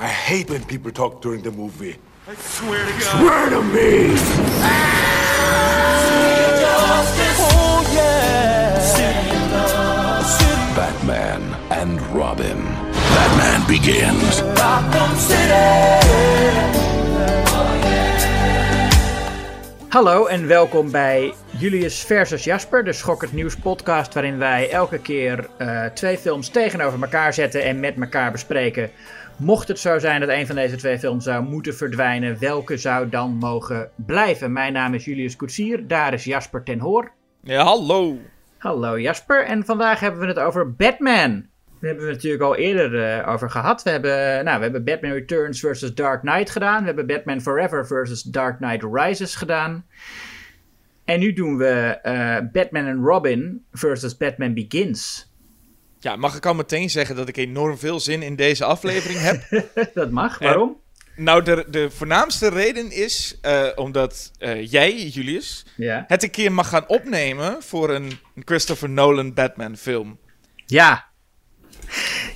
I hate when people talk during the movie. I swear to God. Swear to me! Batman and Robin. Batman begins. Hallo en welkom bij Julius versus Jasper, de Schokkend Nieuws podcast waarin wij elke keer eh, twee films tegenover elkaar zetten en met elkaar bespreken. Mocht het zo zijn dat een van deze twee films zou moeten verdwijnen, welke zou dan mogen blijven? Mijn naam is Julius Koetsier, daar is Jasper ten Hoor. Ja, hallo. Hallo Jasper, en vandaag hebben we het over Batman. Daar hebben we het natuurlijk al eerder eh, over gehad. We hebben, nou, we hebben Batman Returns versus Dark Knight gedaan. We hebben Batman Forever versus Dark Knight Rises gedaan. En nu doen we eh, Batman and Robin versus Batman Begins. Ja, mag ik al meteen zeggen dat ik enorm veel zin in deze aflevering heb? Dat mag, waarom? nou, de, de voornaamste reden is eh, omdat eh, jij, Julius, Ja. het een keer mag gaan opnemen voor een Christopher Nolan Batman film. Ja.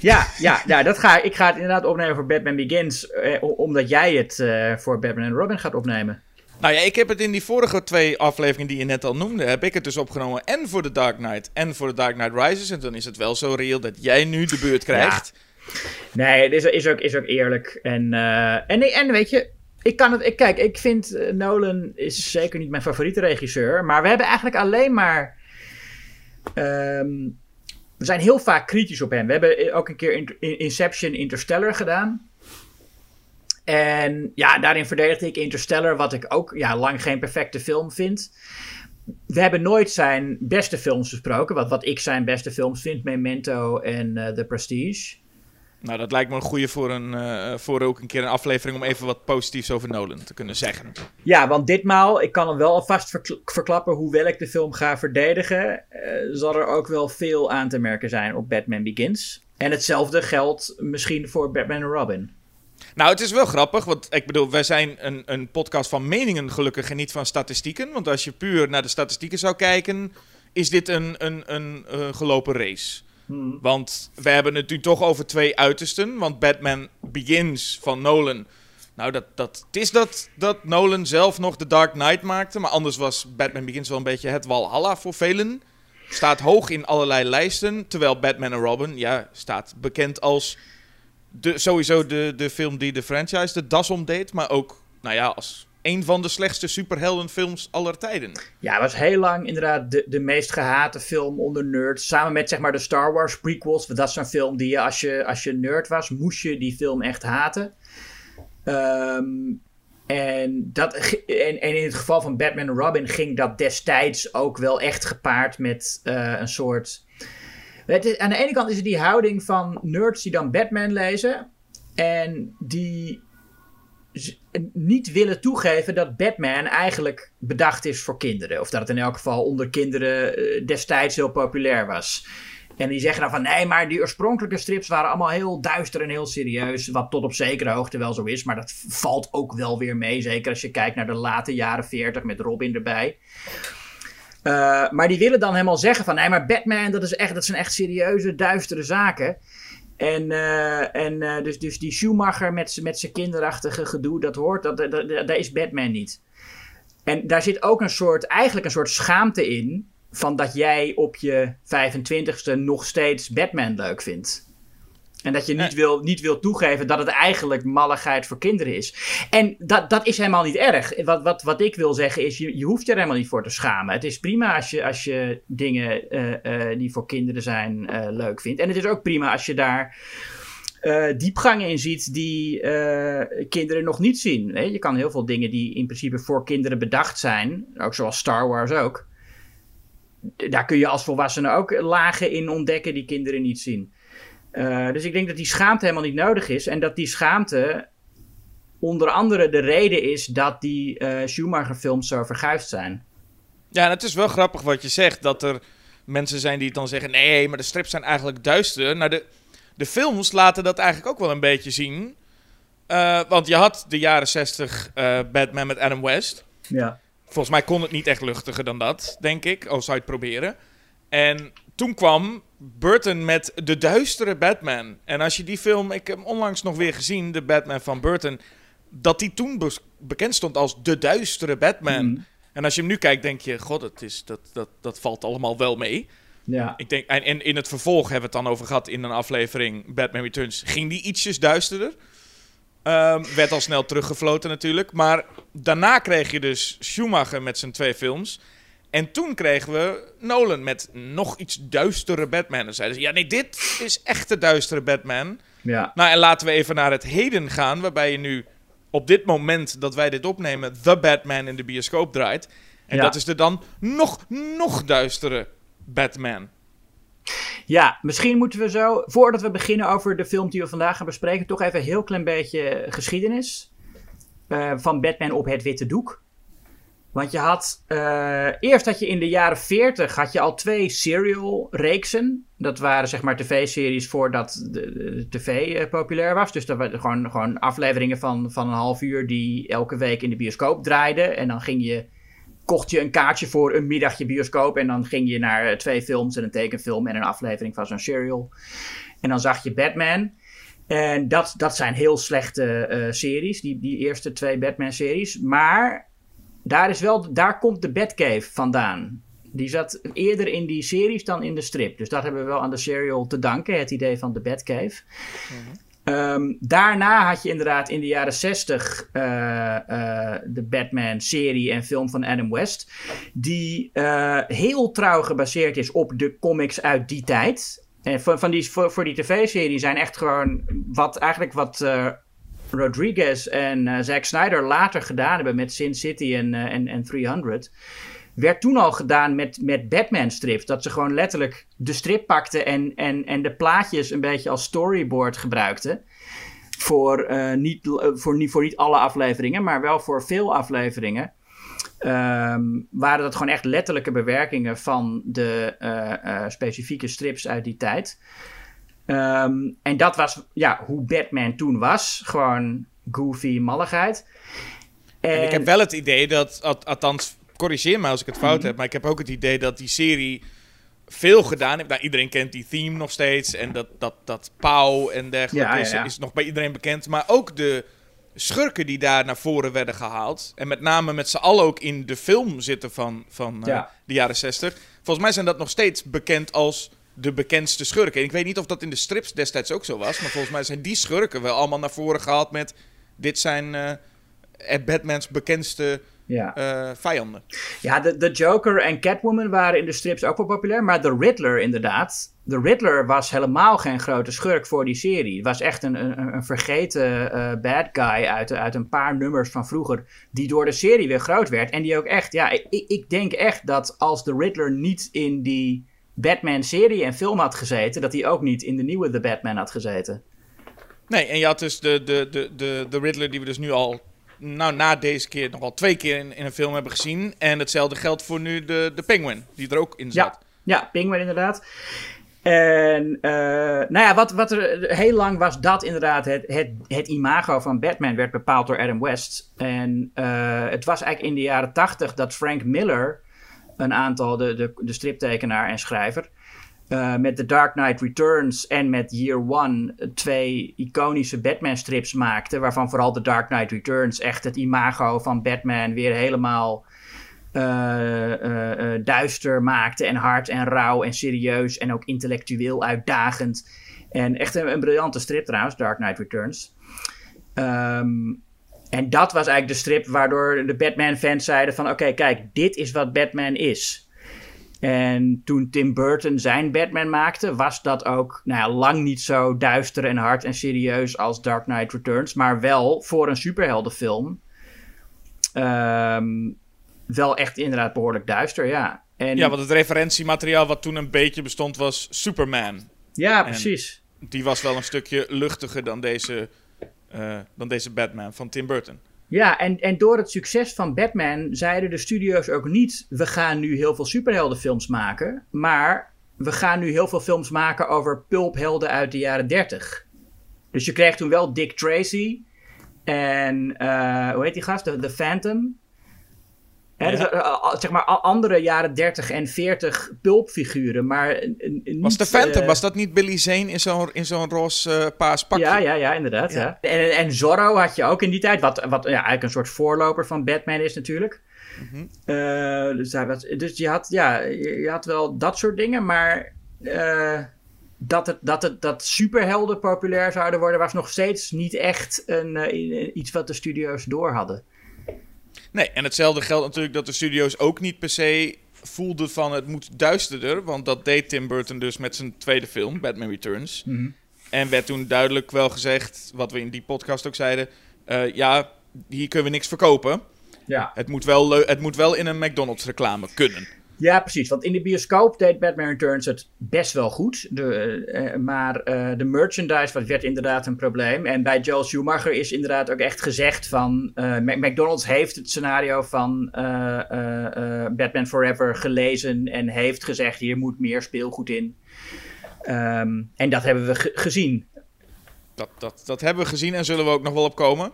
Ja, ja, ja dat ga, ik- ga het inderdaad opnemen voor Batman Begins. eh, omdat jij het eh, voor Batman and Robin gaat opnemen. Nou ja, ik heb het in die vorige twee afleveringen die je net al noemde, heb ik het dus opgenomen en voor The Dark Knight en voor The Dark Knight Rises. En dan is het wel zo reëel dat jij nu de beurt krijgt. Nee, het is, is, ook, is ook eerlijk. En, eh, en, en weet je, ik kan het. Ik, kijk, ik vind eh, Nolan is zeker niet mijn favoriete regisseur. Maar we hebben eigenlijk alleen maar. ehm, we zijn heel vaak kritisch op hem. We hebben ook een keer in- in- Inception Interstellar gedaan. En ja, daarin verdedigde ik Interstellar, wat ik ook ja, lang geen perfecte film vind. We hebben nooit zijn beste films besproken. Wat, wat ik zijn beste films vind: Memento en eh, The Prestige. Nou, dat lijkt me een goede voor, een, eh, voor ook een keer een aflevering om even wat positiefs over Nolan te kunnen zeggen. Ja, want ditmaal, ik kan hem wel alvast verkl- verklappen hoewel ik de film ga verdedigen, eh, zal er ook wel veel aan te merken zijn op Batman Begins. En hetzelfde geldt misschien voor Batman en Robin. Nou, het is wel grappig, want ik bedoel, wij zijn een, een podcast van meningen gelukkig en niet van statistieken. Want als je puur naar de statistieken zou kijken, is dit een, een, een eh, gelopen race. Want we hebben het nu toch over twee uitersten. Want Batman Begins van Nolan. Nou, dat, dat, het is dat, dat Nolan zelf nog The Dark Knight maakte. Maar anders was Batman Begins wel een beetje het Walhalla voor velen. Staat hoog in allerlei lijsten. Terwijl Batman en Robin, ja, staat bekend als sowieso de, de film die de franchise de das omdeed. Maar ook, nou ja, als een van de slechtste superheldenfilms aller tijden. Ja, was heel lang inderdaad de, de meest gehate film onder nerds. Samen met zeg maar de Star Wars prequels. Dat is zo'n film die je als, je als je nerd was, moest je die film echt haten. Ehm, en, dat, en, en in het geval van Batman en Robin ging dat destijds ook wel echt gepaard met eh, een soort... Het aan de ene kant is er die houding van nerds die dan Batman lezen. En die niet willen toegeven dat Batman eigenlijk bedacht is voor kinderen. Of dat het in elk geval onder kinderen eh, destijds heel populair was. En die zeggen dan van nee, maar die oorspronkelijke strips waren allemaal heel duister en heel serieus. Wat tot op zekere hoogte wel zo is. Maar dat valt ook wel weer mee. Zeker als je kijkt naar de late jaren 40 met Robin erbij. Eh, maar die willen dan helemaal zeggen van nee, maar Batman, dat, is echt, dat zijn echt serieuze, duistere zaken. En, eh, en eh, dus, dus die Schumacher met, met zijn kinderachtige gedoe, dat hoort, dat, is Batman niet. En daar zit ook een soort, eigenlijk een soort schaamte in. Van dat jij op je 25ste nog steeds Batman leuk vindt. En dat je niet, Eh. wil, niet wil toegeven dat het eigenlijk malligheid voor kinderen is. En dat, dat is helemaal niet erg. Wat, wat, wat ik wil zeggen is, je, je hoeft je er helemaal niet voor te schamen. Het is prima als je, als je dingen eh, eh, die voor kinderen zijn leuk vindt. En het is ook prima als je daar diepgangen in ziet die kinderen nog niet zien. Hè? Je kan heel veel dingen die in principe voor kinderen bedacht zijn, ook zoals Star Wars ook. Daar kun je als volwassene ook lagen in ontdekken die kinderen niet zien. Eh, dus ik denk dat die schaamte helemaal niet nodig is. En dat die schaamte onder andere de reden is dat die eh Schumacher-films zo verguisd zijn. Ja, en het is wel grappig wat je zegt, dat er mensen zijn die dan zeggen... nee, maar de strips zijn eigenlijk duister. Nou, de, de films laten dat eigenlijk ook wel een beetje zien. Eh, want je had de jaren 60 eh, Batman met Adam West. Ja. Volgens mij kon het niet echt luchtiger dan dat, denk ik, al zou je het proberen. En toen kwam Burton met De Duistere Batman. En als je die film, ik heb hem onlangs nog weer gezien, de Batman van Burton, dat die toen be- bekend stond als De Duistere Batman. Mhm. En als je hem nu kijkt, denk je, god, het is, dat, dat, dat valt allemaal wel mee. Ja. Ik denk, en, en in het vervolg hebben we het dan over gehad in een aflevering Batman Returns. Ging die ietsjes duisterder? Ehm, werd al snel teruggefloten natuurlijk. Maar daarna kreeg je dus Schumacher met zijn twee films. En toen kregen we Nolan met nog iets duistere Batman. En zeiden ze, ja nee, dit is echt de duistere Batman. ja. Nou, en laten we even naar het heden gaan, waarbij je nu op dit moment dat wij dit opnemen, The Batman in de bioscoop draait. En Ja. dat is de dan nog, nog duistere Batman. Ja, misschien moeten we zo, voordat we beginnen over de film die we vandaag gaan bespreken, toch even een heel klein beetje geschiedenis eh, van Batman op het witte doek. Want je had, eh, eerst had je in de jaren 40 had je al twee serial reeksen. Dat waren zeg maar tv-series voordat de, de tv eh, populair was. Dus dat waren gewoon, gewoon afleveringen van, van een half uur die elke week in de bioscoop draaiden. En dan ging je kocht je een kaartje voor een middagje bioscoop. En dan ging je naar eh, twee films en een tekenfilm en een aflevering van zo'n serial. En dan zag je Batman. En dat, dat zijn heel slechte series, die, die eerste twee Batman-series. Maar daar, is wel, daar komt de Batcave vandaan. Die zat eerder in die series dan in de strip. Dus dat hebben we wel aan de serial te danken, het idee van de Batcave. Ehm, daarna had je inderdaad in de jaren 60 eh, eh, de Batman-serie en film van Adam West. Die eh, heel trouw gebaseerd is op de comics uit die tijd. En van, van die, voor, voor die tv-serie zijn echt gewoon wat eigenlijk wat Rodriguez en eh, Zack Snyder later gedaan hebben met Sin City en, eh, en, en 300 werd toen al gedaan met, met Batman-strips. Dat ze gewoon letterlijk de strip pakten en, en, en de plaatjes een beetje als storyboard gebruikten. Voor, eh, niet, voor, niet, alle afleveringen, maar wel voor veel afleveringen. Ehm, waren dat gewoon echt letterlijke bewerkingen van de specifieke strips uit die tijd. Ehm, en dat was ja, hoe Batman toen was. Gewoon goofy malligheid. En ik heb wel het idee dat, al- althans, corrigeer me als ik het fout Mhm. heb, maar ik heb ook het idee dat die serie veel gedaan heeft. Nou, iedereen kent die theme nog steeds en dat, dat, dat pauw en dergelijke Ja, is, ja. is nog bij iedereen bekend. Maar ook de schurken die daar naar voren werden gehaald. En met name met z'n allen ook in de film zitten van, van eh, de jaren 60. Volgens mij zijn dat nog steeds bekend als de bekendste schurken. En ik weet niet of dat in de strips destijds ook zo was, maar volgens mij zijn die schurken wel allemaal naar voren gehaald met... Dit zijn eh, Batmans bekendste ja. eh, vijanden. Ja, de, de Joker en Catwoman waren in de strips ook wel populair. Maar de Riddler, inderdaad. De Riddler was helemaal geen grote schurk voor die serie. Het was echt een, een, een vergeten eh, bad guy uit, uit een paar nummers van vroeger. Die door de serie weer groot werd. En die ook echt, ja, ik, ik denk echt dat als de Riddler niet in die Batman-serie en film had gezeten. dat hij ook niet in de nieuwe The Batman had gezeten. Nee, en je had dus de, de, de, de, de Riddler die we dus nu al, nou na deze keer nog al twee keer in, in een film hebben gezien. En hetzelfde geldt voor nu de, de Penguin, die er ook in zat. Ja, ja Penguin inderdaad. En eh, nou ja, wat, wat er heel lang was dat inderdaad het, het, het imago van Batman werd bepaald door Adam West. En eh, het was eigenlijk in de jaren tachtig dat Frank Miller, een aantal, de, de, de striptekenaar en schrijver, eh, met The Dark Knight Returns en met Year One twee iconische Batman-strips maakte. Waarvan vooral The Dark Knight Returns echt het imago van Batman weer helemaal eh, eh, duister maakte. En hard en rauw en serieus en ook intellectueel uitdagend. En echt een, een briljante strip trouwens, Dark Knight Returns. Ehm, en dat was eigenlijk de strip waardoor de Batman-fans zeiden van... oké, kijk, dit is wat Batman is. En toen Tim Burton zijn Batman maakte, was dat ook nou ja, lang niet zo duister en hard en serieus als Dark Knight Returns. Maar wel voor een superheldenfilm. ehm, wel echt inderdaad behoorlijk duister, ja. En, Ja, want het referentiemateriaal wat toen een beetje bestond was Superman. ja, precies. Die was wel een stukje luchtiger dan deze, eh, dan deze Batman van Tim Burton. Ja, en, en door het succes van Batman zeiden de studio's ook niet... we gaan nu heel veel superheldenfilms maken... maar we gaan nu heel veel films maken over pulphelden uit de jaren 30. Dus je kreeg toen wel Dick Tracy en... eh, hoe heet die gast? De, de Phantom. Hè, dus, eh, eh, zeg maar andere jaren 30 en 40 pulpfiguren, maar eh, eh, niet... Was de Phantom, eh, was dat niet Billy Zane in zo'n, in zo'n roze eh, paas pakje? Ja, ja, ja, inderdaad. Ja. En, en Zorro had je ook in die tijd, wat, wat ja, eigenlijk een soort voorloper van Batman is natuurlijk. Mhm. Eh, dus, hij was, dus je, had, ja, je, had wel dat soort dingen, maar eh, dat, het, dat, het, dat superhelden populair zouden worden, was nog steeds niet echt een, eh, iets wat de studio's door hadden. Nee, en hetzelfde geldt natuurlijk dat de studio's ook niet per se voelden van het moet duisterder. Want dat deed Tim Burton dus met zijn tweede film, Batman Returns. En werd toen duidelijk wel gezegd, wat we in die podcast ook zeiden... eh, ja, hier kunnen we niks verkopen. Ja. Het moet wel, het moet wel in een McDonald's reclame kunnen. Ja, precies. Want in de bioscoop deed Batman Returns het best wel goed. De, eh, maar eh, de merchandise was- werd inderdaad een probleem. En bij Joel Schumacher is inderdaad ook echt gezegd van... eh, McDonald's heeft het scenario van eh, eh, eh, Batman Forever gelezen... en heeft gezegd, hier moet meer speelgoed in. Ehm, en dat hebben we ge- gezien. Dat, dat, dat hebben we gezien en zullen we ook nog wel opkomen.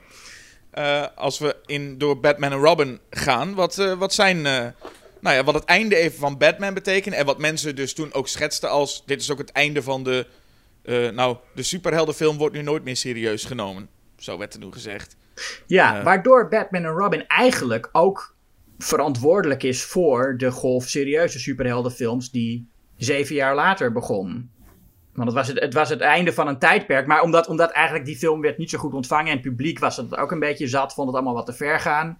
Eh, als we in, door Batman en Robin gaan, wat, eh, wat zijn... nou ja, wat het einde even van Batman betekent. En wat mensen dus toen ook schetsten als... Dit is ook het einde van de... eh, nou, de superheldenfilm wordt nu nooit meer serieus genomen. Zo werd er toen gezegd. Ja, Eh. waardoor Batman en Robin eigenlijk ook verantwoordelijk is voor de golf serieuze superheldenfilms die zeven jaar later begon. Want het was het, het was het einde van een tijdperk. Maar omdat, omdat eigenlijk die film werd niet zo goed ontvangen en het publiek was het ook een beetje zat, vond het allemaal wat te ver gaan.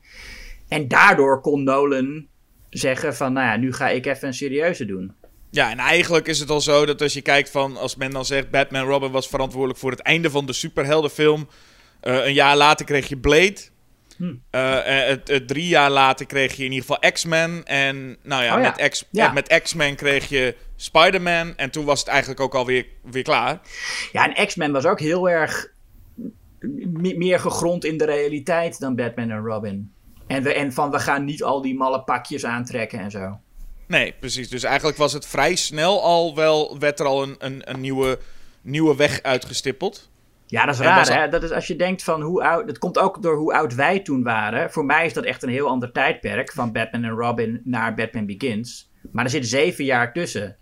En daardoor kon Nolan zeggen van, nou ja, nu ga ik even een serieuze doen. Ja, en eigenlijk is het al zo dat als je kijkt van... Als men dan zegt Batman Robin was verantwoordelijk voor het einde van de superheldenfilm. eh, een jaar later kreeg je Blade. Hm. Eh, eh, het, het drie jaar later kreeg je in ieder geval X-Men. En nou ja, Oh ja. met, X, Ja. met X-Men kreeg je Spider-Man. En toen was het eigenlijk ook alweer weer klaar. Ja, en X-Men was ook heel erg me- meer gegrond in de realiteit dan Batman en Robin. En, we, en van we gaan niet al die malle pakjes aantrekken en zo. Nee, precies. Dus eigenlijk was het vrij snel al wel... werd er al een, een, een nieuwe, nieuwe weg uitgestippeld. Ja, dat is En raar, hè? Dat is als je denkt van hoe oud... Dat komt ook door hoe oud wij toen waren. Voor mij is dat echt een heel ander tijdperk. Van Batman en Robin naar Batman Begins. Maar er zit zeven jaar tussen.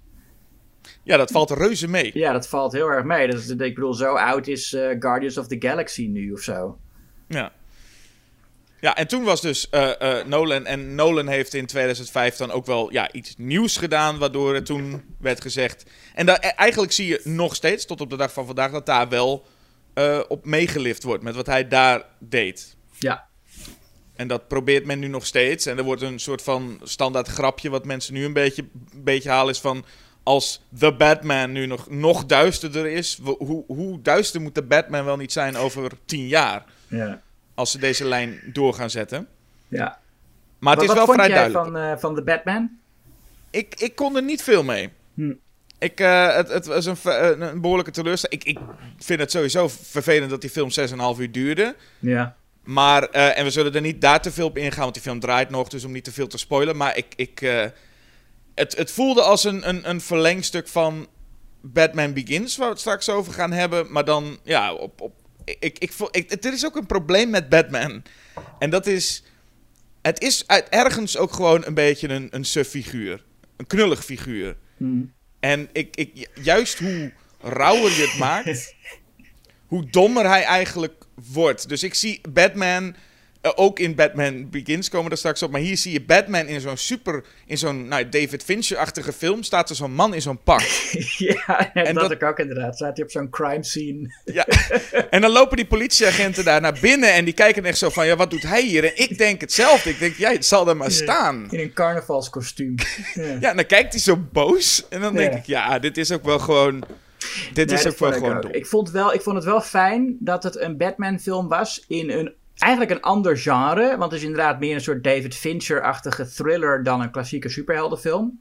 Ja, dat valt reuze mee. Ja, dat valt heel erg mee. Dat is, ik bedoel, zo oud is eh, Guardians of the Galaxy nu of zo. Ja. Ja, en toen was dus eh, Nolan. En Nolan heeft in 2005 dan ook wel ja, iets nieuws gedaan. Waardoor het toen werd gezegd. En daar, eh, eigenlijk zie je nog steeds, tot op de dag van vandaag, dat daar wel eh, op meegelift wordt. Met wat hij daar deed. Ja. En dat probeert men nu nog steeds. En er wordt een soort van standaard grapje. Wat mensen nu een beetje, beetje halen is van. Als The Batman nu nog, nog duisterder is. Hoe, hoe duister moet de Batman wel niet zijn over tien jaar? Ja. Als ze deze lijn door gaan zetten. ja. Maar het wat, is wel wat vond vrij jij duidelijk. van, eh, van de Batman? Ik, ik kon er niet veel mee. Hm. Ik, eh, het, het was een, behoorlijke teleurstelling. Ik, ik vind het sowieso vervelend dat die film 6,5 uur duurde. Ja. Maar, eh, en we zullen er niet daar te veel op ingaan, want die film draait nog, dus om niet te veel te spoilen. Maar ik, ik, eh, het, het voelde als een, een, een verlengstuk van Batman Begins, waar we het straks over gaan hebben. Maar dan, ja, op, op, ik, ik, ik, er is ook een probleem met Batman. En dat is, het is uit, ergens ook gewoon een beetje een, een suf figuur. Een knullig figuur. Hm. En ik, ik, juist hoe rauwer je het maakt, hoe dommer hij eigenlijk wordt. Dus ik zie Batman, ook in Batman Begins komen we er straks op, maar hier zie je Batman in zo'n super, in zo'n nou, David Fincher-achtige film, staat er zo'n man in zo'n pak. ja, En dat, dat- ik ook inderdaad. Staat hij op zo'n crime scene. Ja. En dan lopen die politieagenten daar naar binnen en die kijken echt zo van, ja, wat doet hij hier? En ik denk hetzelfde. Ik denk, ja, het zal er maar staan. In een carnavalskostuum. ja. Ja, en dan kijkt hij zo boos. En dan denk Ja. ik, ja, dit is ook wel gewoon, dit Nee, is ook wel ik gewoon ook. dom. Ik vond, wel, ik vond het wel fijn dat het een Batman-film was in een eigenlijk een ander genre. Want het is inderdaad meer een soort David Fincher-achtige thriller dan een klassieke superheldenfilm.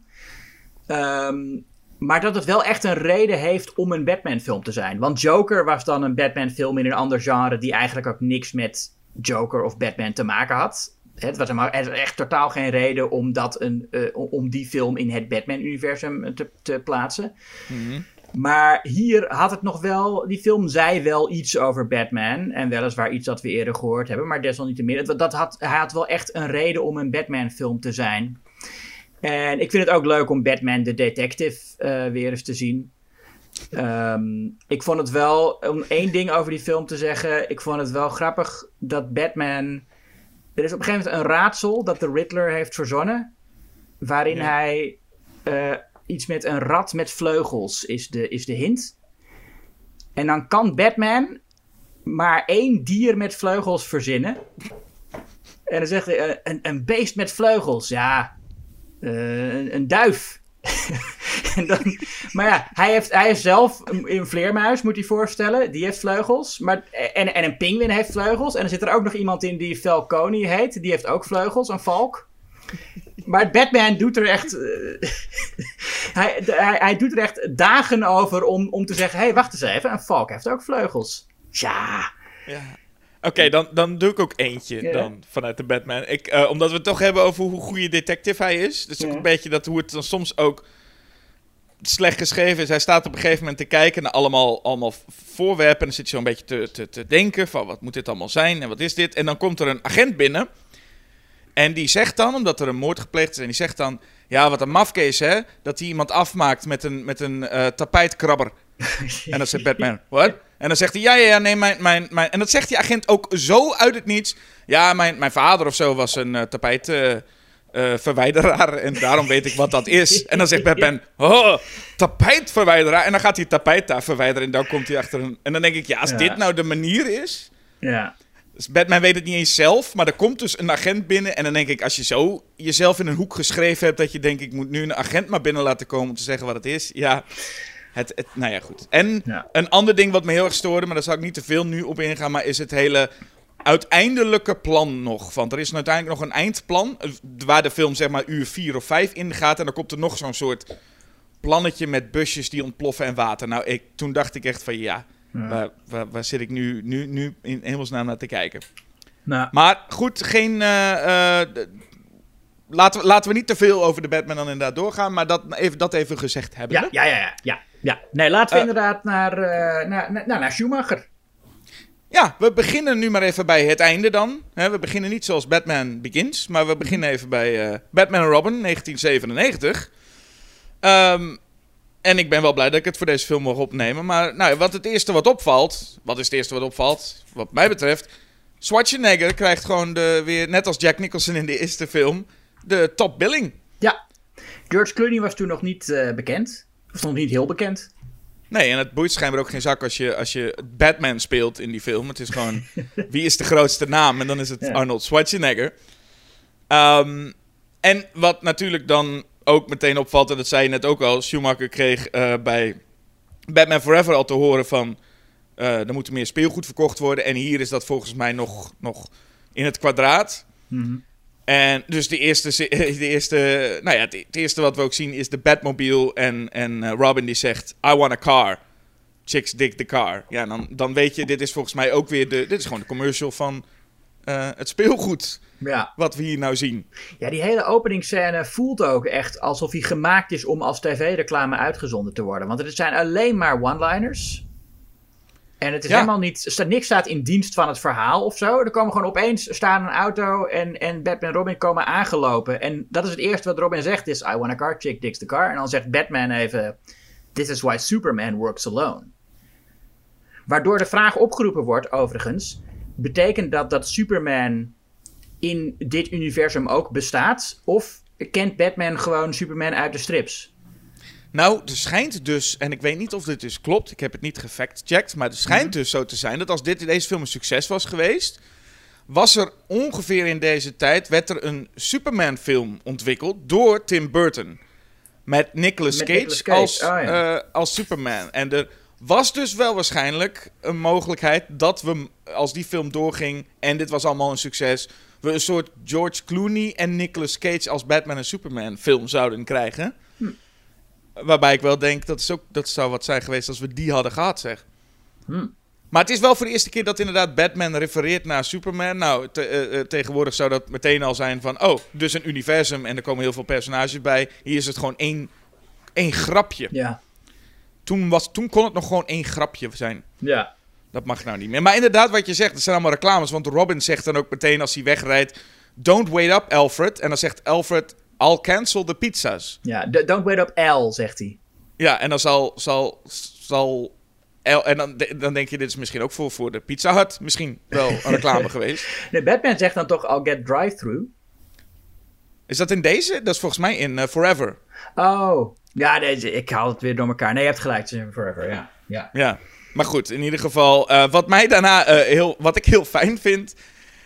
Ehm, maar dat het wel echt een reden heeft om een Batman-film te zijn. Want Joker was dan een Batman-film in een ander genre die eigenlijk ook niks met Joker of Batman te maken had. Het was echt totaal geen reden om, dat een, eh, om die film in het Batman-universum te, te plaatsen. Maar hier had het nog wel, die film zei wel iets over Batman. En weliswaar iets dat we eerder gehoord hebben, maar desalniettemin. Dat had, hij had wel echt een reden om een Batman-film te zijn. En ik vind het ook leuk om Batman the Detective uh, weer eens te zien. Um, ik vond het wel, om één ding over die film te zeggen. Ik vond het wel grappig dat Batman. Er is op een gegeven moment een raadsel dat de Riddler heeft verzonnen. Waarin ja. hij uh, iets met een rat met vleugels is de, is de hint. En dan kan Batman maar één dier met vleugels verzinnen. En dan zegt hij: een, een beest met vleugels. Ja, uh, een, een duif. en dan, maar ja, hij heeft, hij zelf een, vleermuis, moet je voorstellen. Die heeft vleugels. Maar, en, en een pinguïn heeft vleugels. En er zit er ook nog iemand in die Falcone heet. Die heeft ook vleugels, een valk. Maar Batman doet er echt. Uh, hij, hij, hij, doet er echt dagen over om, om te zeggen: hé, hey, wacht eens even. Een valk heeft ook vleugels. Ja. ja. Oké, okay, dan, dan doe ik ook eentje dan vanuit de Batman. Ik, uh, omdat we het toch hebben over hoe goede detective hij is. Dus ook een beetje dat hoe het dan soms ook slecht geschreven is. Hij staat op een gegeven moment te kijken naar allemaal, allemaal voorwerpen. En dan zit je zo een beetje te, te, te denken van wat moet dit allemaal zijn en wat is dit. En dan komt er een agent binnen. En die zegt dan, omdat er een moord gepleegd is, en die zegt dan... Ja, wat een mafkees, hè? Dat hij iemand afmaakt met een, met een uh, tapijtkrabber. en dan zegt Batman, wat? En dan zegt hij, ja, ja, ja, nee, mijn, mijn, mijn... En dat zegt die agent ook zo uit het niets. Ja, mijn, mijn vader of zo was een uh, tapijtverwijderaar. Uh, en daarom weet ik wat dat is. En dan zegt Batman, oh, tapijtverwijderaar. En dan gaat hij tapijt daar verwijderen en dan komt hij achter een... En dan denk ik, ja, als ja. dit nou de manier is... Ja. Dus Batman weet het niet eens zelf, maar er komt dus een agent binnen. En dan denk ik, als je zo jezelf in een hoek geschreven hebt... dat je denkt, ik moet nu een agent maar binnen laten komen om te zeggen wat het is. Ja, het, het nou ja, goed. En ja. een ander ding wat me heel erg stoorde, maar daar zal ik niet te veel nu op ingaan... maar is het hele uiteindelijke plan nog. Want er is uiteindelijk nog een eindplan... waar de film zeg maar uur vier of vijf in gaat. En dan komt er nog zo'n soort plannetje met busjes die ontploffen en water. Nou, ik, toen dacht ik echt van ja... Ja. Waar, waar, waar, zit ik nu, nu, nu in hemelsnaam naar te kijken? Nou. Maar goed, geen. Uh, uh, laten, we, laten we niet te veel over de Batman dan inderdaad doorgaan, maar dat even, dat even gezegd hebben. Ja, ja, ja, ja, ja. Nee, laten we uh, inderdaad naar, naar, naar, naar Schumacher. Ja, we beginnen nu maar even bij het einde dan. He, we beginnen niet zoals Batman Begins, maar we beginnen even bij Batman en Robin 1997. Um, en ik ben wel blij dat ik het voor deze film mag opnemen. Maar nou, wat het eerste wat opvalt. Wat is het eerste wat opvalt? Wat mij betreft. Schwarzenegger krijgt gewoon de, weer, net als Jack Nicholson in de eerste film, de top billing. Ja. George Clooney was toen nog niet uh, bekend. Of nog niet heel bekend. Nee, en het boeit schijnbaar ook geen zak als je, als je Batman speelt in die film. Het is gewoon, wie is de grootste naam? En dan is het ja. Arnold Schwarzenegger. Um, en wat natuurlijk dan ook meteen opvalt, en dat zei je net ook al, Schumacher kreeg uh, bij Batman Forever al te horen van... Uh, er moet meer speelgoed verkocht worden. En hier is dat volgens mij nog, nog in het kwadraat. Mm -hmm. En dus de eerste, de eerste, nou ja, het, eerste wat we ook zien is de Batmobile. En, en uh, Robin die zegt, I want a car. Chicks dig the car. Ja, dan, dan weet je, dit is volgens mij ook weer de, dit is gewoon de commercial van uh, het speelgoed. Ja. Wat we hier nou zien. Ja, die hele openingsscène voelt ook echt alsof hij gemaakt is om als tv-reclame uitgezonden te worden. Want het zijn alleen maar one-liners. En het is Ja. helemaal niet. Niks staat in dienst van het verhaal of zo. Er komen gewoon opeens staan een auto en, en Batman en Robin komen aangelopen. En dat is het eerste wat Robin zegt: is I want a car, chick digs the car. En dan zegt Batman even: This is why Superman works alone. Waardoor de vraag opgeroepen wordt, overigens: betekent dat dat Superman in dit universum ook bestaat? Of kent Batman gewoon Superman uit de strips? Nou, er schijnt dus, en ik weet niet of dit dus klopt, ik heb het niet gefact-checked, maar er schijnt dus zo te zijn dat als dit, deze film een succes was geweest, was er ongeveer in deze tijd, werd er een Superman-film ontwikkeld door Tim Burton. Met Nicolas Met Cage, Nicolas Cage, Als, oh ja. eh, als Superman. En er was dus wel waarschijnlijk een mogelijkheid dat we, als die film doorging en dit was allemaal een succes, we een soort George Clooney en Nicolas Cage als Batman en Superman film zouden krijgen. Hm. Waarbij ik wel denk, dat, is ook, dat zou wat zijn geweest als we die hadden gehad, zeg. Hm. Maar het is wel voor de eerste keer dat inderdaad Batman refereert naar Superman. Nou, te- eh, eh, tegenwoordig zou dat meteen al zijn van... Oh, dus een universum en er komen heel veel personages bij. Hier is het gewoon één, één grapje. Ja. Toen, was, toen kon het nog gewoon één grapje zijn. Ja. Dat mag nou niet meer. Maar inderdaad, wat je zegt, het zijn allemaal reclames. Want Robin zegt dan ook meteen als hij wegrijdt... Don't wait up, Alfred. En dan zegt Alfred... I'll cancel the pizzas. Ja, don't wait up L, zegt hij. Ja, en dan zal... zal, zal El- en dan, dan denk je, dit is misschien ook voor, voor de Pizza Hut misschien wel een reclame geweest. Nee, Batman zegt dan toch, I'll get drive-through. Is dat in deze? Dat is volgens mij in eh, Forever. Oh. Ja, deze, ik haal het weer door elkaar. Nee, je hebt gelijk, is Forever, ja. ja. Ja, maar goed, in ieder geval, eh, wat mij daarna eh, heel, wat ik heel fijn vind,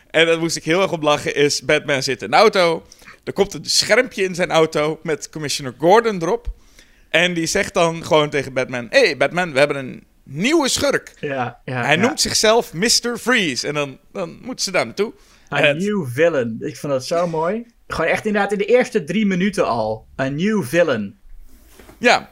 en daar moest ik heel erg op lachen, is Batman zit in een auto. Er komt een schermpje in zijn auto met Commissioner Gordon erop. En die zegt dan gewoon tegen Batman: hey Batman, we hebben een nieuwe schurk. Ja, ja, Hij ja. noemt zichzelf Mr. Freeze. En dan, dan moeten ze daar naartoe. A Het- new villain. Ik vond dat zo mooi. Gewoon echt inderdaad in de eerste drie minuten al. A new villain. Ja.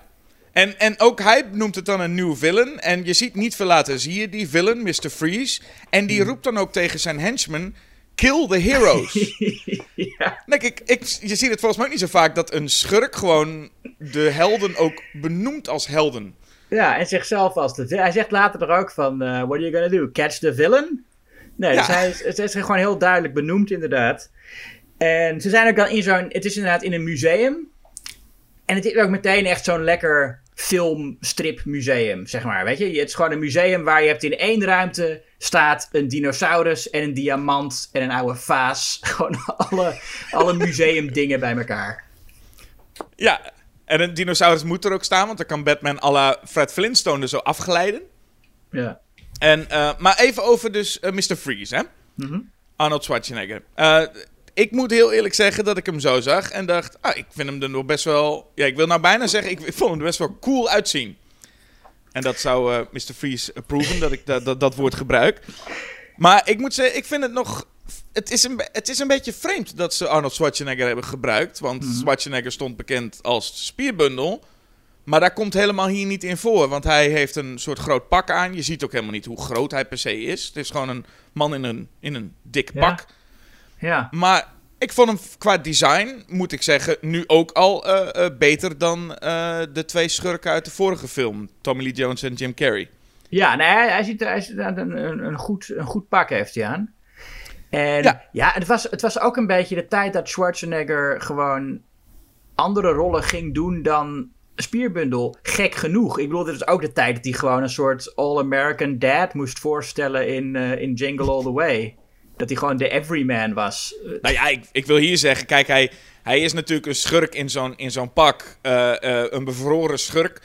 En, en ook hij noemt het dan een nieuw villain. En je ziet niet veel later, zie je die villain, Mr. Freeze. En die roept dan ook tegen zijn henchmen: Kill the heroes. ja. Ik, ik, je ziet het volgens mij ook niet zo vaak dat een schurk gewoon de helden ook benoemt als helden. ja, en zichzelf als de. Hij zegt later er ook van, eh, what are you gonna do? Catch the villain? Nee, Ja. dus hij is, het is gewoon heel duidelijk benoemd inderdaad. En ze zijn ook dan in zo'n, het is inderdaad in een museum. En het is ook meteen echt zo'n lekker filmstripmuseum, zeg maar. Weet je, het is gewoon een museum waar je hebt in één ruimte staat een dinosaurus en een diamant en een oude vaas. Gewoon alle, alle museumdingen bij elkaar. Ja, en een dinosaurus moet er ook staan, want dan kan Batman à la Fred Flintstone er zo afglijden. Ja. En, eh, maar even over dus eh, Mr. Freeze, hè? Arnold Schwarzenegger. Eh, ik moet heel eerlijk zeggen dat ik hem zo zag en dacht, ah, ik vind hem er nog best wel... Ja, ik wil nou bijna zeggen, ik, ik vond hem er best wel cool uitzien. En dat zou eh, Mr. Freeze approven, dat ik dat, dat, dat woord gebruik. Maar ik moet zeggen, ik vind het nog... Het is, een, het is een beetje vreemd dat ze Arnold Schwarzenegger hebben gebruikt. Want Schwarzenegger stond bekend als spierbundel. Maar daar komt helemaal hier niet in voor. Want hij heeft een soort groot pak aan. Je ziet ook helemaal niet hoe groot hij per se is. Het is gewoon een man in een, in een dik pak. Ja. Maar ik vond hem qua design, moet ik zeggen, nu ook al eh, eh, beter dan eh, de twee schurken uit de vorige film. Tommy Lee Jones en Jim Carrey. Ja, nee, hij, hij ziet, hij ziet een, een, een, goed, een goed pak heeft hij aan. En Ja. ja, het, was, het was ook een beetje de tijd dat Schwarzenegger gewoon andere rollen ging doen dan spierbundel. Gek genoeg. Ik bedoel, dit is ook de tijd dat hij gewoon een soort all-American dad moest voorstellen in, in Jingle All The Way. Dat hij gewoon de everyman was. Nou ja, ik, ik wil hier zeggen, kijk, hij, hij is natuurlijk een schurk in zo'n, in zo'n pak. eh, eh, een bevroren schurk.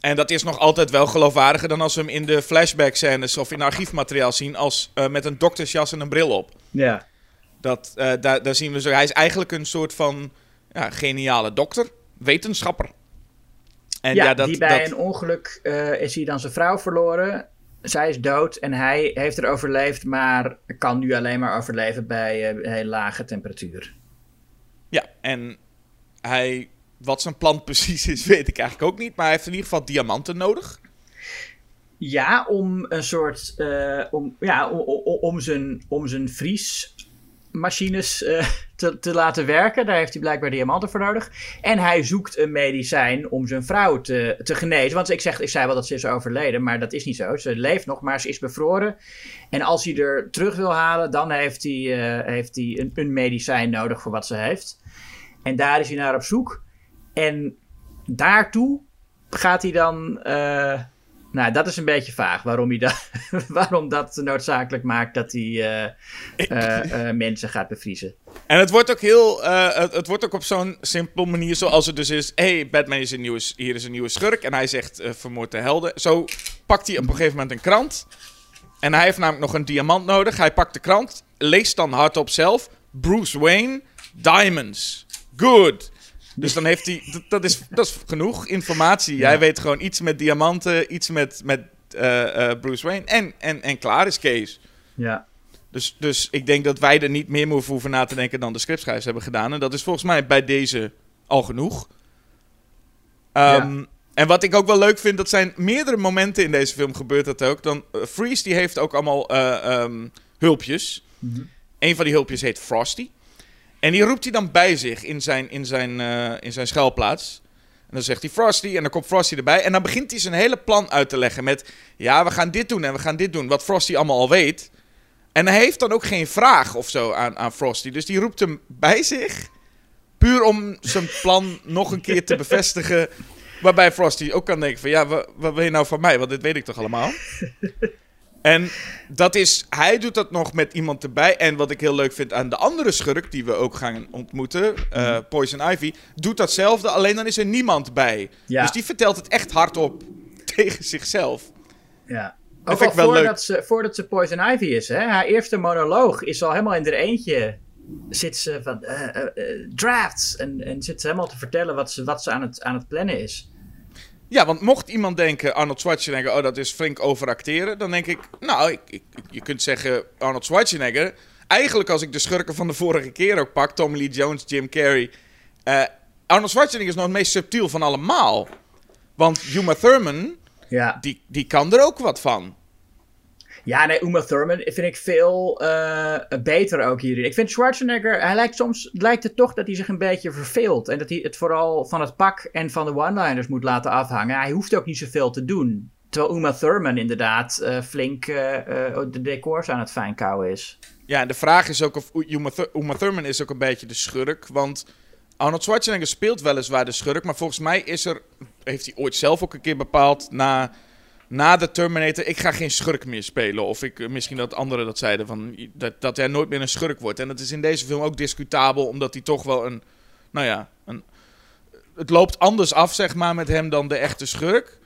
En dat is nog altijd wel geloofwaardiger dan als we hem in de flashback scènes of in archiefmateriaal zien als eh, met een doktersjas en een bril op. Ja. Dat, daar, daar zien we zo. Hij is eigenlijk een soort van ja, geniale dokter, wetenschapper. En ja, ja, dat, die bij dat, een ongeluk is hij dan zijn vrouw verloren. Zij is dood en hij heeft er overleefd, maar kan nu alleen maar overleven bij eh, heel lage temperatuur. Ja, en hij, wat zijn plan precies is, weet ik eigenlijk ook niet. Maar hij heeft in ieder geval diamanten nodig. Ja, om een soort. eh, om, ja, om, om, om zijn, om zijn vriesmachines eh, te, te laten werken. Daar heeft hij blijkbaar diamanten voor nodig. En hij zoekt een medicijn om zijn vrouw te, te genezen. Want ik, zeg, ik zei wel dat ze is overleden, maar dat is niet zo. Ze leeft nog, maar ze is bevroren. En als hij er terug wil halen, dan heeft hij, eh, heeft hij een, een medicijn nodig voor wat ze heeft. En daar is hij naar op zoek. En daartoe gaat hij dan. eh, nou, dat is een beetje vaag waarom, hij dat, waarom dat noodzakelijk maakt dat hij eh, eh, eh, mensen gaat bevriezen. En het wordt ook heel. het, het wordt ook op zo'n simpel manier zoals het dus is. hey, Batman is een nieuwe, hier is een nieuwe schurk. En hij zegt: vermoord de helden. Zo pakt hij op een gegeven moment een krant. En hij heeft namelijk nog een diamant nodig. Hij pakt de krant, leest dan hardop zelf: Bruce Wayne, Diamonds. Good. Dus dan heeft hij. Dat, dat, is, dat is genoeg informatie. Hij weet gewoon iets met diamanten, iets met, met eh, eh, Bruce Wayne. En, en, en klaar is Kees. Ja. Dus, dus ik denk dat wij er niet meer over hoeven na te denken dan de scriptschrijvers hebben gedaan. En dat is volgens mij bij deze al genoeg. Ehm, En wat ik ook wel leuk vind, dat zijn meerdere momenten in deze film gebeurt dat ook. Dan, eh, Freeze die heeft ook allemaal eh, ehm, hulpjes. Een van die hulpjes heet Frosty. En die roept hij dan bij zich in zijn, in zijn, eh, in zijn schuilplaats. En dan zegt hij Frosty en dan komt Frosty erbij. En dan begint hij zijn hele plan uit te leggen met... Ja, we gaan dit doen en we gaan dit doen. Wat Frosty allemaal al weet. En hij heeft dan ook geen vraag of zo aan, aan Frosty. Dus die roept hem bij zich. Puur om zijn plan nog een keer te bevestigen. Waarbij Frosty ook kan denken van... Ja, wat, wat wil je nou van mij? Want dit weet ik toch allemaal? En dat is, hij doet dat nog met iemand erbij. En wat ik heel leuk vind aan de andere schurk die we ook gaan ontmoeten, uh, Poison Ivy, doet datzelfde, alleen dan is er niemand bij. Ja. Dus die vertelt het echt hardop tegen zichzelf. Ja. Dat Ook vind al ik wel voordat, leuk. Ze, voordat ze Poison Ivy is, hè? haar eerste monoloog is al helemaal in haar eentje. Zit ze van eh, eh, drafts en, en zit ze helemaal te vertellen wat ze, wat ze aan, het, aan het plannen is. Ja, want mocht iemand denken, Arnold Schwarzenegger, oh dat is flink overacteren, dan denk ik, nou, ik, ik, je kunt zeggen Arnold Schwarzenegger. Eigenlijk als ik de schurken van de vorige keer ook pak, Tommy Lee Jones, Jim Carrey. eh, Arnold Schwarzenegger is nog het meest subtiel van allemaal. Want Uma Thurman, Ja. die, die kan er ook wat van. Ja, nee, Uma Thurman vind ik veel eh, beter ook hierin. Ik vind Schwarzenegger, hij lijkt soms, lijkt het toch dat hij zich een beetje verveelt. En dat hij het vooral van het pak en van de one-liners moet laten afhangen. Hij hoeft ook niet zoveel te doen. Terwijl Uma Thurman inderdaad eh, flink eh, de decors aan het fijnkouwen is. Ja, en de vraag is ook of Uma Thurman is ook een beetje de schurk. Want Arnold Schwarzenegger speelt weliswaar de schurk. Maar volgens mij is er, heeft hij ooit zelf ook een keer bepaald na, na de Terminator... ik ga geen schurk meer spelen. Of ik, misschien dat anderen dat zeiden, van, dat, dat hij nooit meer een schurk wordt. En dat is in deze film ook discutabel, omdat hij toch wel een... Nou ja, een, het loopt anders af, zeg maar, met hem dan de echte schurk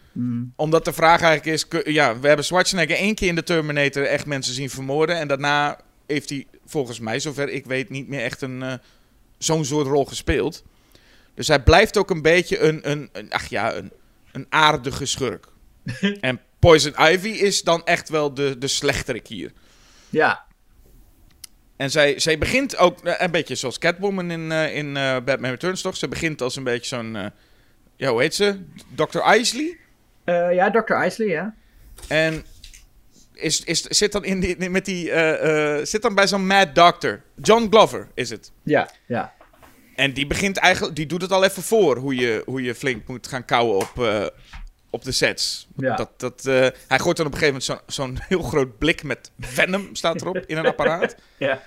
omdat de vraag eigenlijk is: ja, we hebben Schwarzenegger één keer in de Terminator echt mensen zien vermoorden. En daarna heeft hij, volgens mij, zover ik weet, niet meer echt een, eh, zo'n soort rol gespeeld. Dus hij blijft ook een beetje een, een, een ach ja, een, een aardige schurk. en Poison Ivy is dan echt wel de, de slechterik hier. Ja, En zij, zij begint ook eh, een beetje zoals Catwoman in, eh, in eh, Batman Returns, toch? Ze begint als een beetje zo'n, ja, hoe heet ze? Dr. Isley? Ja Dr. Isley, ja. En is, is, zit dan in die, met die, zit dan bij zo'n mad doctor. John Glover is het. Ja, ja. En die begint eigenlijk, die doet het al even voor hoe je, hoe je flink moet gaan kauwen op, op de sets. Ja. Dat, dat, eh, hij gooit dan op een gegeven moment zo'n zo'n heel groot blik met venom, staat erop, in een apparaat. ja.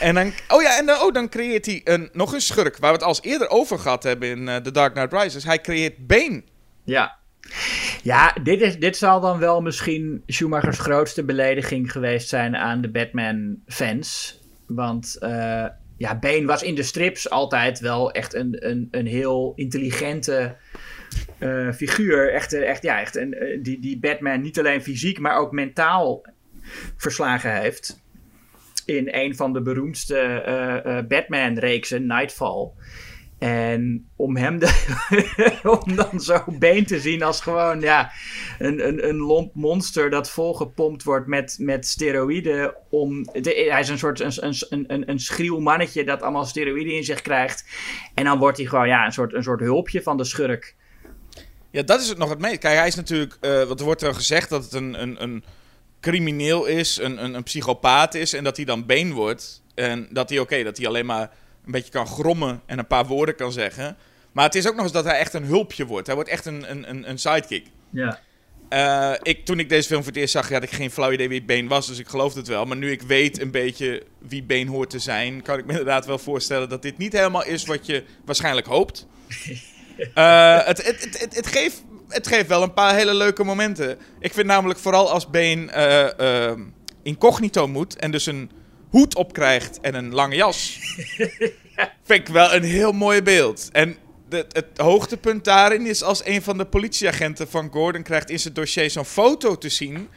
En dan, oh ja, en dan, oh, dan creëert hij een, nog een schurk, waar we het al eens eerder over gehad hebben in eh, The Dark Knight Rises. Hij creëert Bane. Ja. Ja, dit, is, dit zal dan wel misschien Schumachers grootste belediging geweest zijn aan de Batman-fans. Want eh, ja, Bane was in de strips altijd wel echt een, een, een heel intelligente eh, figuur. Echt, eh, echt, ja, echt een, eh, die, die Batman niet alleen fysiek, maar ook mentaal verslagen heeft. In een van de beroemdste eh, Batman-reeksen, Nightfall. En om hem de, om dan zo been te zien als gewoon ja, een, een, een lomp monster dat volgepompt wordt met, met steroïden. Om, hij is een soort een, een, een, een schriel mannetje dat allemaal steroïden in zich krijgt. En dan wordt hij gewoon ja, een, soort, een soort hulpje van de schurk. Ja, dat is het nog het meest. Kijk, hij is natuurlijk, eh wat er wordt er gezegd dat het een, een, een crimineel is, een, een, een psychopaat is en dat hij dan been wordt. En dat hij, oké, dat hij alleen maar een beetje kan grommen en een paar woorden kan zeggen. Maar het is ook nog eens dat hij echt een hulpje wordt. Hij wordt echt een, een, een, een sidekick. Ja. Eh, ik, toen ik deze film voor het eerst zag, had ik geen flauw idee wie Bane was, dus ik geloofde het wel. Maar nu ik weet een beetje wie Bane hoort te zijn, kan ik me inderdaad wel voorstellen dat dit niet helemaal is wat je waarschijnlijk hoopt. Eh, het, het, het, het, geeft, het geeft wel een paar hele leuke momenten. Ik vind namelijk vooral als Bane eh, eh, incognito moet en dus een hoed opkrijgt en een lange jas. Vind ik wel een heel mooi beeld. En de, het hoogtepunt daarin is als een van de politieagenten van Gordon krijgt in zijn dossier zo'n foto te zien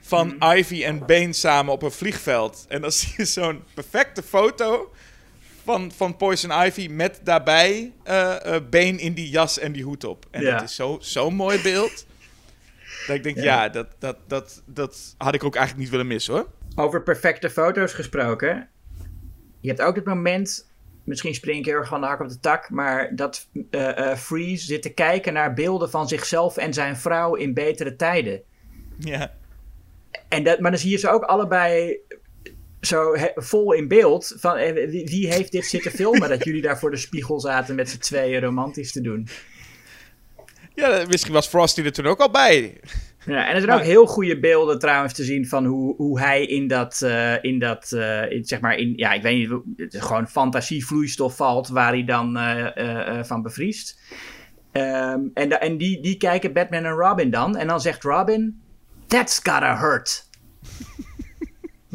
van Ivy en Bane samen op een vliegveld. En dan zie je zo'n perfecte foto van, van Poison Ivy met daarbij eh eh Bane in die jas en die hoed op. En Ja. dat is zo- zo'n mooi beeld. Dat ik denk, Ja. ja, dat, dat, dat, dat had ik ook eigenlijk niet willen missen hoor. Over perfecte foto's gesproken. Je hebt ook het moment, misschien spring ik heel erg van de hak op de tak, maar dat eh, Freeze zit te kijken naar beelden van zichzelf en zijn vrouw in betere tijden. Ja. En dat, maar dan zie je ze ook allebei zo he- vol in beeld. Van, eh, wie, wie heeft dit zitten filmen? dat jullie daar voor de spiegel zaten met z'n tweeën romantisch te doen. Ja, misschien was Frosty er toen ook al bij. Ja, en er zijn ook heel goede beelden trouwens te zien van hoe, hoe hij in dat, eh, in dat eh, in, zeg maar, in, ja, ik weet niet, het is gewoon fantasievloeistof valt waar hij dan eh, eh, van bevriest. Ehm, en en die, die kijken Batman en Robin dan. En dan zegt Robin, that's gotta hurt.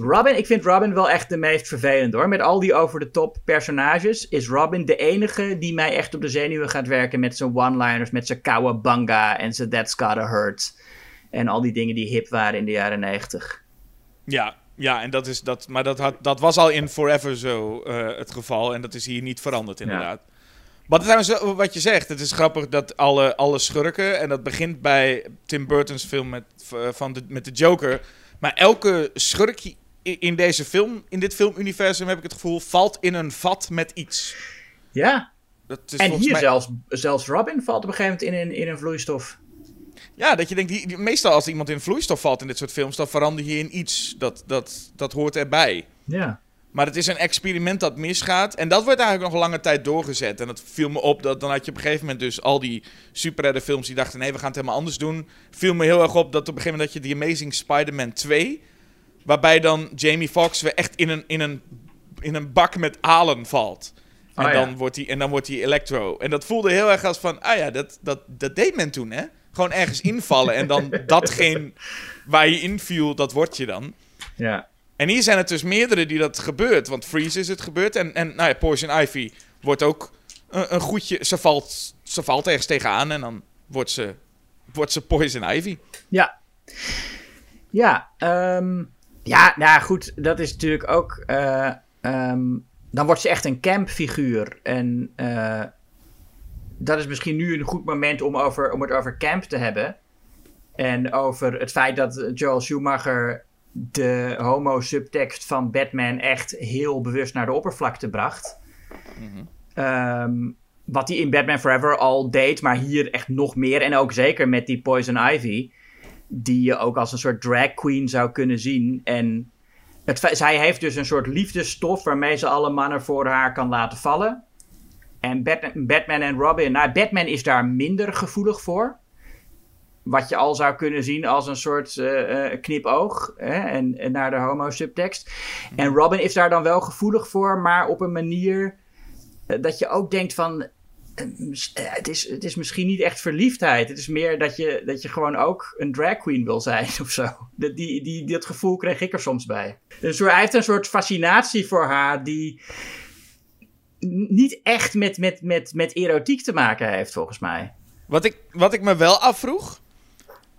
Robin, ik vind Robin wel echt de meest vervelend hoor. Met al die over-de-top personages is Robin de enige die mij echt op de zenuwen gaat werken met zijn one-liners, met zijn cowabunga en zijn that's gotta hurt. En al die dingen die hip waren in de jaren 90. Ja, ja en dat is dat. Maar dat, had, dat was al in Forever zo eh, het geval. En dat is hier niet veranderd, inderdaad. Wat, trouwens, wel- wat je zegt, het is grappig dat alle, alle schurken. En dat begint bij Tim Burton's film met, van de, met de Joker. Maar elke schurk i- in deze film, in dit filmuniversum, heb ik het gevoel, valt in een vat met iets. Ja, Dat is en hier mij- zelfs, zelfs Robin valt op een gegeven moment in een, in een vloeistof. Ja, dat je denkt, die, die- meestal als iemand in vloeistof valt in dit soort films, dan verander je in iets. Dat, dat, dat hoort erbij. Ja. Maar het is een experiment dat misgaat. En dat wordt eigenlijk nog lange tijd doorgezet. En dat viel me op. Dat, dan had je op een gegeven moment dus al die films die dachten... nee, we gaan het helemaal anders doen. Viel me heel erg op dat op een gegeven moment... dat je The Amazing Spider-Man 2... waarbij dan Jamie Foxx weer echt in een, in een, in een bak met alen valt. En, Oh, ja. dan wordt hij, en dan wordt hij Electro. En dat voelde heel erg als van... ah ja, dat, dat, dat deed men toen, hè? Gewoon ergens invallen. en dan datgene waar je inviel, dat word je dan. Ja. En hier zijn het dus meerdere die dat gebeurt. Want Freeze is het gebeurd. En, en nou ja, Poison Ivy wordt ook een, een goedje. Ze valt, ze valt ergens tegenaan en dan wordt ze, wordt ze Poison Ivy. Ja. Ja, ehm, ja, nou goed, dat is natuurlijk ook. eh, ehm, dan wordt ze echt een campfiguur. En eh, dat is misschien nu een goed moment om, over, om het over camp te hebben. En over het feit dat Joel Schumacher de homo-subtekst van Batman echt heel bewust naar de oppervlakte bracht. Ehm, wat hij in Batman Forever al deed, maar hier echt nog meer. En ook zeker met die Poison Ivy die je ook als een soort drag queen zou kunnen zien. En het, zij heeft dus een soort liefdesstof waarmee ze alle mannen voor haar kan laten vallen. En Batman, Batman en Robin, nou, Batman is daar minder gevoelig voor. Wat je al zou kunnen zien als een soort eh, eh, knipoog hè, en, en naar de homo-subtekst. En Robin is daar dan wel gevoelig voor, maar op een manier eh, dat je ook denkt van het, is, het is misschien niet echt verliefdheid. Het is meer dat je, dat je gewoon ook een drag queen wil zijn of zo. Dat, die, die, dat gevoel kreeg ik er soms bij. Dus hij heeft een soort fascinatie voor haar die niet echt met, met, met, met erotiek te maken heeft, volgens mij. Wat ik, wat ik me wel afvroeg.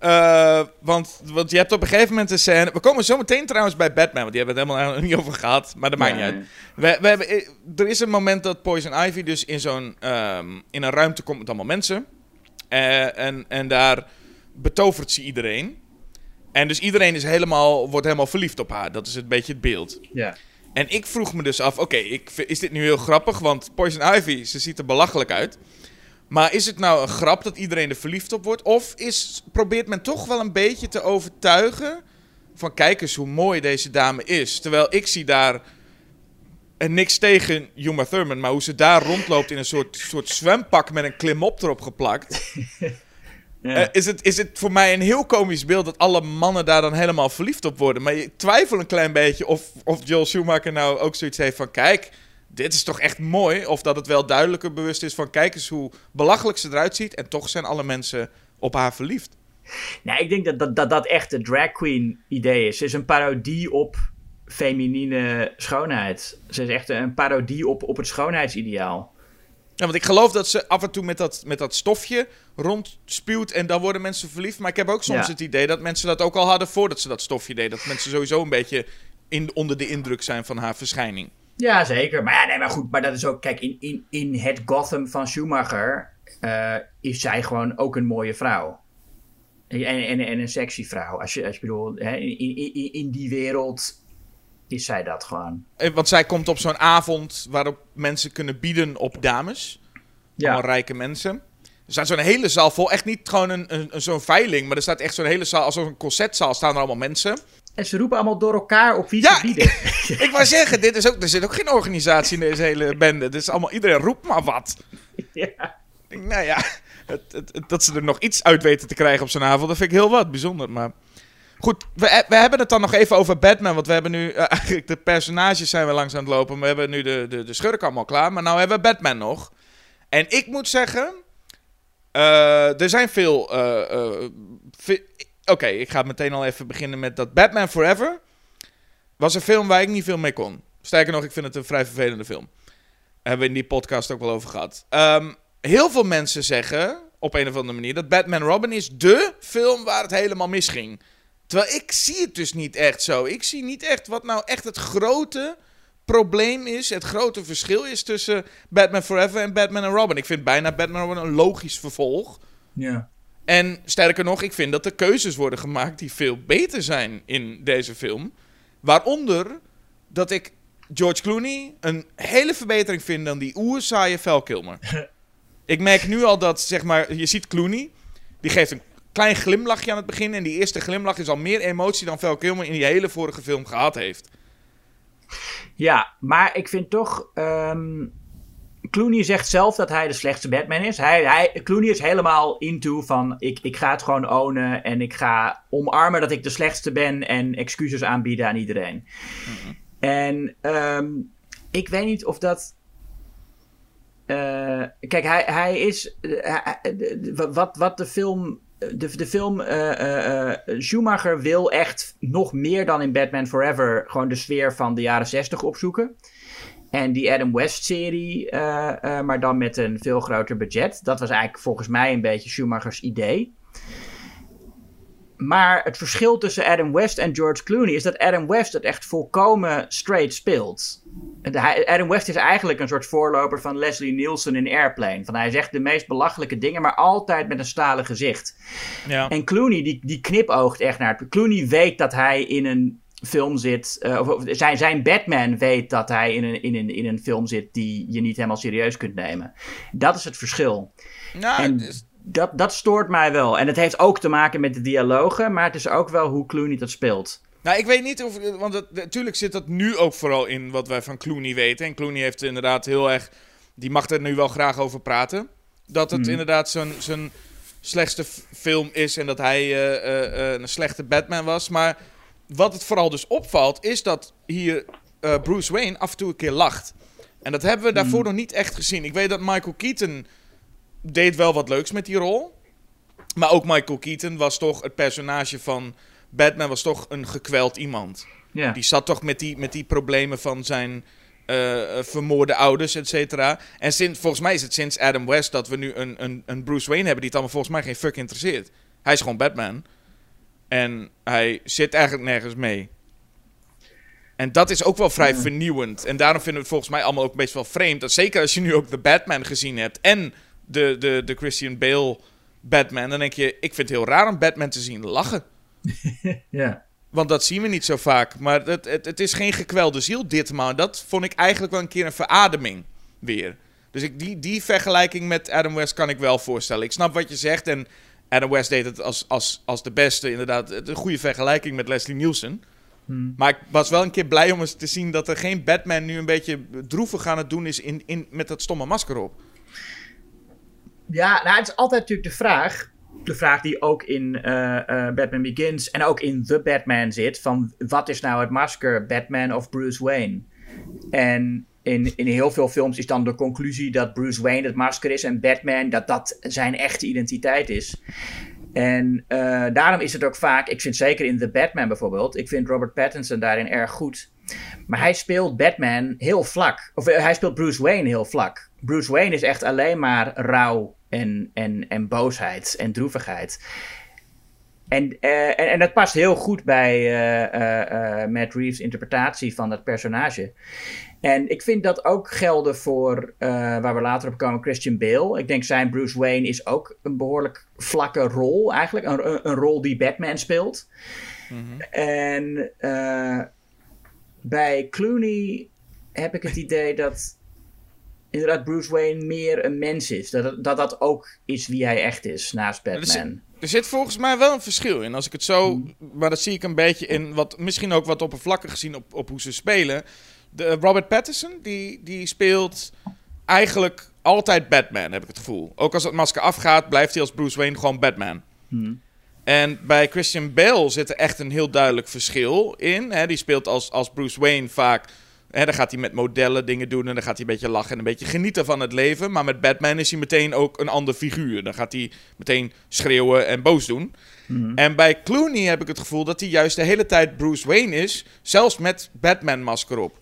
Eh, want, want je hebt op een gegeven moment een scène. We komen zo meteen trouwens bij Batman, want die hebben het helemaal niet over gehad. Maar dat maakt niet uit. We, we hebben, eh, er is een moment dat Poison Ivy dus in zo'n ehm, in een ruimte komt met allemaal mensen. Eh, en, en daar betovert ze iedereen. En dus iedereen is helemaal, wordt helemaal verliefd op haar. Dat is een beetje het beeld. Ja. En ik vroeg me dus af, oké, is dit nu heel grappig? Want Poison Ivy, ze ziet er belachelijk uit. Maar is het nou een grap dat iedereen er verliefd op wordt? Of is, probeert men toch wel een beetje te overtuigen... van kijk eens hoe mooi deze dame is. Terwijl ik zie daar... En niks tegen Uma Thurman, maar hoe ze daar rondloopt in een soort, soort zwempak met een klimop erop geplakt. Ja. Eh, is, het, is het voor mij een heel komisch beeld dat alle mannen daar dan helemaal verliefd op worden. Maar ik twijfel een klein beetje of, of Joel Schumacher nou ook zoiets heeft van... Kijk, dit is toch echt mooi. Of dat het wel duidelijker bewust is van... Kijk eens hoe belachelijk ze eruit ziet. En toch zijn alle mensen op haar verliefd. Nou, ik denk dat dat, dat dat echt de drag queen idee is. Ze is een parodie op feminine schoonheid. Ze is echt een parodie op, op het schoonheidsideaal. Ja, want ik geloof dat ze af en toe met dat, met dat stofje rondspuwt en dan worden mensen verliefd. Maar ik heb ook soms Ja. het idee dat mensen dat ook al hadden voordat ze dat stofje deden. Dat mensen sowieso een beetje in, onder de indruk zijn van haar verschijning. Ja, zeker. Maar ja, nee, maar goed. Maar dat is ook, kijk, in, in, in het Gotham van Schumacher eh, is zij gewoon ook een mooie vrouw. En, en, en een sexy vrouw. Als je, als je bedoelt, hè, in, in, in- die wereld is zij dat gewoon. Eh, Want zij komt op zo'n avond waarop mensen kunnen bieden op dames. Allemaal rijke mensen. Er staat zo'n hele zaal vol. Echt niet gewoon een, een, een- zo'n veiling, maar er staat echt zo'n hele zaal. Als een concertzaal staan er allemaal mensen. En ze roepen allemaal door elkaar op wie Ja. Ik wou zeggen, dit is ook, er zit ook geen organisatie in deze hele bende. Is allemaal, iedereen roept maar wat. ja. Nou ja, het, het- het- dat ze er nog iets uit weten te krijgen op zo'n avond, dat vind ik heel wat bijzonder. Maar goed, we, we hebben het dan nog even over Batman. Want we hebben nu eh, eigenlijk de personages zijn we langs aan het lopen. We hebben nu de, de, de schurk allemaal klaar. Maar nou hebben we Batman nog. En ik moet zeggen, eh, er zijn veel. eh, Oké, ik ga meteen al even beginnen met dat Batman Forever. Was een film waar ik niet veel mee kon. Sterker nog, ik vind het een vrij vervelende film. Hebben we in die podcast ook wel over gehad. Ehm, heel veel mensen zeggen, op een of andere manier, dat Batman Robin is dé film waar het helemaal misging. Terwijl ik zie het dus niet echt zo. Ik zie niet echt wat nou echt het grote probleem is, het grote verschil is tussen Batman Forever en Batman en Robin. Ik vind bijna Batman Robin een logisch vervolg. Ja. En sterker nog, ik vind dat er keuzes worden gemaakt die veel beter zijn in deze film. Waaronder dat ik George Clooney een hele verbetering vind dan die oerzaaie Val Kilmer. ik merk nu al dat, zeg maar, je ziet Clooney, die geeft een klein glimlachje aan het begin. En die eerste glimlach is al meer emotie dan Val Kilmer in die hele vorige film gehad heeft. Ja, maar ik vind toch. ehm, Clooney zegt zelf dat hij de slechtste Batman is. Hij, hij, Clooney is helemaal into van ik, ik ga het gewoon ownen en ik ga omarmen dat ik de slechtste ben en excuses aanbieden aan iedereen. En ehm, ik weet niet of dat. eh, kijk, hij, hij is. eh, hij- hij- wat, wat de film. De, de film eh, eh, eh, Schumacher wil echt nog meer dan in Batman Forever gewoon de sfeer van de jaren 60 opzoeken. En die Adam West-serie, eh, eh, maar dan met een veel groter budget. Dat was eigenlijk volgens mij een beetje Schumachers idee. Maar het verschil tussen Adam West en George Clooney is dat Adam West het echt volkomen straight speelt. Adam West is eigenlijk een soort voorloper van Leslie Nielsen in Airplane. Van hij zegt de meest belachelijke dingen, maar altijd met een stalen gezicht. Ja. En Clooney, die, die knipoogt echt naar het. Clooney weet dat hij in een film zit. eh, of, zijn, zijn Batman weet dat hij in een, in, een, in een film zit die je niet helemaal serieus kunt nemen. Dat is het verschil. Nou, En dat, dat stoort mij wel. En het heeft ook te maken met de dialogen, maar het is ook wel hoe Clooney dat speelt. Nou, ik weet niet of. Want natuurlijk zit dat nu ook vooral in wat wij van Clooney weten. En Clooney heeft inderdaad heel erg. Die mag er nu wel graag over praten. Dat het inderdaad zijn, zijn slechtste film is. En dat hij eh, eh, een slechte Batman was. Maar wat het vooral dus opvalt. Is dat hier eh, Bruce Wayne af en toe een keer lacht. En dat hebben we daarvoor nog niet echt gezien. Ik weet dat Michael Keaton. deed wel wat leuks met die rol. Maar ook Michael Keaton was toch het personage van Batman was toch een gekweld iemand. Die zat toch met die, met die problemen van zijn eh, vermoorde ouders, et cetera. En sinds, volgens mij is het sinds Adam West dat we nu een, een, een Bruce Wayne hebben die het allemaal volgens mij geen fuck interesseert. Hij is gewoon Batman. En hij zit eigenlijk nergens mee. En dat is ook wel vrij vernieuwend. En daarom vinden we het volgens mij allemaal ook best wel vreemd. Dat zeker als je nu ook de Batman gezien hebt en de, de, de Christian Bale Batman. Dan denk je, ik vind het heel raar om Batman te zien lachen. ja. Want dat zien we niet zo vaak. Maar het, het, het is geen gekwelde ziel ditmaal. Dat vond ik eigenlijk wel een keer een verademing weer. Dus ik, die, die vergelijking met Adam West kan ik wel voorstellen. Ik snap wat je zegt. En Adam West deed het als, als, als de beste. Inderdaad, een goede vergelijking met Leslie Nielsen. Maar ik was wel een keer blij om eens te zien dat er geen Batman nu een beetje droevig aan het doen is in, in, met dat stomme masker op. Ja, nou, het is altijd natuurlijk de vraag. De vraag die ook in eh, eh, Batman Begins en ook in The Batman zit: van wat is nou het masker, Batman of Bruce Wayne? En in, in heel veel films is dan de conclusie dat Bruce Wayne het masker is en Batman dat dat zijn echte identiteit is. En eh, daarom is het ook vaak, ik vind zeker in The Batman bijvoorbeeld, ik vind Robert Pattinson daarin erg goed. Maar hij speelt Batman heel vlak. Of eh, hij speelt Bruce Wayne heel vlak. Bruce Wayne is echt alleen maar rouw en, en, en boosheid en droevigheid. En, eh, en, en dat past heel goed bij eh, Matt Reeves' interpretatie van dat personage. En ik vind dat ook gelden voor, eh, waar we later op komen, Christian Bale. Ik denk zijn Bruce Wayne is ook een behoorlijk vlakke rol eigenlijk. Een, een, rol die Batman speelt. En eh, bij Clooney heb ik het idee dat inderdaad Bruce Wayne meer een mens is. Dat dat, dat ook is wie hij echt is naast er zit- Batman. Er zit volgens mij wel een verschil in. Als ik het zo. Maar dat zie ik een beetje in. Wat, misschien ook wat oppervlakkig gezien op, op hoe ze spelen. De, Robert Pattinson, die, die speelt eigenlijk altijd Batman, heb ik het gevoel. Ook als het masker afgaat, blijft hij als Bruce Wayne gewoon Batman. En bij Christian Bale zit er echt een heel duidelijk verschil in. Hè, die speelt als, als Bruce Wayne vaak. Hè, dan gaat hij met modellen dingen doen en dan gaat hij een beetje lachen en een beetje genieten van het leven. Maar met Batman is hij meteen ook een ander figuur. Dan gaat hij meteen schreeuwen en boos doen. En bij Clooney heb ik het gevoel dat hij juist de hele tijd Bruce Wayne is, zelfs met Batman-masker op.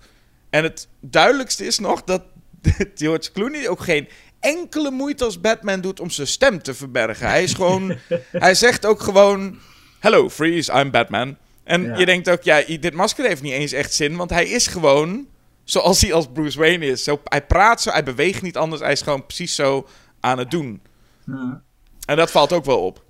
En het duidelijkste is nog dat George Clooney ook geen enkele moeite als Batman doet om zijn stem te verbergen. Hij is gewoon, hij zegt ook gewoon, hello Freeze, I'm Batman. En Ja. je denkt ook, ja, dit masker heeft niet eens echt zin, want hij is gewoon zoals hij als Bruce Wayne is. Zo, hij praat zo, hij beweegt niet anders, hij is gewoon precies zo aan het doen. En dat valt ook wel op.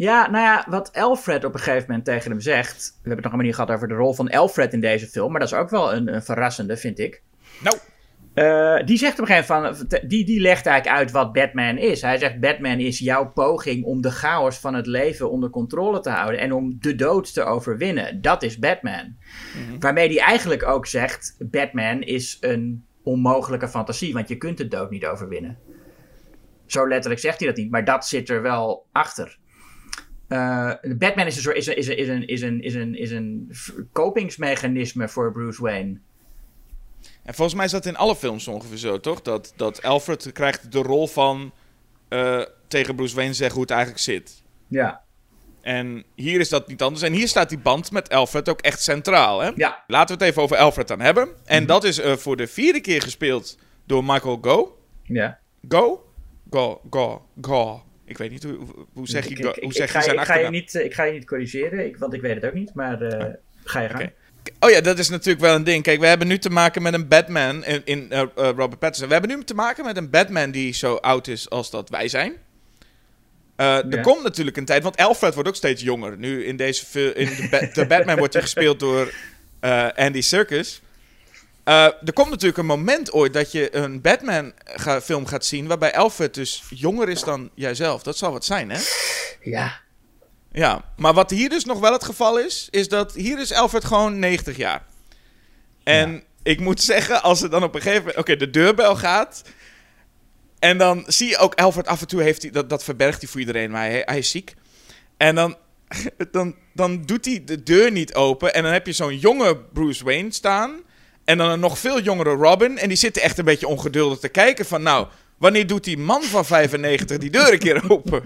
Ja, nou ja, wat Alfred op een gegeven moment tegen hem zegt. We hebben het nog helemaal niet gehad over de rol van Alfred in deze film. Maar dat is ook wel een, een verrassende, vind ik. Nou, Eh, die zegt op een gegeven moment. Die, die legt eigenlijk uit wat Batman is. Hij zegt: Batman is jouw poging om de chaos van het leven onder controle te houden. En om de dood te overwinnen. Dat is Batman. Waarmee hij eigenlijk ook zegt: Batman is een onmogelijke fantasie. Want je kunt de dood niet overwinnen. Zo letterlijk zegt hij dat niet. Maar dat zit er wel achter. Eh, Batman is een, soort, is een, is een, is een, is een, is een, is een kopingsmechanisme voor Bruce Wayne. En volgens mij is dat in alle films ongeveer zo, toch? Dat, dat Alfred krijgt de rol van eh, tegen Bruce Wayne zeggen hoe het eigenlijk zit. Ja. En hier is dat niet anders. En hier staat die band met Alfred ook echt centraal, hè? Ja. Laten we het even over Alfred dan hebben. En dat is eh, voor de vierde keer gespeeld door Michael Go. Ja. Go? Go, go, go. Ik weet niet, hoe, hoe- zeg je, Ik- hoe zeg ik je zijn ik ga je niet, eh, Ik ga je niet corrigeren, ik, want ik weet het ook niet. Maar eh, ga je gaan. Oh ja, dat is natuurlijk wel een ding. Kijk, we hebben nu te maken met een Batman in, in eh, Robert Pattinson. We hebben nu te maken met een Batman die zo oud is als dat wij zijn. Er komt natuurlijk een tijd, want Alfred wordt ook steeds jonger. Nu in deze in de, Ba- de Batman wordt hij gespeeld door Andy Serkis. Eh, er komt natuurlijk een moment ooit dat je een Batman-film gaat zien waarbij Alfred dus jonger is dan jijzelf. Dat zal wat zijn, hè? Ja. Ja, maar wat hier dus nog wel het geval is, is dat hier is Alfred gewoon 90 jaar. En ik moet zeggen, als er dan op een gegeven moment, oké, de deurbel gaat. En dan zie je ook Alfred af en toe heeft hij, dat, dat verbergt hij voor iedereen, maar hij, hij is ziek. En dan, dan, dan doet hij de deur niet open. En dan heb je zo'n jonge Bruce Wayne staan. En dan een nog veel jongere Robin. En die zitten echt een beetje ongeduldig te kijken van, nou, wanneer doet die man van 95 die deur een keer open?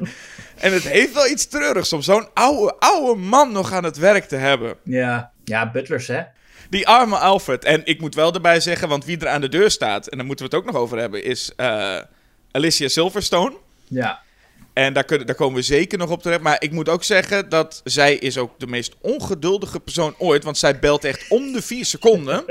En het heeft wel iets treurigs om zo'n oude, oude man nog aan het werk te hebben. Ja. Ja, butlers, hè? Die arme Alfred. En ik moet wel erbij zeggen, want wie er aan de deur staat, en daar moeten we het ook nog over hebben, is eh, Alicia Silverstone. Ja. En daar, kunnen, daar komen we zeker nog op terecht. Maar ik moet ook zeggen dat zij is ook de meest ongeduldige persoon ooit. Want zij belt echt om de vier seconden.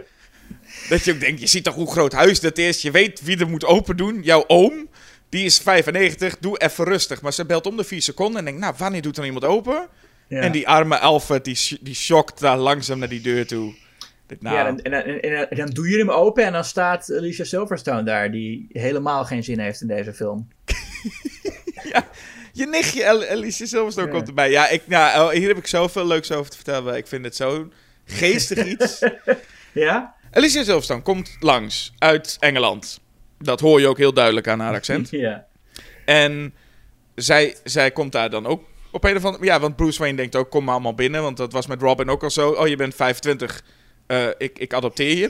dat je ook denkt, je ziet toch hoe groot huis dat is. Je weet wie er moet open doen. Jouw oom, die is 95. Doe even rustig. Maar ze belt om de vier seconden en denkt, nou, wanneer doet er iemand open? Ja. En die arme Alfred, die, die shockt daar langzaam naar die deur toe. Nou, Ja, en, en, en, en- en dan doe je hem open en dan staat Alicia Silverstone daar, die helemaal geen zin heeft in deze film. Je nichtje, Alicia Silverstone, Ja. komt erbij. Ja, ik, ja, oh, hier heb ik zoveel leuks over te vertellen. Ik vind het zo'n geestig iets. Ja? Alicia Silverstone komt langs uit Engeland. Dat hoor je ook heel duidelijk aan haar accent. Ja. En zij, zij komt daar dan ook op een of andere... Ja, want Bruce Wayne denkt ook, kom maar allemaal binnen. Want dat was met Robin ook al zo. Oh, je bent 25. eh, ik, ik adopteer je.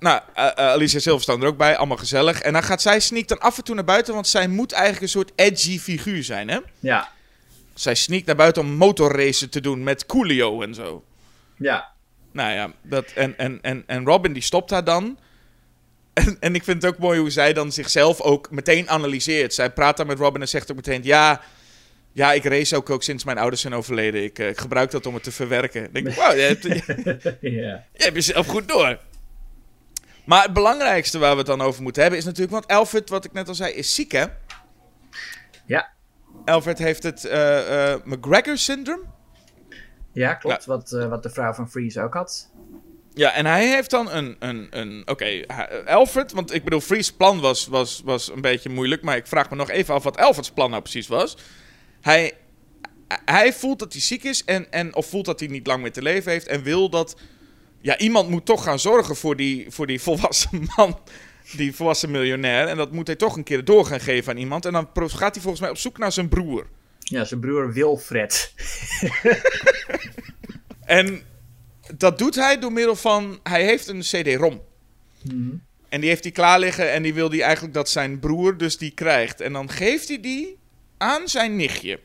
Nou, eh, eh, Alicia Silverstone er ook bij. Allemaal gezellig. En dan gaat zij sneakt dan af en toe naar buiten. Want zij moet eigenlijk een soort edgy figuur zijn, hè? Ja. Zij sneakt naar buiten om motorracen te doen met Coolio en zo. Ja. Nou ja, dat, en, en, en, en Robin die stopt haar dan. En, en ik vind het ook mooi hoe zij dan zichzelf ook meteen analyseert. Zij praat dan met Robin en zegt ook meteen... Ja, ja ik race ook, ook sinds mijn ouders zijn overleden. Ik, eh, ik gebruik dat om het te verwerken. Ik denk, wow, je hebt, je, ja. je hebt jezelf goed door. Maar het belangrijkste waar we het dan over moeten hebben is natuurlijk... Want Alfred, wat ik net al zei, is ziek, hè? Ja. Alfred heeft het eh, eh, McGregor-syndroom. Ja, klopt. Wat, eh, wat de vrouw van Freeze ook had. Ja, en hij heeft dan een... een, een Oké, hij- Alfred, want ik bedoel, Free's plan was, was, was een beetje moeilijk... maar ik vraag me nog even af wat Alfreds plan nou precies was. Hij, hij voelt dat hij ziek is, en, en, of voelt dat hij niet lang meer te leven heeft... en wil dat... Ja, iemand moet toch gaan zorgen voor die, voor die volwassen man... die volwassen miljonair. En dat moet hij toch een keer door gaan geven aan iemand. En dan gaat hij volgens mij op zoek naar zijn broer. Ja, zijn broer Wilfred. En dat doet hij door middel van. Hij heeft een CD-ROM. En die heeft hij klaar liggen. En die wil hij eigenlijk dat zijn broer dus die krijgt. En dan geeft hij die aan zijn nichtje.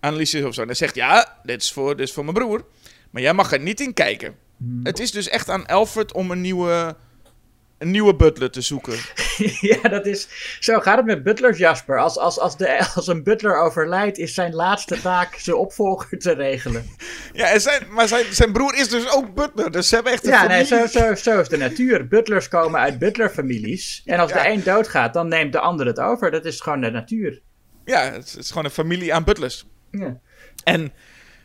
Annelies of zo. En hij zegt: Ja, dit is, voor, dit is voor mijn broer. Maar jij mag er niet in kijken. Het is dus echt aan Alfred om een nieuwe, een nieuwe butler te zoeken. ja, dat is. Zo gaat het met butlers, Jasper. Als, als, als, de, als een butler overlijdt, is zijn laatste taak zijn opvolger te regelen. Ja, en zijn, maar zijn, zijn broer is dus ook butler. Dus ze hebben echt een Ja, nee, zo, zo, zo is de natuur. Butlers komen uit butlerfamilies. En als Ja. de een doodgaat, dan neemt de ander het over. Dat is gewoon de natuur. Ja, het is, het is gewoon een familie aan butlers. Ja. En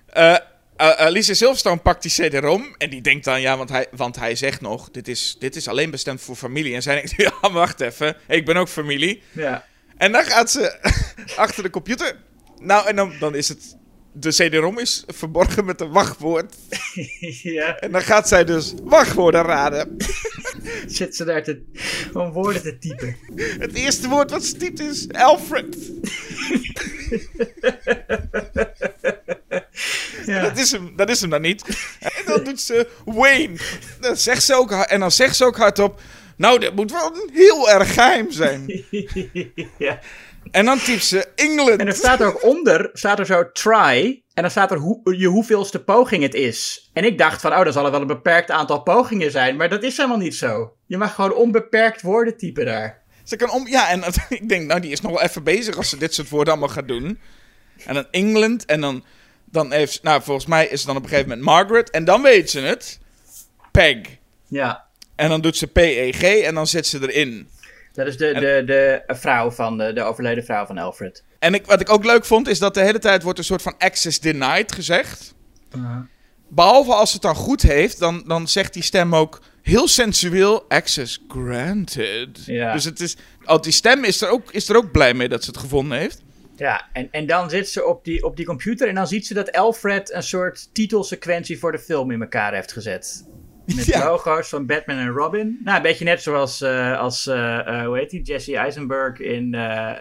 eh eh, Alicia Silverstone pakt die CD-ROM en die denkt dan, ja, want hij, want hij zegt nog, dit is, dit is alleen bestemd voor familie. En zij denkt, ja, maar wacht even, ik ben ook familie. ja. En dan gaat ze achter de computer. Nou, en dan, dan is het, de CD-ROM is verborgen met een wachtwoord. ja. En dan gaat zij dus wachtwoorden raden. Zit ze daar te, om woorden te typen. Het eerste woord wat ze typt is Alfred. Ja. Dat is hem, dat is hem dan niet. En dan doet ze Wayne. Dan zegt ze ook, en dan zegt ze ook hardop... Nou, dat moet wel een heel erg geheim zijn. ja. En dan typt ze England. En er staat er ook onder, staat er zo try. En dan staat er hoe, je hoeveelste poging het is. En ik dacht van, oh, dan zal er wel een beperkt aantal pogingen zijn. Maar dat is helemaal niet zo. Je mag gewoon onbeperkt woorden typen daar. Ze kan om... Ja, en ik denk, nou, die is nog wel even bezig als ze dit soort woorden allemaal gaat doen. En dan England. En dan, dan heeft... Nou, volgens mij is het dan op een gegeven moment Margaret. En dan weet ze het. Peg. Ja. En dan doet ze P-E-G en dan zet ze erin. Dat is de, de, de vrouw van, de, de overleden vrouw van Alfred. En ik, wat ik ook leuk vond, is dat de hele tijd wordt een soort van access denied gezegd. Behalve als het dan goed heeft, dan, dan zegt die stem ook heel sensueel access granted. Ja. Dus het is, oh, die stem is er, ook, is er ook blij mee dat ze het gevonden heeft. Ja, en, en dan zit ze op die, op die computer en dan ziet ze dat Alfred een soort titelsequentie voor de film in elkaar heeft gezet. Met Ja. logo's van Batman en Robin. Nou, een beetje net zoals, eh, als, eh, eh, hoe heet die, Jesse Eisenberg in,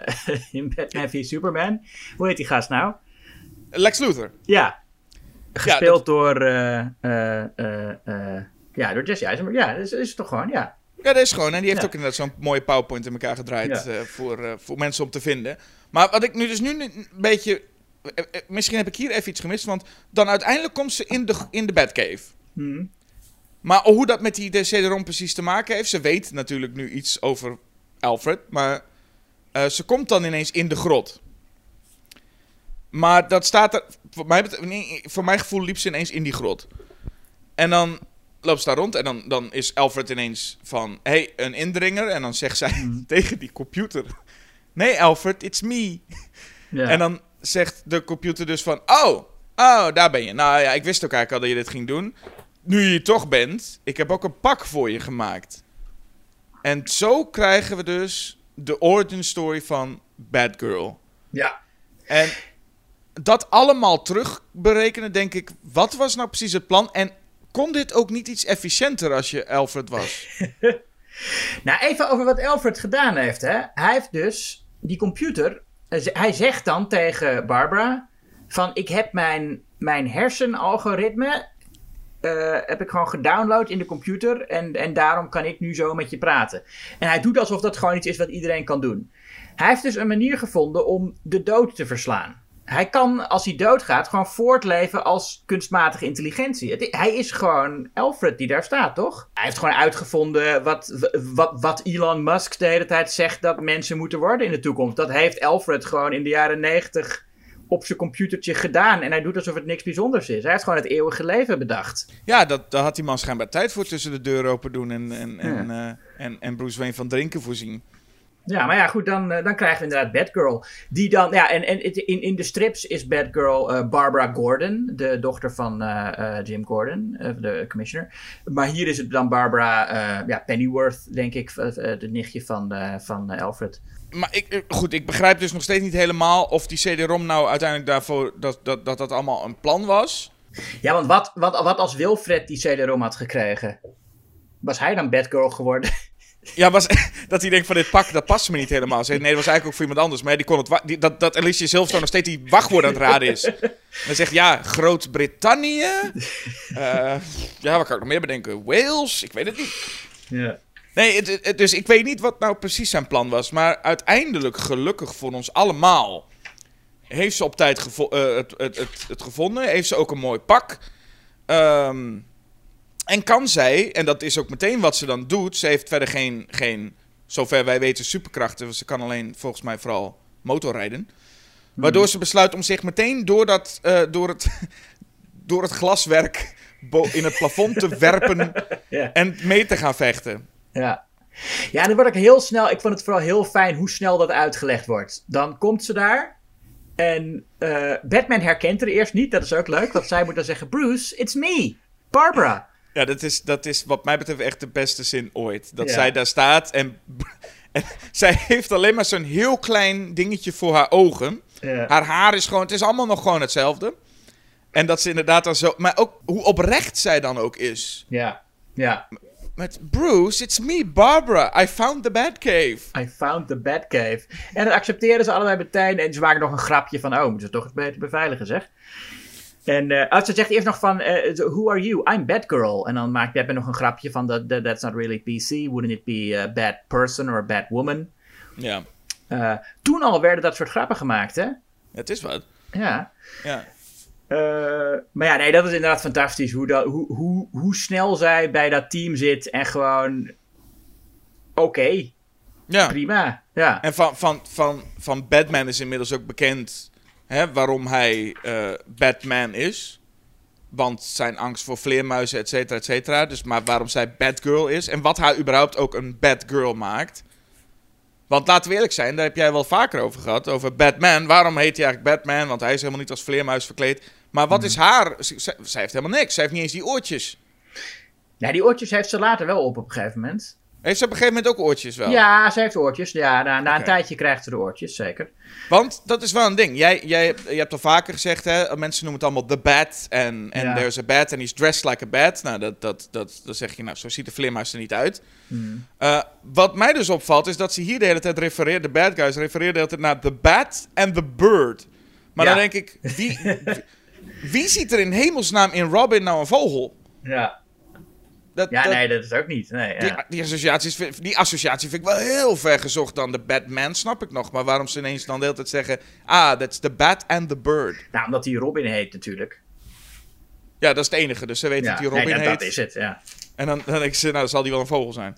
in Batman v Superman. Hoe heet die gast nou? Lex Luthor. Ja, gespeeld Ja, dat- door, ja, door Jesse Eisenberg. Ja, dat is, is het toch gewoon, ja. Ja, dat is gewoon. En die heeft Ja. ook inderdaad zo'n mooie PowerPoint in elkaar gedraaid voor, voor mensen om te vinden. Maar wat ik nu dus nu een beetje... eh, eh, Misschien heb ik hier even iets gemist, want dan uiteindelijk komt ze in de, in de Batcave. Hm. Maar hoe dat met die de CD-ROM precies te maken heeft, ze weet natuurlijk nu iets over Alfred, maar eh, ze komt dan ineens in de grot. Maar dat staat er, voor, mij, voor mijn gevoel liep ze ineens in die grot. En dan loopt ze daar rond en dan, dan is Alfred ineens van, hey, een indringer. En dan zegt zij tegen die computer, nee Alfred, it's me. Ja. En dan zegt de computer dus van, oh, oh, daar ben je. Nou ja, ik wist ook eigenlijk al dat je dit ging doen. Nu je hier toch bent, ik heb ook een pak voor je gemaakt. En zo krijgen we dus de origin story van Batgirl. ja. En dat allemaal terugberekenen, denk ik, wat was nou precies het plan? En kon dit ook niet iets efficiënter als je Alfred was? Nou, even over wat Alfred gedaan heeft. Hè. Hij heeft dus die computer. eh, Hij zegt dan tegen Barbara: van ik heb mijn, mijn hersenalgoritme. eh, heb ik gewoon gedownload in de computer. En, en daarom kan ik nu zo met je praten. En hij doet alsof dat gewoon iets is wat iedereen kan doen. Hij heeft dus een manier gevonden om de dood te verslaan. Hij kan, als hij doodgaat, gewoon voortleven als kunstmatige intelligentie. Het hij is gewoon Alfred die daar staat, toch? Hij heeft gewoon uitgevonden wat, wat, wat Elon Musk de hele tijd zegt dat mensen moeten worden in de toekomst. Dat heeft Alfred gewoon in de jaren negentig op zijn computertje gedaan. En hij doet alsof het niks bijzonders is. Hij heeft gewoon het eeuwige leven bedacht. Ja, dat, daar had die man schijnbaar tijd voor tussen de deur open doen en, en, en, eh, en, en Bruce Wayne van drinken voorzien. Ja, maar ja, goed, dan, eh, dan krijgen we inderdaad Batgirl. Die dan, ja, en, en in, in de strips is Batgirl eh, Barbara Gordon, de dochter van eh, Jim Gordon, de commissioner. Maar hier is het dan Barbara ja, Pennyworth, denk ik, de nichtje van, van Alfred. Maar ik, goed, ik begrijp dus nog steeds niet helemaal of die CD-ROM nou uiteindelijk daarvoor, dat dat, dat dat allemaal een plan was. Ja, want wat, wat, wat als Wilfred die CD-ROM had gekregen? Was hij dan Batgirl geworden? Ja, was, dat hij denkt van dit pak, dat past me niet helemaal. Zei, nee, dat was eigenlijk ook voor iemand anders. Maar die kon het die, dat, dat Alicia Silverstone nog steeds die wachtwoord aan het raden is. En dan zegt ja, Groot-Brittannië. Eh, ja, wat kan ik nog meer bedenken? Wales? Ik weet het niet. Ja. Nee, het, het- dus ik weet niet wat nou precies zijn plan was. Maar uiteindelijk, gelukkig voor ons allemaal, heeft ze op tijd eh, het, het, het, het gevonden. Heeft ze ook een mooi pak. Ehm, en kan zij, en dat is ook meteen wat ze dan doet. Ze heeft verder geen, geen zover wij weten, superkrachten. Ze kan alleen volgens mij vooral motorrijden. Waardoor ze besluit om zich meteen door, dat, eh, door, het, door het glaswerk in het plafond te werpen Ja. en mee te gaan vechten. Ja. Ja, en dan word ik heel snel. Ik vond het vooral heel fijn hoe snel dat uitgelegd wordt. Dan komt ze daar. En eh, Batman herkent haar eerst niet. Dat is ook leuk. Want zij moet dan zeggen: Bruce, it's me, Barbara. Ja, dat is, dat is wat mij betreft echt de beste zin ooit. Dat Ja. zij daar staat en, en zij heeft alleen maar zo'n heel klein dingetje voor haar ogen. Ja. Haar haar is gewoon, het is allemaal nog gewoon hetzelfde. En dat ze inderdaad dan zo, maar ook hoe oprecht zij dan ook is. Ja. Ja. Met Bruce, it's me, Barbara. I found the Batcave. I found the Batcave. En dat accepteren ze allebei meteen. En ze maken nog een grapje van: oh, moeten ze toch beter beveiligen, zeg. En oh, ze zegt eerst nog van: eh, Who are you? I'm Batgirl. En dan maakt Batman nog een grapje van: that, that- That's not really PC. Wouldn't it be a bad person or a bad woman? Ja, Eh, toen al werden dat soort grappen gemaakt, hè? het is wat. Ja. Ja. Maar ja, nee, dat is inderdaad fantastisch. Hoe, dat, hoe, hoe, hoe snel zij bij dat team zit en gewoon. Oké, ja. prima. Ja. En van, van, van, van Batman is inmiddels ook bekend hè, waarom hij eh, Batman is. Want zijn angst voor vleermuizen, et cetera, et cetera. Dus maar waarom zij Batgirl is. En wat haar überhaupt ook een Batgirl maakt. Want laten we eerlijk zijn, daar heb jij wel vaker over gehad. Over Batman. Waarom heet hij eigenlijk Batman? Want hij is helemaal niet als vleermuis verkleed. Maar wat is haar... z- z- Zij heeft helemaal niks. Zij heeft niet eens die oortjes. ja, die oortjes heeft ze later wel op op een gegeven moment. Heeft ze op een gegeven moment ook oortjes wel? Ja, ze heeft oortjes. Ja, na, na een tijdje krijgt ze de oortjes, zeker. Want dat is wel een ding. Jij, jij, je hebt al vaker gezegd, hè, mensen noemen het allemaal The Bat. En Ja. there's a bat and he's dressed like a bat. Nou, dat, dat, dat, dan zeg je, nou, zo ziet de vleermuis er niet uit. Hmm. Eh, wat mij dus opvalt, is dat ze hier de hele tijd refereert, de bad guys refereert de hele tijd naar The Bat and The Bird. Maar Ja. dan denk ik, wie, wie ziet er in hemelsnaam in Robin nou een vogel? Ja, Dat, ja dat- nee, dat is ook niet. Nee, die, ja. die, associaties, vind- die associatie vind ik wel heel ver gezocht dan de Batman, snap ik nog. Maar waarom ze ineens dan de hele tijd zeggen... Ah, that's the bat and the bird. Nou, omdat hij Robin heet natuurlijk. Ja, dat is het enige. Dus ze weten Ja, dat hij Robin nee, dat, heet. dat is het, ja. En dan, dan denk ik ze, nou, dan zal die wel een vogel zijn.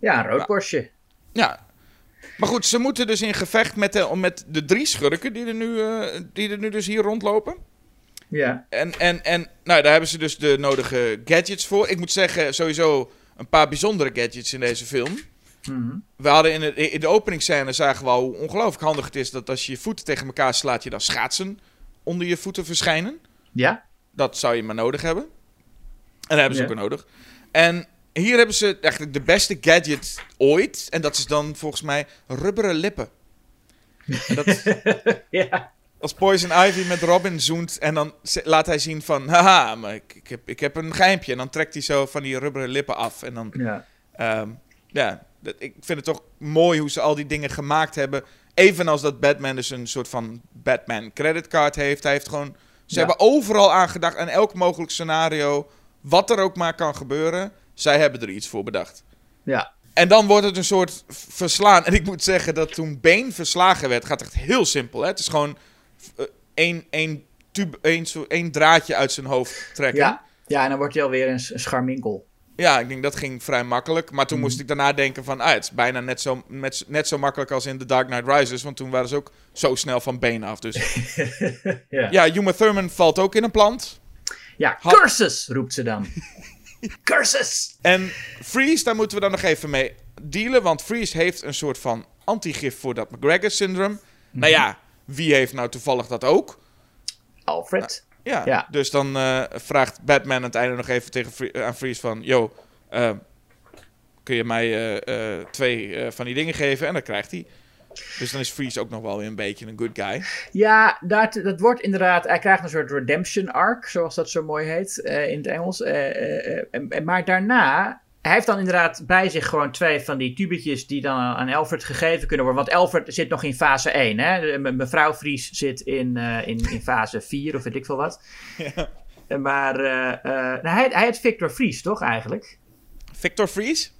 Ja, een roodborstje. Ja. Maar goed, ze moeten dus in gevecht met de, met de drie schurken die er, nu, eh, die er nu dus hier rondlopen. Ja. En, en, en nou, daar hebben ze dus de nodige gadgets voor. Ik moet zeggen, sowieso een paar bijzondere gadgets in deze film. Mhm. We hadden in, het, in de openingsscène zagen we al hoe ongelooflijk handig het is dat als je je voeten tegen elkaar slaat, je dan schaatsen onder je voeten verschijnen. Ja? Dat zou je maar nodig hebben. En dat hebben ze Ja. ook nodig. En hier hebben ze eigenlijk de beste gadget ooit. En dat is dan volgens mij rubberen lippen. En dat, Ja. Als Poison Ivy met Robin zoent en dan laat hij zien van... Haha, maar ik, ik, heb, ik heb een geimpje. En dan trekt hij zo van die rubberen lippen af. En dan... Ja. Ehm, ja, dat, ik vind het toch mooi hoe ze al die dingen gemaakt hebben. Evenals dat Batman dus een soort van Batman creditcard heeft. Hij heeft gewoon... Ze Ja. hebben overal aan gedacht, aan elk mogelijk scenario. Wat er ook maar kan gebeuren. Zij hebben er iets voor bedacht. Ja. En dan wordt het een soort verslaan. En ik moet zeggen dat toen Bane verslagen werd, gaat het echt heel simpel. Hè? Het is gewoon één, één, tube, één, zo- één draadje uit zijn hoofd trekken. Ja. Ja, en dan wordt hij alweer een, een scharminkel. Ja, ik denk dat ging vrij makkelijk. Maar toen moest ik daarna denken van... Ah, het is bijna net zo, net, net zo makkelijk als in The Dark Knight Rises. Want toen waren ze ook zo snel van benen af. Dus Ja. ja, Uma Thurman valt ook in een plant. Ja, Ha- cursus, roept ze dan. cursus! En Freeze, daar moeten we dan nog even mee dealen. Want Freeze heeft een soort van antigif voor dat McGregor-syndroom. Nou ja, wie heeft nou toevallig dat ook? Alfred. Ja, Ja. dus dan eh, vraagt Batman aan het einde nog even tegen aan Freeze van... Yo, eh, kun je mij eh, twee van die dingen geven? En dan krijgt hij. Dus dan is Freeze ook nog wel weer een beetje een good guy. Ja, dat, dat wordt inderdaad. Hij krijgt een soort redemption arc, zoals dat zo mooi heet in het Engels. En- en- maar daarna hij heeft dan inderdaad bij zich gewoon twee van die tubetjes die dan aan Alfred gegeven kunnen worden. Want Alfred zit nog in fase 1. Hè? Mevrouw Vries zit in, eh, in, in fase 4 of weet ik veel wat. Ja. Maar eh, eh, nou, hij, hij heet Victor Vries, toch eigenlijk? Victor Fries?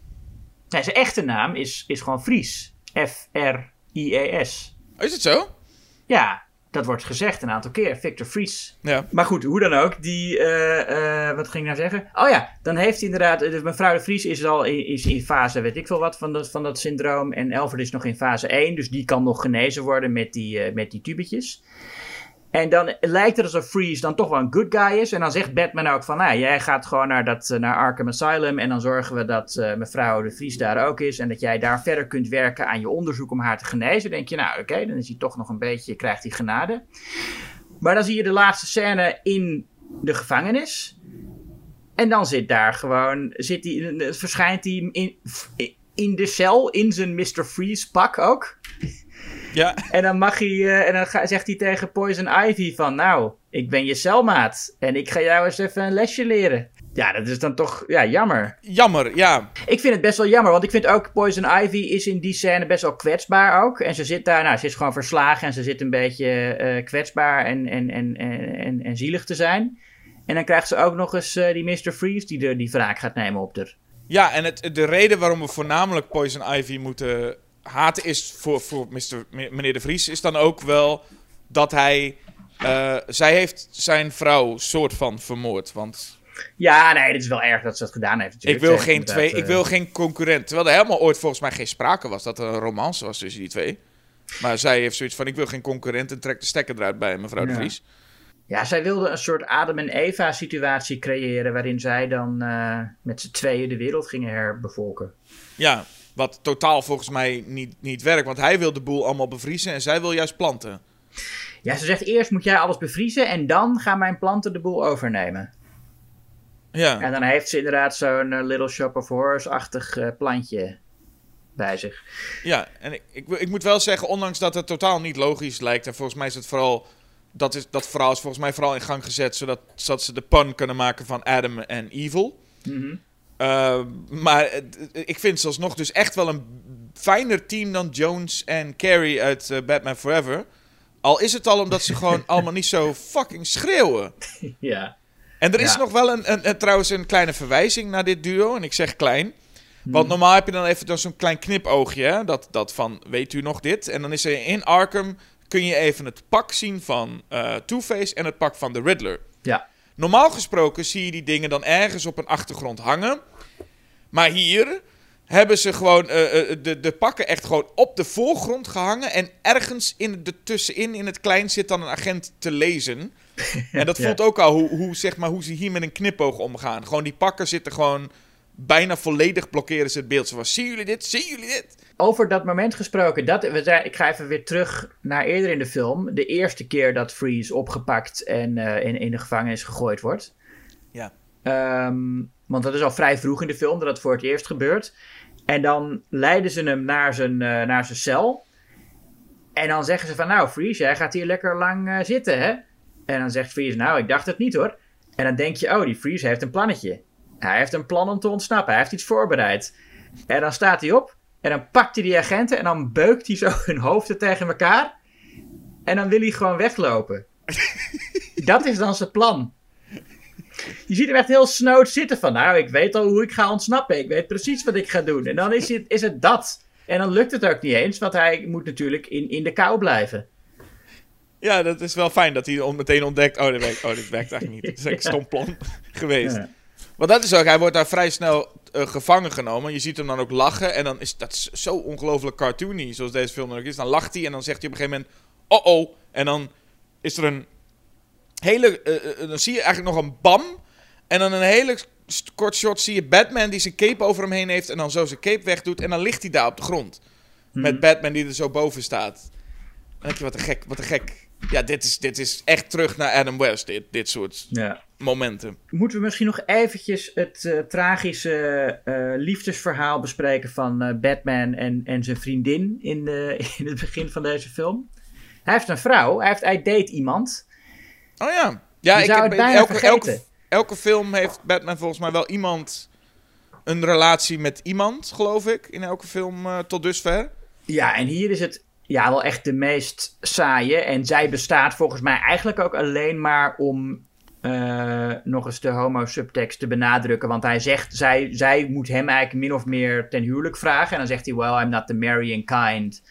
Nee, zijn echte naam is, is gewoon Vries. F-R-I-E-S. Oh, is het zo? Ja, dat wordt gezegd een aantal keer. Victor Vries. Ja. Maar goed, hoe dan ook. Die, eh, eh, wat ging ik nou zeggen? Oh ja, dan heeft hij inderdaad. Dus mevrouw de Vries is al in, is in fase, weet ik veel wat, van dat, van dat syndroom. En Alfred is nog in fase 1. Dus die kan nog genezen worden met die, eh, met die tubetjes. En dan lijkt het alsof Freeze dan toch wel een good guy is. En dan zegt Batman ook van, nou, jij gaat gewoon naar, dat, eh, naar Arkham Asylum. En dan zorgen we dat eh, mevrouw de Vries daar ook is. En dat jij daar verder kunt werken aan je onderzoek om haar te genezen. Dan denk je, nou oké, dan is hij toch nog een beetje, krijgt hij genade. Maar dan zie je de laatste scène in de gevangenis. En dan zit daar gewoon, zit hij, verschijnt hij in, in de cel, in zijn Mr. Freeze pak ook. Ja. En dan mag hij, eh, en dan ga- zegt hij tegen Poison Ivy van, nou, ik ben je celmaat. En ik ga jou eens even een lesje leren. Ja, dat is dan toch, ja, jammer. Jammer, ja. Ik vind het best wel jammer, want ik vind ook Poison Ivy is in die scène best wel kwetsbaar ook. En ze zit daar, nou, ze is gewoon verslagen en ze zit een beetje eh, kwetsbaar en, en, en, en, en, zielig te zijn. En dan krijgt ze ook nog eens eh, die Mr. Freeze die de, die wraak gaat nemen op haar. Ja, en het, de reden waarom we voornamelijk Poison Ivy moeten haten is voor, voor Mr. meneer De Vries, is dan ook wel dat hij. eh, zij heeft zijn vrouw soort van vermoord. Want Ja, nee, het is wel erg dat ze dat gedaan heeft ik wil, geen twee, ik inderdaad, wil eh, geen concurrent. Terwijl er helemaal ooit volgens mij geen sprake was dat er een romance was tussen die twee. Maar zij heeft zoiets van: ik wil geen concurrent en trekt de stekker eruit bij mevrouw De. Vries. Ja, zij wilde een soort Adam en Eva situatie creëren... waarin zij dan eh, met z'n tweeën de wereld gingen herbevolken. Ja, wat totaal volgens mij niet, niet werkt. Want hij wil de boel allemaal bevriezen en zij wil juist planten. Ja, ze zegt eerst moet jij alles bevriezen... en dan gaan mijn planten de boel overnemen. Ja. En dan heeft ze inderdaad zo'n eh, Little Shop of Horrors-achtig eh, plantje bij zich. Ja, en ik, ik, ik moet wel zeggen, ondanks dat het totaal niet logisch lijkt, en volgens mij is het vooral. Dat, is, dat verhaal is volgens mij vooral in gang gezet zodat, zodat ze de pun kunnen maken van Adam en Evil. Mhm. Uh, maar ik vind ze alsnog dus echt wel een fijner team dan Jones en Carrie uit eh, Batman Forever. Al is het al omdat ze gewoon allemaal niet zo fucking schreeuwen. Ja. En er is Ja. nog wel een, een, een- trouwens een kleine verwijzing naar dit duo. En ik zeg klein. Want normaal heb je dan even zo'n klein knipoogje. Hè? Dat, dat van, weet u nog dit? En dan is er in Arkham, kun je even het pak zien van eh, Two-Face en het pak van de Riddler. Ja. Normaal gesproken zie je die dingen dan ergens op een achtergrond hangen. Maar hier hebben ze gewoon eh, eh, de, de pakken echt gewoon op de voorgrond gehangen. En ergens in de tussenin, in het klein, zit dan een agent te lezen. En dat Ja. voelt ook al hoe, hoe, zeg maar, hoe ze hier met een knipoog omgaan. Gewoon die pakken zitten gewoon bijna volledig blokkeren ze het beeld. Zo van, zien jullie dit? Zien jullie dit? Over dat moment gesproken, dat, we zijn, ik ga even weer terug naar eerder in de film. De eerste keer dat Freeze opgepakt en eh, in, in de gevangenis gegooid wordt. Ja. Ehm, want dat is al vrij vroeg in de film dat het voor het eerst gebeurt. En dan leiden ze hem naar zijn, eh, naar zijn cel. En dan zeggen ze van, nou Freeze, jij gaat hier lekker lang eh, zitten, hè? En dan zegt Freeze, nou, ik dacht het niet hoor. En dan denk je, oh, die Freeze heeft een plannetje. Hij heeft een plan om te ontsnappen. Hij heeft iets voorbereid. En dan staat hij op. En dan pakt hij die agenten. En dan beukt hij zo hun hoofden tegen elkaar. En dan wil hij gewoon weglopen. Dat is dan zijn plan. Je ziet hem echt heel snood zitten van... Nou, ik weet al hoe ik ga ontsnappen. Ik weet precies wat ik ga doen. En dan is het, is het dat. En dan lukt het ook niet eens. Want hij moet natuurlijk in, in de kou blijven. Ja, dat is wel fijn dat hij meteen ontdekt... Oh, dit werkt, oh, dit werkt eigenlijk niet. Dat is echt een stom plan geweest. Ja. Want dat is ook, hij wordt daar vrij snel eh, gevangen genomen. Je ziet hem dan ook lachen. En dan is dat is zo ongelooflijk cartoony, zoals deze film ook is. Dan lacht hij en dan zegt hij op een gegeven moment: Oh oh. En dan is er een hele. eh, eh, dan zie je eigenlijk nog een bam. En dan een hele kort shot zie je Batman die zijn cape over hem heen heeft. En dan zo zijn cape wegdoet. En dan ligt hij daar op de grond. Met Batman die er zo boven staat. Dan denk je: Wat een gek, wat een gek. Ja, dit is, dit is echt terug naar Adam West, dit, dit soort Ja. Momenten. Moeten we misschien nog eventjes het eh, tragische eh, liefdesverhaal bespreken van eh, Batman en, en zijn vriendin in, de, in het begin van deze film? Hij heeft een vrouw, hij, heeft, hij date iemand. Oh ja. Ja, bijna elke, elke, elke film heeft Batman volgens mij wel iemand een relatie met iemand, geloof ik, in elke film tot dusver. Ja, en hier is het ja, wel echt de meest saaie. En zij bestaat volgens mij eigenlijk ook alleen maar om eh, nog eens de homo-subtekst te benadrukken. Want hij zegt, zij, zij moet hem eigenlijk min of meer ten huwelijk vragen. En dan zegt hij, well, I'm not the marrying kind.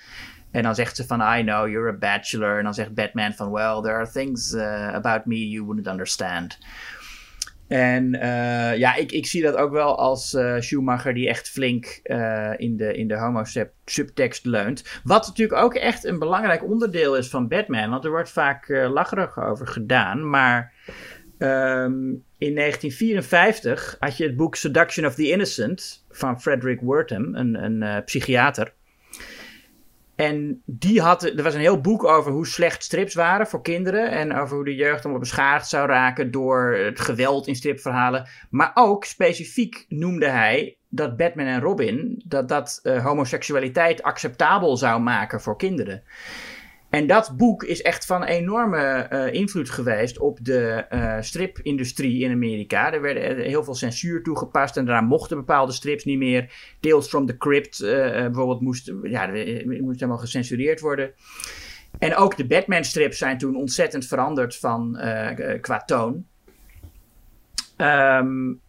En dan zegt ze van, I know, you're a bachelor. En dan zegt Batman van, well, there are things uh, about me you wouldn't understand. En uh, ja, ik, ik zie dat ook wel als Schumacher die echt flink in de, in de homo-subtekst leunt. Wat natuurlijk ook echt een belangrijk onderdeel is van Batman. Want er wordt vaak lacherig over gedaan. Maar um, in 1954 had je het boek Seduction of the Innocent van Frederick Wertham, een, een psychiater. En die had, er was een heel boek over hoe slecht strips waren voor kinderen. En over hoe de jeugd allemaal beschadigd zou raken door het geweld in stripverhalen. Maar ook specifiek noemde hij dat Batman en Robin, dat dat uh, homoseksualiteit acceptabel zou maken voor kinderen. En dat boek is echt van enorme uh, invloed geweest op de uh, stripindustrie in Amerika. Er werd heel veel censuur toegepast en daarna mochten bepaalde strips niet meer. Tales from the Crypt uh, bijvoorbeeld moest, ja, moest helemaal gecensureerd worden. En ook de Batman-strips zijn toen ontzettend veranderd van, qua toon. Um,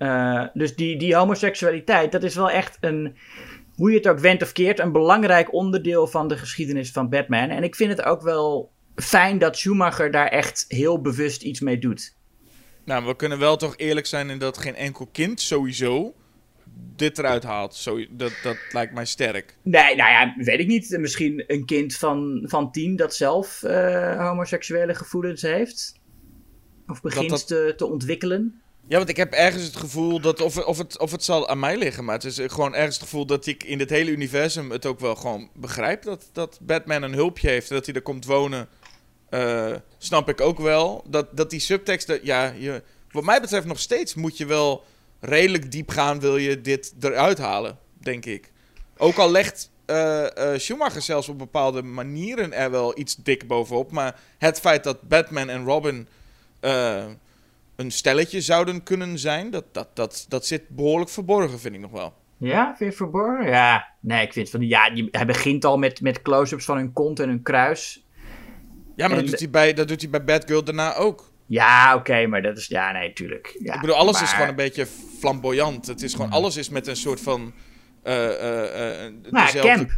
dus die, die homoseksualiteit, dat is wel echt een hoe je het ook went of keert, een belangrijk onderdeel van de geschiedenis van Batman. En ik vind het ook wel fijn dat Schumacher daar echt heel bewust iets mee doet. Nou, we kunnen wel toch eerlijk zijn in dat geen enkel kind sowieso dit eruit haalt. Zo, dat, dat lijkt mij sterk. Nee, nou ja, weet ik niet. Misschien een kind van, van tien dat zelf uh, homoseksuele gevoelens heeft. Of begint dat dat... Te, te ontwikkelen. Ja, want ik heb ergens het gevoel dat, of, of, het, of het zal aan mij liggen, maar het is gewoon ergens het gevoel dat ik in dit hele universum het ook wel gewoon begrijp. Dat, dat Batman een hulpje heeft dat hij er komt wonen, uh, snap ik ook wel. Dat, dat die subteksten, ja, je, wat mij betreft nog steeds moet je wel redelijk diep gaan, wil je dit eruit halen, denk ik. Ook al legt uh, Schumacher zelfs op bepaalde manieren er wel iets dik bovenop, maar het feit dat Batman en Robin een stelletje zouden kunnen zijn. Dat, dat, dat, dat zit behoorlijk verborgen, vind ik nog wel. Ja, vind je verborgen? Ja, nee, ik vind van ja, hij begint al met, met close-ups van hun kont en hun kruis. Ja, maar dat, doet hij bij, dat doet hij bij Batgirl daarna ook. Ja, oké, maar dat is, ja, nee, tuurlijk. Ja, ik bedoel, alles is gewoon een beetje flamboyant. Het is gewoon, alles is met een soort van. Uh, uh, uh, nou, camp.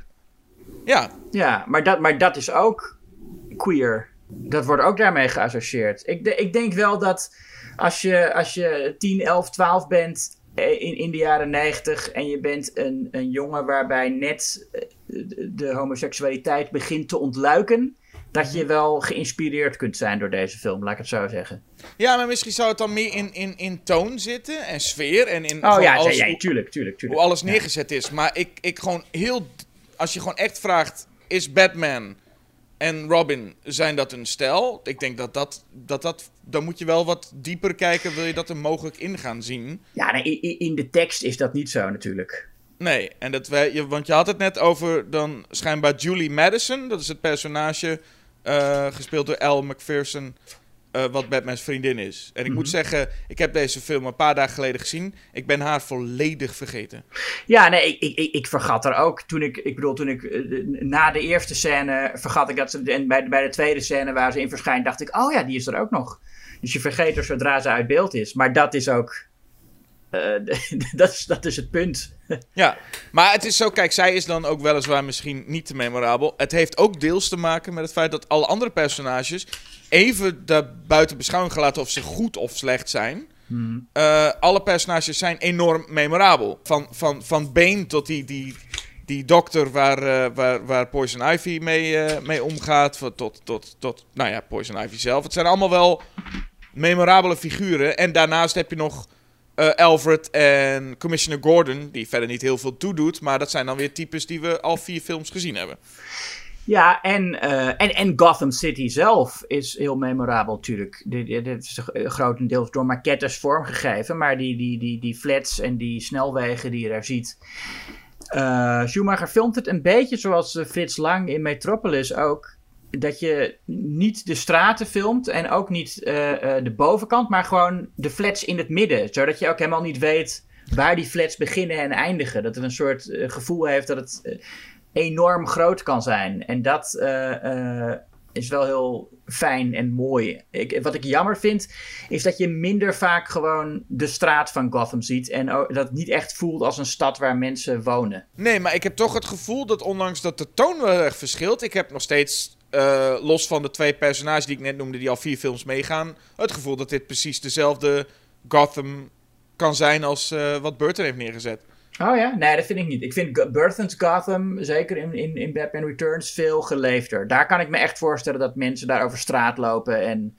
Ja. Ja, maar dat, maar dat is ook queer. Dat wordt ook daarmee geassocieerd. Ik, de, ik denk wel dat als je, als je 10, 11, 12 bent eh, in, in de jaren 90 en je bent een, een jongen waarbij net eh, de, homoseksualiteit begint te ontluiken, dat je wel geïnspireerd kunt zijn door deze film, laat ik het zo zeggen. Ja, maar misschien zou het dan meer in, in, in toon zitten en sfeer en in oh, ja, alles, ja, ja, tuurlijk, tuurlijk, tuurlijk. hoe alles neergezet is. Maar ik, ik gewoon heel, als je gewoon echt vraagt, is Batman en Robin zijn dat een stel. Ik denk dat dat, dat dat. Dan moet je wel wat dieper kijken. Wil je dat er mogelijk in gaan zien? Ja, nee, in de tekst is dat niet zo natuurlijk. Nee, en dat wij, want je had het net over dan schijnbaar Julie Madison. Dat is het personage uh, gespeeld door Elle McPherson. Uh, wat Batman's vriendin is. En ik moet mhm. zeggen, ik heb deze film een paar dagen geleden gezien. Ik ben haar volledig vergeten. Ja, nee, ik, ik, ik vergat er ook. Toen ik, ik bedoel, toen ik uh, na de eerste scène vergat ik dat ze. En bij, bij de tweede scène waar ze in verschijnt, dacht ik, oh ja, die is er ook nog. Dus je vergeet er zodra ze uit beeld is. Maar dat is ook. Uh, dat, is, dat is het punt. ja, maar het is zo, kijk, zij is dan ook weliswaar misschien niet te memorabel. Het heeft ook deels te maken met het feit dat alle andere personages even de buiten beschouwing gelaten of ze goed of slecht zijn. Hmm. Uh, alle personages zijn enorm memorabel. Van, van, van Bane tot die, die, die dokter waar, uh, waar, waar Poison Ivy mee, uh, mee omgaat. Tot, tot, tot, nou ja, Poison Ivy zelf. Het zijn allemaal wel memorabele figuren. En daarnaast heb je nog Alfred en Commissioner Gordon, die verder niet heel veel toedoet. Maar dat zijn dan weer types die we al vier films gezien hebben. Ja, en, uh, en, en Gotham City zelf is heel memorabel natuurlijk. Dit, is grotendeels door maquettes vormgegeven, maar die, die, die, die flats en die snelwegen die je daar ziet. Uh, Schumacher filmt het een beetje zoals eh, Frits Lang in Metropolis ook. Dat je niet de straten filmt en ook niet uh, de bovenkant, maar gewoon de flats in het midden. Zodat je ook helemaal niet weet waar die flats beginnen en eindigen. Dat het een soort eh, gevoel heeft dat het eh, enorm groot kan zijn. En dat eh, eh, is wel heel fijn en mooi. Ik, wat ik jammer vind, is dat je minder vaak gewoon de straat van Gotham ziet. En dat het niet echt voelt als een stad waar mensen wonen. Nee, maar ik heb toch het gevoel dat ondanks dat de toon wel erg verschilt, ik heb nog steeds, eh, los van de twee personages die ik net noemde, die al vier films meegaan, het gevoel dat dit precies dezelfde Gotham kan zijn als eh, wat Burton heeft neergezet. Oh ja? Nee, dat vind ik niet. Ik vind Burton's Gotham, zeker in, in, in Batman Returns, veel geleefder. Daar kan ik me echt voorstellen dat mensen daar over straat lopen en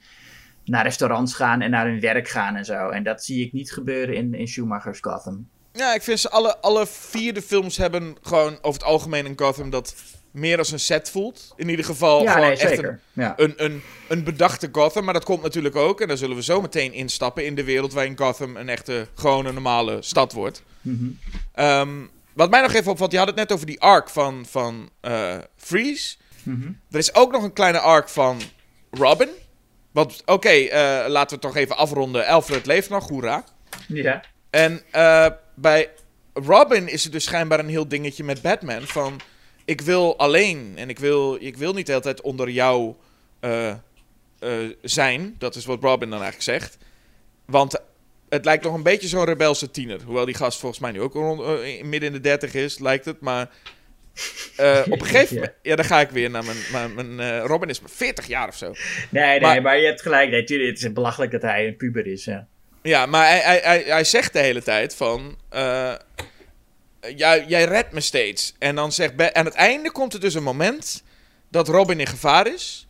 naar restaurants gaan en naar hun werk gaan en zo. En dat zie ik niet gebeuren in, in Schumacher's Gotham. Ja, ik vind ze alle, alle vier de films hebben gewoon over het algemeen een Gotham dat meer als een set voelt. In ieder geval ja, gewoon nee, echt zeker. een, Ja. een, een, een bedachte Gotham. Maar dat komt natuurlijk ook, en daar zullen we zo meteen instappen, in de wereld waarin Gotham een echte, gewone, normale stad wordt. Mhm. Ehm, wat mij nog even opvalt, je had het net over die arc van, van eh, Freeze. Mhm. Er is ook nog een kleine arc van Robin. Want, oké, eh, laten we het toch even afronden. Alfred leeft nog, hoera. Ja. En eh, bij Robin is het dus schijnbaar een heel dingetje met Batman. Van, ik wil alleen en ik wil, ik wil niet de hele tijd onder jou eh, eh, zijn. Dat is wat Robin dan eigenlijk zegt. Want het lijkt nog een beetje zo'n rebelse tiener. Hoewel die gast volgens mij nu ook rond, eh, midden in de dertig is, lijkt het. Maar op een gegeven Ja. moment... Ja, dan ga ik weer naar mijn... mijn, mijn Robin is maar 40 jaar of zo. Nee, nee, Maar- maar, je hebt gelijk. Nee, het is belachelijk dat hij een puber is. Ja. Ja, maar hij, hij, hij, hij zegt de hele tijd van... eh, jij, jij redt me steeds. En dan zegt... Ba- aan het einde komt er dus een moment... dat Robin in gevaar is.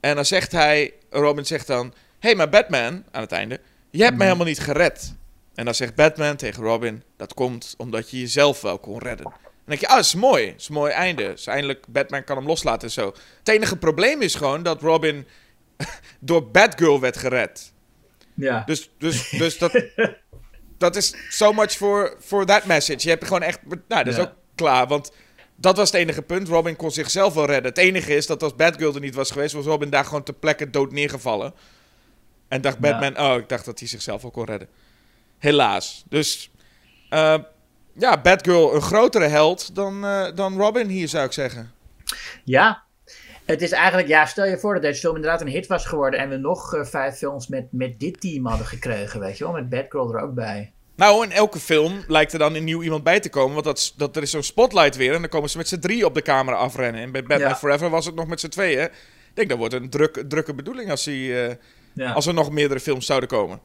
En dan zegt hij... Robin zegt dan... Hé, hey, maar Batman... aan het einde... Je hebt me helemaal niet gered. En dan zegt Batman tegen Robin... Dat komt omdat je jezelf wel kon redden. En dan denk je... Ah, dat is mooi. Is een mooi einde. Dus eindelijk... Batman kan hem loslaten en zo. Het enige probleem is gewoon... dat Robin... door Batgirl werd gered. Ja. Dus, dus, dus dat, dat is so much for, for that message. Je hebt gewoon echt... Nou, dat is Ja. ook klaar, want dat was het enige punt. Robin kon zichzelf wel redden. Het enige is dat als Batgirl er niet was geweest... was Robin daar gewoon ter plekke dood neergevallen. En dacht Ja. Batman... Oh, ik dacht dat hij zichzelf ook kon redden. Helaas. Dus... eh, ja, Batgirl een grotere held dan, eh, dan Robin hier, zou ik zeggen. Ja. Het is eigenlijk, ja, stel je voor dat deze film inderdaad een hit was geworden en we nog eh, vijf films met, met dit team hadden gekregen, weet je wel, met Batgirl er ook bij. Nou, in elke film lijkt er dan een nieuw iemand bij te komen. Want dat, dat, er is zo'n spotlight weer. En dan komen ze met z'n drie op de camera afrennen. En bij Batman Ja. Forever was het nog met z'n tweeën. Ik denk dat wordt een druk, drukke bedoeling als, hij, eh, Ja. als er nog meerdere films zouden komen.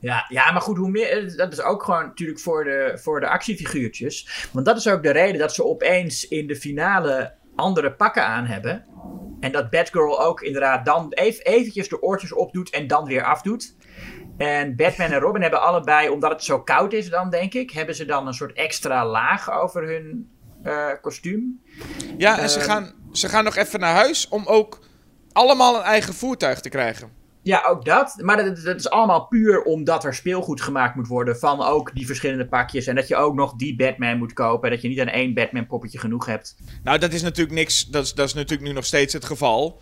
Ja, ja, maar goed, hoe meer, eh, dat is ook gewoon natuurlijk voor de, voor de actiefiguurtjes. Want dat is ook de reden dat ze opeens in de finale andere pakken aan hebben. En dat Batgirl ook inderdaad dan even, eventjes de oortjes opdoet en dan weer afdoet. En Batman en Robin hebben allebei, omdat het zo koud is dan denk ik, hebben ze dan een soort extra laag over hun eh, kostuum. Ja, en ze, Ehm. gaan, ze gaan nog even naar huis om ook allemaal een eigen voertuig te krijgen. Ja, ook dat. Maar dat, dat is allemaal puur omdat er speelgoed gemaakt moet worden van ook die verschillende pakjes. En dat je ook nog die Batman moet kopen. Dat je niet aan één Batman poppetje genoeg hebt. Nou, dat is natuurlijk niks. Dat is, dat is natuurlijk nu nog steeds het geval.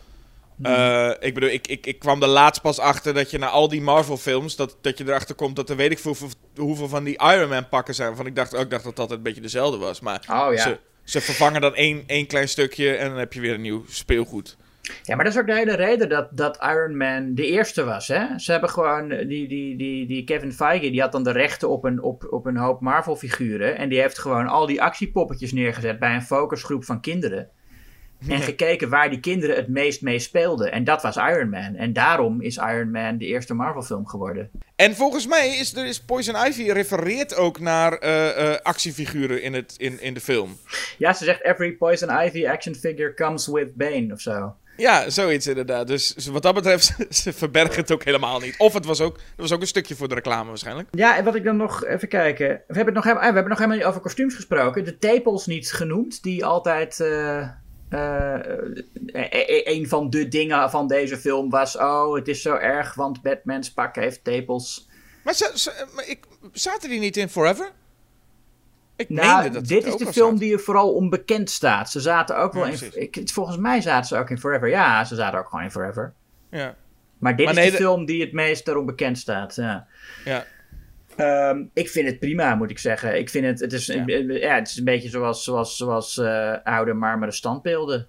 Hmm. Eh, ik bedoel, ik, ik, ik kwam er laatst pas achter dat je na al die Marvel-films. Dat, dat je erachter komt dat er weet ik veel hoeveel, hoeveel van die Iron Man-pakken zijn. Van ik dacht, oh, ik dacht dat dat een beetje dezelfde was. Maar Oh ja. ze, ze vervangen dan één, één klein stukje en dan heb je weer een nieuw speelgoed. Ja, maar dat is ook de hele reden dat, dat Iron Man de eerste was. Hè? Ze hebben gewoon, eh, die, die, die, die Kevin Feige, die had dan de rechten op een, op, op een hoop Marvel figuren. En die heeft gewoon al die actiepoppetjes neergezet bij een focusgroep van kinderen. En gekeken waar die kinderen het meest mee speelden. En dat was Iron Man. En daarom is Iron Man de eerste Marvel film geworden. En volgens mij is, er is Poison Ivy refereert ook naar eh, eh, actiefiguren in, het, in, in de film. Ja, ze zegt every Poison Ivy action figure comes with Bane of zo. Ja, zoiets inderdaad. Dus wat dat betreft, ze verbergen het ook helemaal niet. Of het was ook, het was ook een stukje voor de reclame waarschijnlijk. Ja, en wat ik dan nog even kijken. We hebben het nog, helemaal- ah, we hebben nog helemaal niet over kostuums gesproken. De tepels niet genoemd, die altijd. eh, eh, eh, een van de dingen van deze film was. Oh, het is zo erg, want Batman's pak heeft tepels. Maar, zaten die niet in Forever? Ik Nou, dat dit is de film die er vooral onbekend staat. Ze zaten ook wel in. Ik, volgens mij zaten ze ook in Forever. Ja, ze zaten ook gewoon in Forever. Ja, Maar dit Maar is nee, de de- film die het meest erom bekend staat. Ja. ja. Ehm, ik vind het prima, moet ik zeggen. Ik vind het, het is, een, ja. het is een beetje zoals, zoals, zoals eh, oude marmeren standbeelden.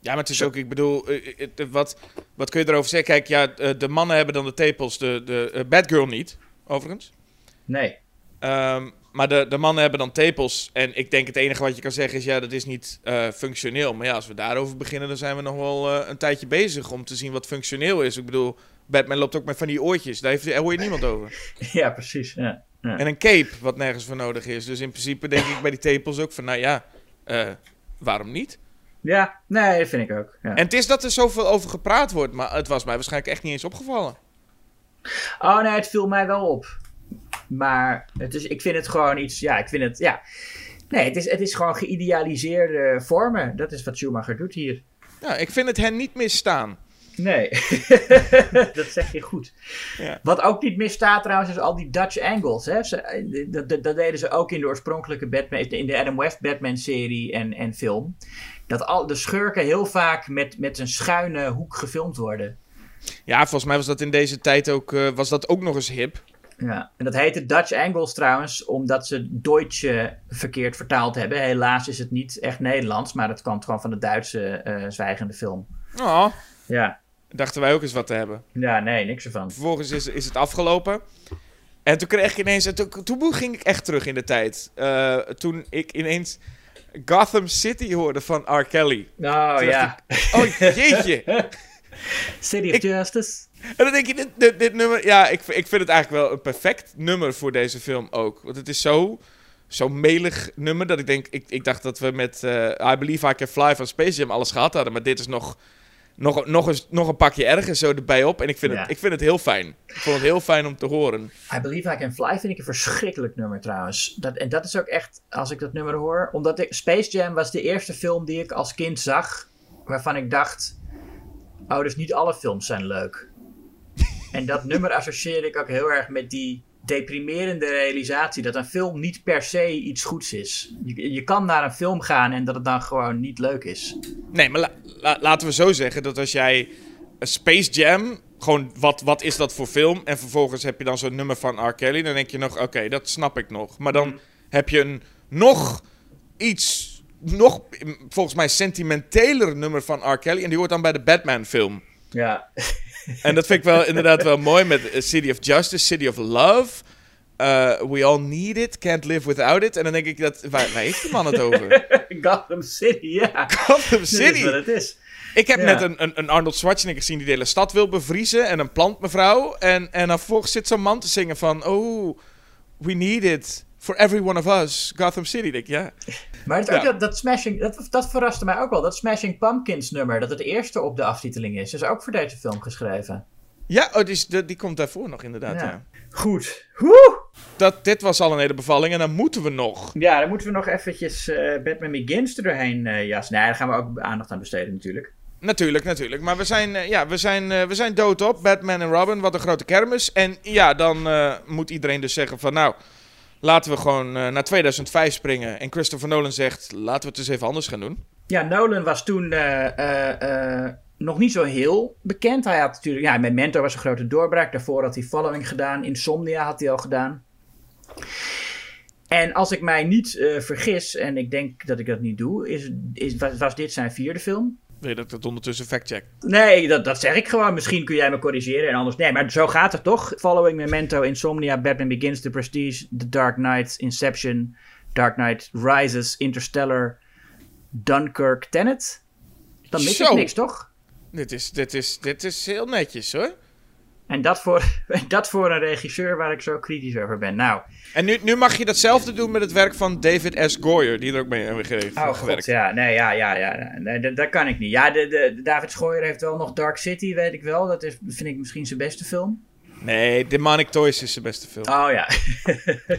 Ja, maar het is ook, ik bedoel, eh, eh, wat, wat kun je erover zeggen? Kijk, ja, de mannen hebben dan de tepels, de, de Batgirl niet, overigens. Nee. Ehm, maar de, de mannen hebben dan tepels. En ik denk het enige wat je kan zeggen is, ja, dat is niet eh, functioneel. Maar ja, als we daarover beginnen, dan zijn we nog wel eh, een tijdje bezig om te zien wat functioneel is. Ik bedoel, Batman loopt ook met van die oortjes. Daar, heeft, daar hoor je niemand over. Ja, precies. Ja. Ja. En een cape, wat nergens voor nodig is. Dus in principe denk ik bij die tepels ook van, nou ja, eh, waarom niet? ja, nee, dat vind ik ook. Ja. En het is dat er zoveel over gepraat wordt, maar het was mij waarschijnlijk echt niet eens opgevallen. Oh nee, het viel mij wel op. Maar het is, ik vind het gewoon iets, ja, ik vind het, ja. Nee, het is, het is gewoon geïdealiseerde vormen. Dat is wat Schumacher doet hier. Ja, ik vind het hen niet misstaan. Nee, dat zeg je goed. Ja. Wat ook niet misstaat trouwens, is al die Dutch angles. Hè? Ze, dat, dat, dat deden ze ook in de oorspronkelijke Batman, in de Adam West Batman-serie en, en film. Dat al de schurken heel vaak met, met een schuine hoek gefilmd worden. Ja, volgens mij was dat in deze tijd ook, eh, was dat ook nog eens hip. Ja, en dat heette Dutch Angles trouwens, omdat ze Deutsche verkeerd vertaald hebben. Helaas is het niet echt Nederlands, maar dat kwam gewoon van de Duitse eh, zwijgende film. Oh, Ja. dachten wij ook eens wat te hebben. ja, nee, niks ervan. Vervolgens is, is het afgelopen. En toen kreeg ik ineens... en Toen, toen ging ik echt terug in de tijd. Eh, toen ik ineens Gotham City hoorde van R. Kelly. Oh Toen ja. ik, oh jeetje. City of Justice. En dan denk je, dit, dit, dit nummer... Ja, ik, ik vind het eigenlijk wel een perfect nummer voor deze film ook. Want het is zo... Zo'n melig nummer dat ik denk... Ik, ik dacht dat we met eh, I Believe I Can Fly van Space Jam alles gehad hadden. Maar dit is nog, nog, nog, eens, nog een pakje erger zo erbij op. En ik vind, Ja. het, ik vind het heel fijn. Ik vond het heel fijn om te horen. I Believe I Can Fly vind ik een verschrikkelijk nummer trouwens. Dat, en dat is ook echt, als ik dat nummer hoor... Omdat ik, Space Jam was de eerste film die ik als kind zag... waarvan ik dacht... Oh, dus niet alle films zijn leuk. En dat nummer associeerde ik ook heel erg met die deprimerende realisatie... dat een film niet per se iets goeds is. Je, je kan naar een film gaan en dat het dan gewoon niet leuk is. Nee, maar la- la- laten we zo zeggen dat als jij een Space Jam, gewoon wat, wat is dat voor film? En vervolgens heb je dan zo'n nummer van R. Kelly, dan denk je nog, oké, dat snap ik nog. Maar dan heb je een nog iets, nog mm, volgens mij sentimenteler nummer van R. Kelly. En die hoort dan bij de Batman film. Ja, En dat vind ik wel inderdaad wel mooi met eh, City of Justice, City of Love. eh, we all need it, can't live without it. En dan denk ik, dat, waar, waar heeft de man het over? Gotham City, ja. Gotham Dat is City. wat het is. Ik heb Ja. net een, een, een Arnold Schwarzenegger gezien die de hele stad wil bevriezen. En een plantmevrouw. En, en dan vervolgens zit zo'n man te zingen van... Oh, we need it for every one of us. Gotham City. Denk ik, ja. Maar het, ook dat, dat Smashing, dat, dat verraste mij ook wel. Dat Smashing Pumpkins nummer, dat het eerste op de aftiteling is, is ook voor deze film geschreven. Ja, oh, die, is- die, die komt daarvoor nog inderdaad, ja. Ja. Goed. Woe! Dat, dit was al een hele bevalling. En dan moeten we nog. Ja, dan moeten we nog eventjes eh, Batman Begins er doorheen eh jassen. Nee, daar gaan we ook aandacht aan besteden natuurlijk. Natuurlijk, natuurlijk. Maar we zijn, eh, ja, we zijn, eh, we zijn doodop. Batman en Robin, wat een grote kermis. En ja, dan eh, moet iedereen dus zeggen van... Nou, laten we gewoon eh, naar 2005 springen. En Christopher Nolan zegt... Laten we het eens even anders gaan doen. Ja, Nolan was toen eh, eh, nog niet zo heel bekend. Hij had natuurlijk, ja, Memento was een grote doorbraak. Daarvoor had hij Following gedaan. Insomnia had hij al gedaan. En als ik mij niet vergis, en ik denk dat ik dat niet doe, is, is, was dit zijn vierde film. Wil je dat ik dat ondertussen factcheck? Nee, dat, dat zeg ik gewoon. Misschien kun jij me corrigeren en anders. Nee, maar zo gaat het toch? Following Memento, Insomnia, Batman Begins, The Prestige, The Dark Knight, Inception, Dark Knight Rises, Interstellar, Dunkirk, Tenet. Dan mis Zo. niks, toch? Dit is, dit, is, dit is heel netjes hoor. En dat voor, dat voor een regisseur waar ik zo kritisch over ben. Nou, En nu, nu mag je datzelfde doen met het werk van David S. Goyer, die er ook mee heeft oh god, gewerkt. ja, nee, ja, ja, ja, nee, dat, dat kan ik niet. Ja, de, de, David Schooier heeft wel nog Dark City, weet ik wel. Dat is, vind ik misschien zijn beste film. Nee, Demonic Toys is zijn beste film. Oh ja.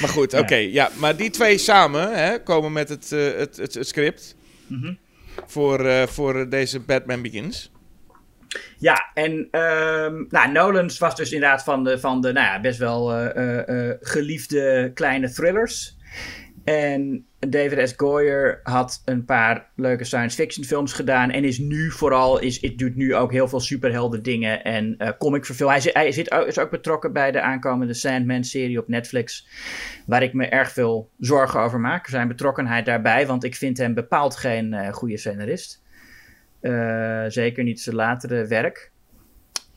Maar goed, oké. ja, maar die twee samen hè, komen met het, eh, het, het, het script Mhm. voor, eh, voor deze Batman Begins. Ja, en ehm nou, Nolans was dus inderdaad van de, van de nou ja, best wel eh, eh, eh, geliefde kleine thrillers. En David S. Goyer had een paar leuke science fiction films gedaan. En is nu vooral, is, is, doet nu ook heel veel superhelden dingen en uh, comic verfilm. Hij, hij zit, is ook betrokken bij de aankomende Sandman-serie op Netflix. Waar ik me erg veel zorgen over maak. Zijn betrokkenheid daarbij, want ik vind hem bepaald geen goede scenarist. Uh, zeker niet zijn latere werk.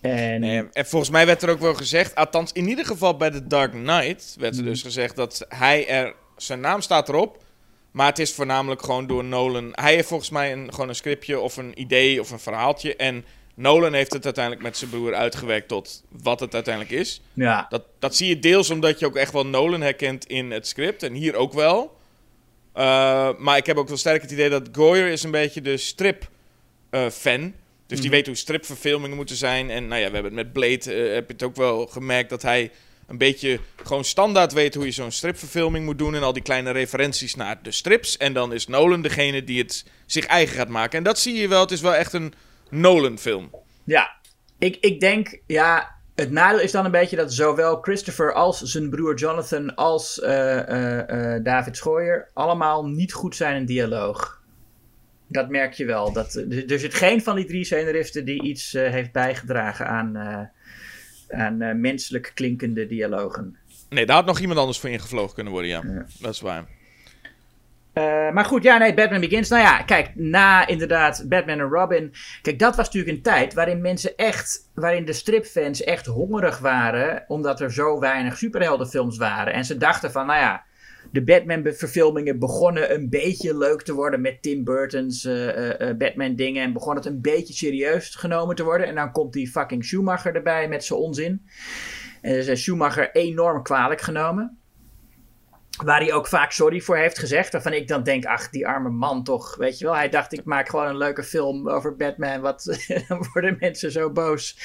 En... Nee, en volgens mij werd er ook wel gezegd, althans in ieder geval bij The Dark Knight, werd er dus gezegd dat hij er, zijn naam staat erop, maar het is voornamelijk gewoon door Nolan. Hij heeft volgens mij een, gewoon een scriptje of een idee of een verhaaltje en Nolan heeft het uiteindelijk met zijn broer uitgewerkt tot wat het uiteindelijk is. Ja. Dat, dat zie je deels omdat je ook echt wel Nolan herkent in het script en hier ook wel. Uh, maar ik heb ook wel sterk het idee dat Goyer is een beetje de strip uh, fan dus die weet hoe stripverfilmingen moeten zijn. En nou ja, we hebben het met Blade, uh, heb je het ook wel gemerkt dat hij een beetje gewoon standaard weet hoe je zo'n stripverfilming moet doen. En al die kleine referenties naar de strips. En dan is Nolan degene die het zich eigen gaat maken. En dat zie je wel, het is wel echt een Nolan-film. Ja, ik, ik denk, ja, het nadeel is dan een beetje dat zowel Christopher als zijn broer Jonathan als uh, uh, uh, David Schooier allemaal niet goed zijn in dialoog. Dat merk je wel. Dat, er zit geen van die drie scenaristen die iets uh, heeft bijgedragen aan, uh, aan uh, menselijk klinkende dialogen. Nee, daar had nog iemand anders voor ingevlogen kunnen worden, ja. ja. Dat is waar. maar goed, ja, nee, Batman Begins. Nou ja, kijk, na inderdaad Batman en Robin. Kijk, dat was natuurlijk een tijd waarin mensen echt, waarin de stripfans echt hongerig waren, omdat er zo weinig superheldenfilms waren. En ze dachten van, nou ja, de Batman-verfilmingen begonnen een beetje leuk te worden met Tim Burton's uh, uh, Batman-dingen. En begon het een beetje serieus genomen te worden. En dan komt die fucking Schumacher erbij met zijn onzin. En is Schumacher enorm kwalijk genomen. Waar hij ook vaak sorry voor heeft gezegd. Waarvan ik dan denk, ach, die arme man toch. Weet je wel, hij dacht, ik maak gewoon een leuke film over Batman. Wat dan worden mensen zo boos.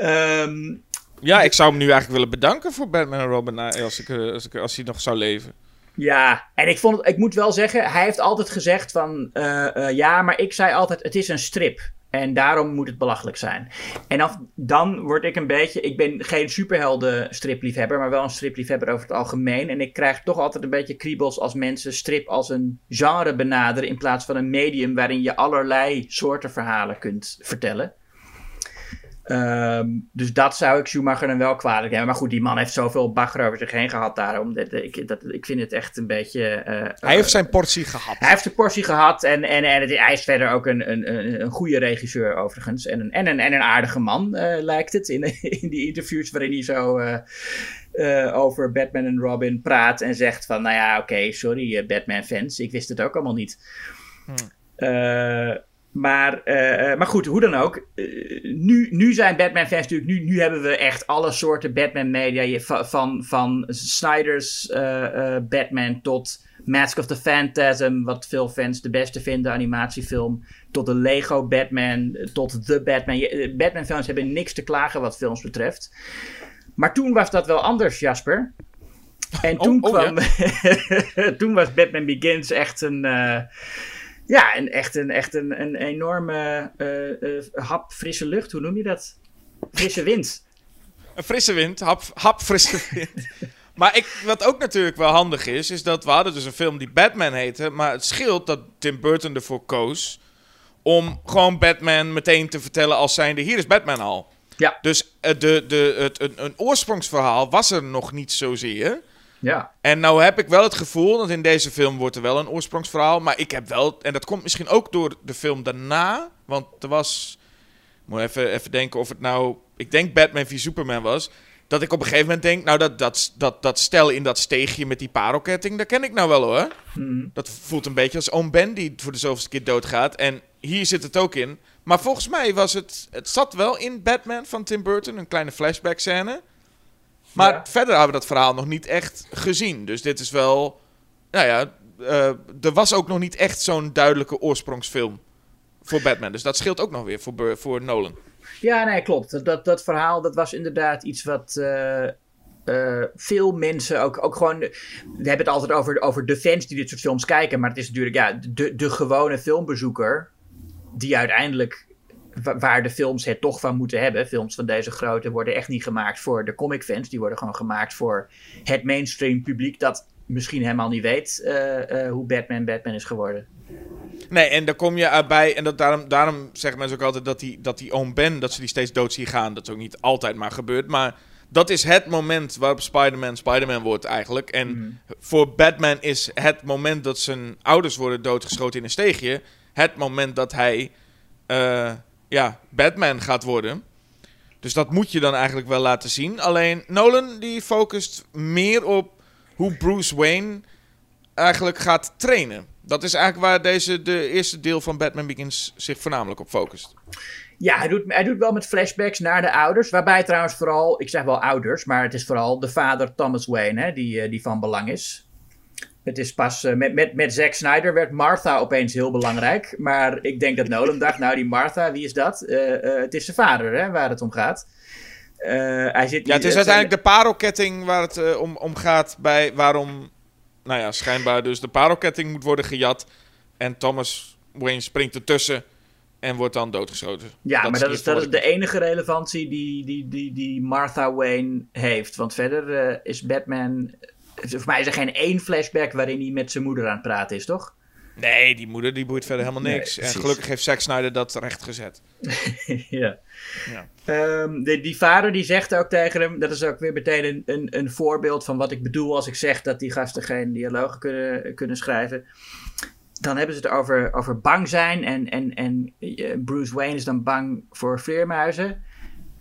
Um, ja, ik zou hem nu eigenlijk willen bedanken voor Batman en Robin als, ik, als, ik, als hij nog zou leven. Ja, en ik, vond het, ik moet wel zeggen, hij heeft altijd gezegd van... Uh, ja, maar ik zei altijd, het is een strip. En daarom moet het belachelijk zijn. En af, dan word ik een beetje... Ik ben geen superhelden stripliefhebber, maar wel een stripliefhebber over het algemeen. En ik krijg toch altijd een beetje kriebels als mensen strip als een genre benaderen... in plaats van een medium waarin je allerlei soorten verhalen kunt vertellen. Um, dus dat zou ik Schumacher dan wel kwalijk hebben. Maar goed, die man heeft zoveel bagger over zich heen gehad daarom. Dat, ik, dat, ik vind het echt een beetje... Uh, hij heeft zijn portie gehad. Hij heeft zijn portie gehad. En, en, en het, hij is verder ook een, een, een goede regisseur overigens. En een, en een, en een aardige man uh, lijkt het. In, in die interviews waarin hij zo... Uh, uh, over Batman en Robin praat en zegt van... Nou ja, oké, okay, sorry Batman fans. Ik wist het ook allemaal niet. Hmm. Uh, maar, uh, maar goed, hoe dan ook. Uh, nu, nu zijn Batman-fans natuurlijk... Nu, nu hebben we echt alle soorten Batman-media. Van, van Snyder's uh, Batman tot Mask of the Phantasm... wat veel fans de beste vinden, animatiefilm... tot de Lego Batman, tot The Batman. Batman-fans hebben niks te klagen wat films betreft. Maar toen was dat wel anders, Jasper. En toen oh, oh, kwam... Ja. toen was Batman Begins echt een... Ja, en echt een, echt een, een enorme uh, hap frisse lucht. Hoe noem je dat? Frisse wind. Een frisse wind, hap, hap frisse wind. maar ik, wat ook natuurlijk wel handig is, is dat we hadden dus een film die Batman heette. Maar het scheelt dat Tim Burton ervoor koos om gewoon Batman meteen te vertellen als zijnde, hier is Batman al. Ja. Dus uh, de, de, het, een, een oorsprongsverhaal was er nog niet zozeer. Ja. En nou heb ik wel het gevoel, dat in deze film wordt er wel een oorsprongsverhaal. Maar ik heb wel, en dat komt misschien ook door de film daarna. Want er was, ik moet even, even denken of het nou, ik denk Batman v Superman was. Dat ik op een gegeven moment denk, nou dat, dat, dat, dat stel in dat steegje met die parelketting, dat ken ik nou wel hoor. Hmm. Dat voelt een beetje als oom Ben die voor de zoveelste keer doodgaat. En hier zit het ook in. Maar volgens mij was het, het zat wel in Batman van Tim Burton, een kleine flashback scène. Maar ja. verder hebben we dat verhaal nog niet echt gezien. Dus dit is wel. Nou ja, uh, er was ook nog niet echt zo'n duidelijke oorsprongsfilm voor Batman. Dus dat scheelt ook nog weer voor, voor Nolan. Ja, nee, klopt. Dat, dat, verhaal dat was inderdaad iets wat. Uh, uh, veel mensen ook, ook gewoon. We hebben het altijd over, over de fans die dit soort films kijken. Maar het is natuurlijk ja, de, de gewone filmbezoeker. Die uiteindelijk waar de films het toch van moeten hebben. Films van deze grootte worden echt niet gemaakt voor de comicfans. Die worden gewoon gemaakt voor het mainstream publiek dat misschien helemaal niet weet eh, eh, hoe Batman Batman is geworden. Nee, en daar kom je erbij. En dat, daarom, daarom zeggen mensen ook altijd dat die, dat die oom Ben, dat ze die steeds dood zien gaan. Dat is ook niet altijd maar gebeurt. Maar dat is het moment waarop Spider-Man Spider-Man wordt eigenlijk. En voor Batman is het moment dat zijn ouders worden doodgeschoten in een steegje. Het moment dat hij eh, ja, Batman gaat worden. Dus dat moet je dan eigenlijk wel laten zien. Alleen Nolan die focust meer op hoe Bruce Wayne eigenlijk gaat trainen. Dat is eigenlijk waar deze, de eerste deel van Batman Begins zich voornamelijk op focust. Ja, hij doet, hij doet wel met flashbacks naar de ouders. Waarbij trouwens vooral, ik zeg wel ouders, maar het is vooral de vader Thomas Wayne hè, die, eh, die van belang is. Het is pas eh, met, met, met Zack Snyder werd Martha opeens heel belangrijk. Maar ik denk dat Nolan dacht, nou die Martha, wie is dat? Eh, eh, het is zijn vader hè, waar het om gaat. Hij zit Ja, het is uiteindelijk de parelketting waar het om, om gaat bij waarom, nou ja, schijnbaar dus de parelketting moet worden gejat. En Thomas Wayne springt ertussen en wordt dan doodgeschoten. Ja, maar dat in is, dat is ieder de enige relevantie die, die, die, die Martha Wayne heeft. Want verder is Batman. Voor mij is er geen één flashback waarin hij met zijn moeder aan het praten is, toch? Nee, die moeder die boeit verder helemaal Nee, niks. en gelukkig heeft Zack Snyder dat recht gezet. ja. Ja. Ehm, de, die vader die zegt ook tegen hem, dat is ook weer meteen een, een, een voorbeeld van wat ik bedoel als ik zeg dat die gasten geen dialogen kunnen, kunnen schrijven. Dan hebben ze het over, over bang zijn en, en, en eh, Bruce Wayne is dan bang voor vleermuizen.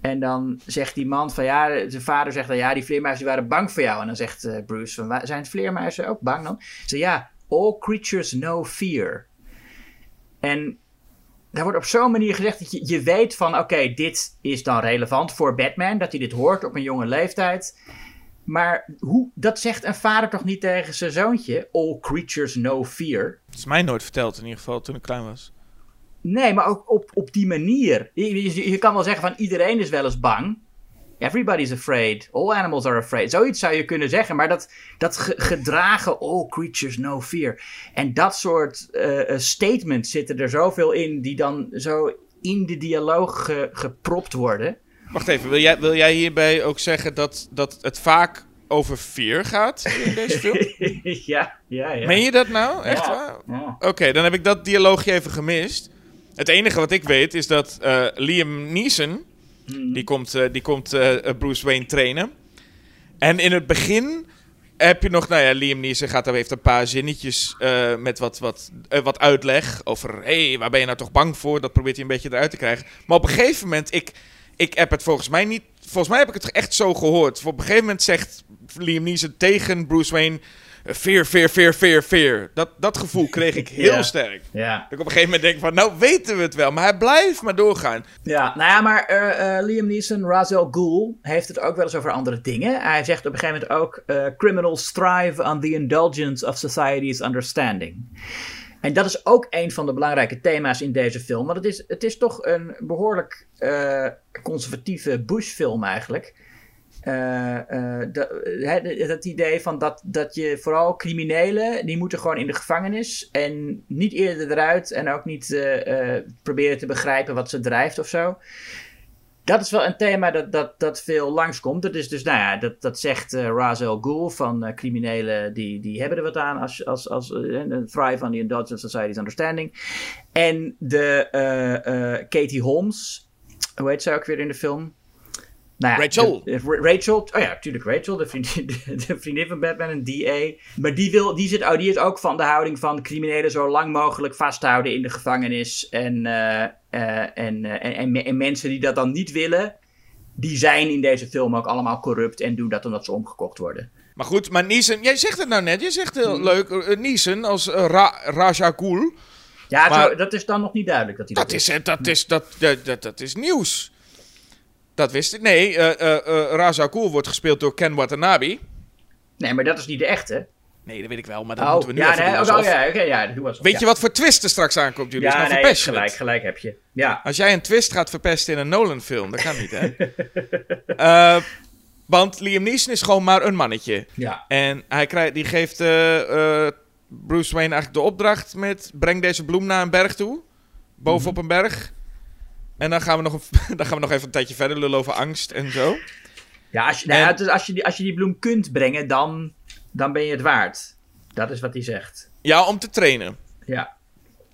En dan zegt die man van ja, zijn vader zegt dan ja, die vleermuizen waren bang voor jou. En dan zegt eh, Bruce van "Wa- zijn vleermuizen ook bang dan? Ze ja, all creatures know fear. En daar wordt op zo'n manier gezegd dat je, je weet van oké, dit is dan relevant voor Batman, dat hij dit hoort op een jonge leeftijd. Maar hoe, dat zegt een vader toch niet tegen zijn zoontje? All creatures know fear. Dat is mij nooit verteld, in ieder geval toen ik klein was. Nee, maar ook op, op die manier. Je, je, je kan wel zeggen van iedereen is wel eens bang. Everybody's afraid. All animals are afraid. Zoiets zou je kunnen zeggen. Maar dat, dat ge- gedragen all creatures know fear. En dat soort eh, statements zitten er zoveel in die dan zo in de dialoog ge- gepropt worden. Wacht even, wil jij, wil jij hierbij ook zeggen dat, dat het vaak over fear gaat in deze film? ja, ja, ja. Meen je dat nou? Echt Ja, waar? ja. Oké, dan heb ik dat dialoogje even gemist. Het enige wat ik weet is dat eh, Liam Neeson, Hmm. die komt, eh, die komt eh, Bruce Wayne trainen. En in het begin heb je nog, nou ja, Liam Neeson gaat daar heeft een paar zinnetjes met wat, wat, wat uitleg over, hé, hey, waar ben je nou toch bang voor? Dat probeert hij een beetje eruit te krijgen. Maar op een gegeven moment, ik, ik heb het volgens mij niet, volgens mij heb ik het echt zo gehoord. Op een gegeven moment zegt Liam Neeson tegen Bruce Wayne, fear, fear, fear, fear, fear. Dat, dat gevoel kreeg ik heel Ja. sterk. Ja. Dat ik op een gegeven moment denk van, nou weten we het wel, maar hij blijft maar doorgaan. Ja, nou ja, maar eh, eh, Liam Neeson, Ra's al Ghul, heeft het ook wel eens over andere dingen. Hij zegt op een gegeven moment ook: eh, Criminals thrive on the indulgence of society's understanding. En dat is ook een van de belangrijke thema's in deze film. Want het is, het is toch een behoorlijk eh, conservatieve Bush-film eigenlijk. Eh, dat, idee van dat, dat je vooral criminelen, die moeten gewoon in de gevangenis en niet eerder eruit en ook niet eh, proberen te begrijpen wat ze drijft of zo. Dat is wel een thema dat, dat, dat veel langskomt. Dat is dus, nou ja, dat, dat zegt Ra's al Ghul van criminelen die, die hebben er wat aan als, als, als een thrive on the indulgence society's understanding. En de Katie Holmes, hoe heet ze ook weer in de film? Nou ja, Rachel. de- de- Rachel, oh ja, natuurlijk Rachel, de vriendin, de, de vriendin van Batman, een DA. Maar die, wil, die, zit, oh, die is ook van de houding van criminelen zo lang mogelijk vasthouden in de gevangenis. En, eh, eh, en, eh, en, en, en mensen die dat dan niet willen, die zijn in deze film ook allemaal corrupt en doen dat omdat ze omgekocht worden. Maar goed, maar Neeson, jij zegt het nou net, je zegt heel Hmm. leuk, Neeson als Ra Raja Ghul. Ja, Maar- zo, dat is dan nog niet duidelijk dat hij dat, Dat is, eh, dat, is, dat, dat, dat, dat is nieuws. Dat wist ik. Nee, eh eh eh, Raja Ghul wordt gespeeld door Ken Watanabe. Nee, maar dat is niet de echte. Nee, dat weet ik wel, maar dat Oh, moeten we nu ja, even nee, doen oh, ja, ja, Weet ja. je wat voor twist er straks aankomt, jullie? Ja, nou nee, het. gelijk, gelijk heb je. Ja. Als jij een twist gaat verpesten in een Nolan-film, dat kan niet, hè? Eh, want Liam Neeson is gewoon maar een mannetje. Ja. En hij krijgt, die geeft eh, eh, Bruce Wayne eigenlijk de opdracht met... breng deze bloem naar een berg toe. Bovenop een berg. En dan gaan, we nog een, dan gaan we nog even een tijdje verder lullen over angst en zo. Ja, als je, nou En- als, je die, als je die bloem kunt brengen, dan dan ben je het waard. Dat is wat hij zegt. Ja, om te trainen. Ja.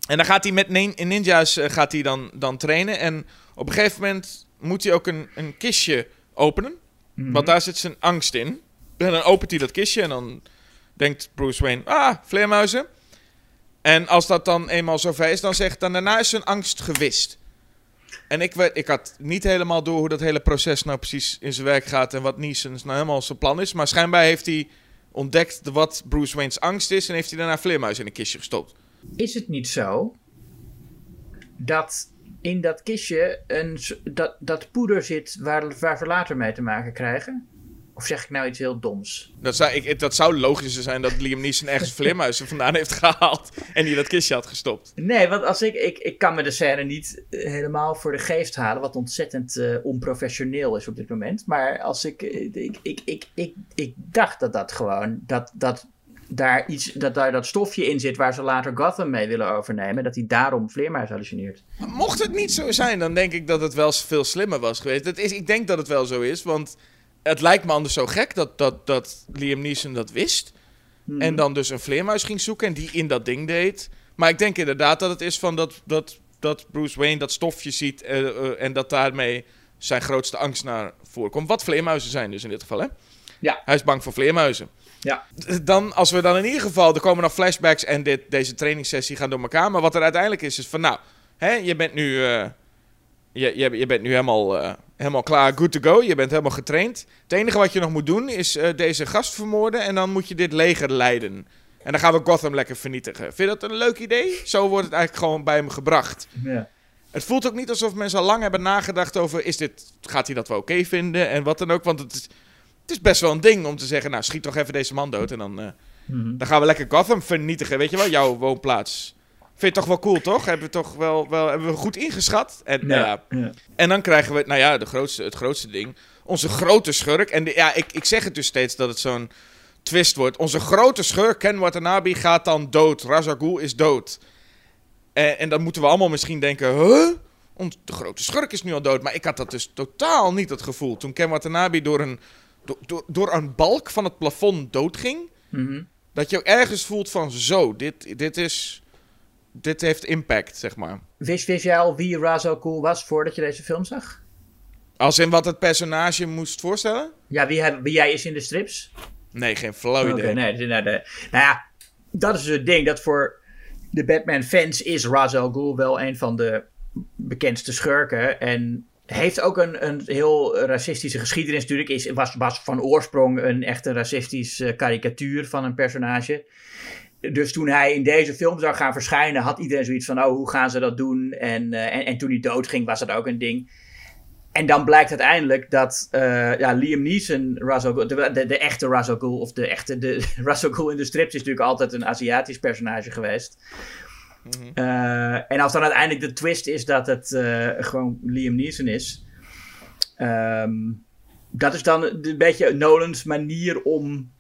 En dan gaat hij met nin- ninja's eh, gaat hij dan, dan trainen. En op een gegeven moment moet hij ook een, een kistje openen. Want daar zit zijn angst in. En dan opent hij dat kistje en dan denkt Bruce Wayne... Ah, vleermuizen. En als dat dan eenmaal zover is, dan zegt dan daarna is zijn angst gewist. En ik, ik had niet helemaal door hoe dat hele proces nou precies in zijn werk gaat... en wat Neeson's nou helemaal zijn plan is. Maar schijnbaar heeft hij ontdekt wat Bruce Wayne's angst is... en heeft hij daarna vleermuizen in een kistje gestopt. Is het niet zo dat in dat kistje een, dat, dat poeder zit waar, waar we later mee te maken krijgen? Of zeg ik nou iets heel doms? Dat zou, ik, dat zou logischer zijn dat Liam Neeson ergens vleermuizen vandaan heeft gehaald. En die dat kistje had gestopt. Nee, want als ik, ik, ik kan me de scène niet eh, helemaal voor de geest halen, wat ontzettend eh, onprofessioneel is op dit moment. Maar als ik, eh, ik, ik, ik, ik, ik dacht dat dat gewoon, dat, dat daar iets, dat daar dat stofje in zit waar ze later Gotham mee willen overnemen, dat hij daarom vleermuis hallucineert. Mocht het niet zo zijn, dan denk ik dat het wel veel slimmer was geweest. Het is, ik denk dat het wel zo is, want het lijkt me anders zo gek dat, dat, dat Liam Neeson dat wist. En dan dus een vleermuis ging zoeken en die in dat ding deed. Maar ik denk inderdaad dat het is van dat, dat, dat Bruce Wayne dat stofje ziet eh, eh, en dat daarmee zijn grootste angst naar voren komt. Wat vleermuizen zijn dus in dit geval, hè? Ja. Hij is bang voor vleermuizen. Ja. Dan, als we dan in ieder geval, er komen nog flashbacks en dit, deze trainingssessie gaan door elkaar. Maar wat er uiteindelijk is, is van nou, hè, je bent nu, eh, je, je, je bent nu helemaal, helemaal klaar, good to go. Je bent helemaal getraind. Het enige wat je nog moet doen is eh, deze gast vermoorden en dan moet je dit leger leiden. En dan gaan we Gotham lekker vernietigen. Vind je dat een leuk idee? Zo wordt het eigenlijk gewoon bij hem gebracht. Ja. Het voelt ook niet alsof mensen al lang hebben nagedacht over... Is dit, gaat hij dat wel oké vinden en wat dan ook. Want het is, het is best wel een ding om te zeggen... Nou, schiet toch even deze man dood en dan, eh, Mhm. dan gaan we lekker Gotham vernietigen. Weet je wel, jouw woonplaats. Vind je toch wel cool, toch? Hebben we toch wel, wel hebben we goed ingeschat? En, ja, ja. en dan krijgen we, nou ja, de grootste, het grootste ding. Onze grote schurk. En de- ja, ik, ik zeg het dus steeds dat het zo'n twist wordt. Onze grote schurk, Ken Watanabe, gaat dan dood. Ghul is dood. En, en dan moeten we allemaal misschien denken, huh? Ons, de grote schurk is nu al dood. Maar ik had dat dus totaal niet het gevoel. Toen Ken Watanabe door een, door, door, door een balk van het plafond doodging. Mhm. Dat je ook ergens voelt van, zo, dit, dit is... Dit heeft impact, zeg maar. Wist, wist jij al wie al Ghul was voordat je deze film zag? Als in wat het personage moest voorstellen? Ja, wie, hij- wie jij is in de strips? Nee, geen flauw Oké, idee. nee, de- nou, de, nou ja, dat is het ding. Dat voor de Batman-fans is Ra's al Ghul wel een van de bekendste schurken. En heeft ook een, een heel racistische geschiedenis natuurlijk. Is, was, was van oorsprong een echte racistische karikatuur van een personage. Dus toen hij in deze film zou gaan verschijnen, had iedereen zoiets van: oh, hoe gaan ze dat doen? En, eh, en, en toen hij doodging, was dat ook een ding. En dan blijkt uiteindelijk dat eh, ja, Liam Neeson, Ghul, de, de, de echte Ra's al Ghul, of de echte de, Ra's al Ghul in de strips is natuurlijk altijd een Aziatisch personage geweest. Eh, en als dan uiteindelijk de twist is dat het gewoon Liam Neeson is, ehm, dat is dan een beetje Nolan's manier om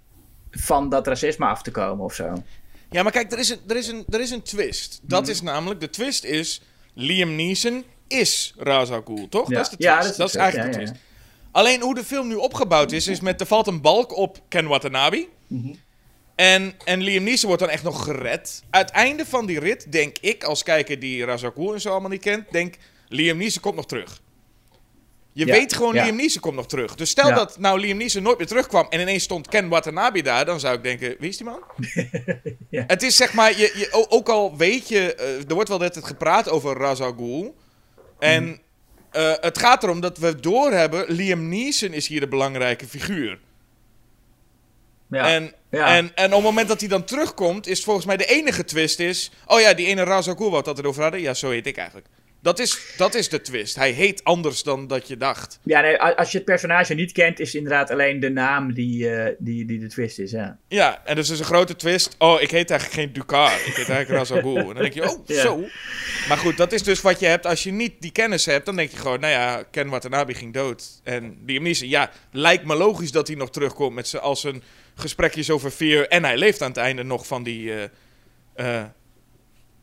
van dat racisme af te komen of zo. Ja, maar kijk, er is een, er is een, er is een twist. Dat Mhm. is namelijk, de twist is... Liam Neeson is Ra's al Ghul, toch? Ja. Dat is de twist. Ja, dat dat is, eigenlijk de twist. Alleen hoe de film nu opgebouwd is, is met... Er valt een balk op Ken Watanabe. Mhm. En, en Liam Neeson wordt dan echt nog gered. Uiteinde van die rit, denk ik, als kijker die Ra's al Ghul en zo allemaal niet kent... Denk, Liam Neeson komt nog terug. Je Ja, weet gewoon, ja. Liam Neeson komt nog terug. Dus stel Ja. dat nou Liam Neeson nooit meer terugkwam... en ineens stond Ken Watanabe daar... dan zou ik denken, wie is die man? Het is zeg maar, je, je, ook al weet je, eh, er wordt wel net gepraat over Ghul. En Mhm. eh, het gaat erom dat we doorhebben, Liam Neeson is hier de belangrijke figuur. Ja. En, Ja. en, en op het moment dat hij dan terugkomt, is volgens mij de enige twist is... Oh ja, die ene Ra's al Ghul wat we het erover hadden, ja, zo heet ik eigenlijk. Dat is, dat is de twist. Hij heet anders dan dat je dacht. Ja, nee, als je het personage niet kent, is inderdaad alleen de naam die, eh, die, die de twist is. Ja. Ja, en dus is een grote twist. Oh, ik heet eigenlijk geen Ducar. Ik heet eigenlijk Ghul. En dan denk je, oh, Ja. zo. Maar goed, dat is dus wat je hebt. Als je niet die kennis hebt, dan denk je gewoon... Nou ja, Ken Watanabe ging dood. En Liam Neeson, ja, lijkt me logisch dat hij nog terugkomt... met z'n als een gesprekjes over fear. En hij leeft aan het einde nog van die... eh, eh,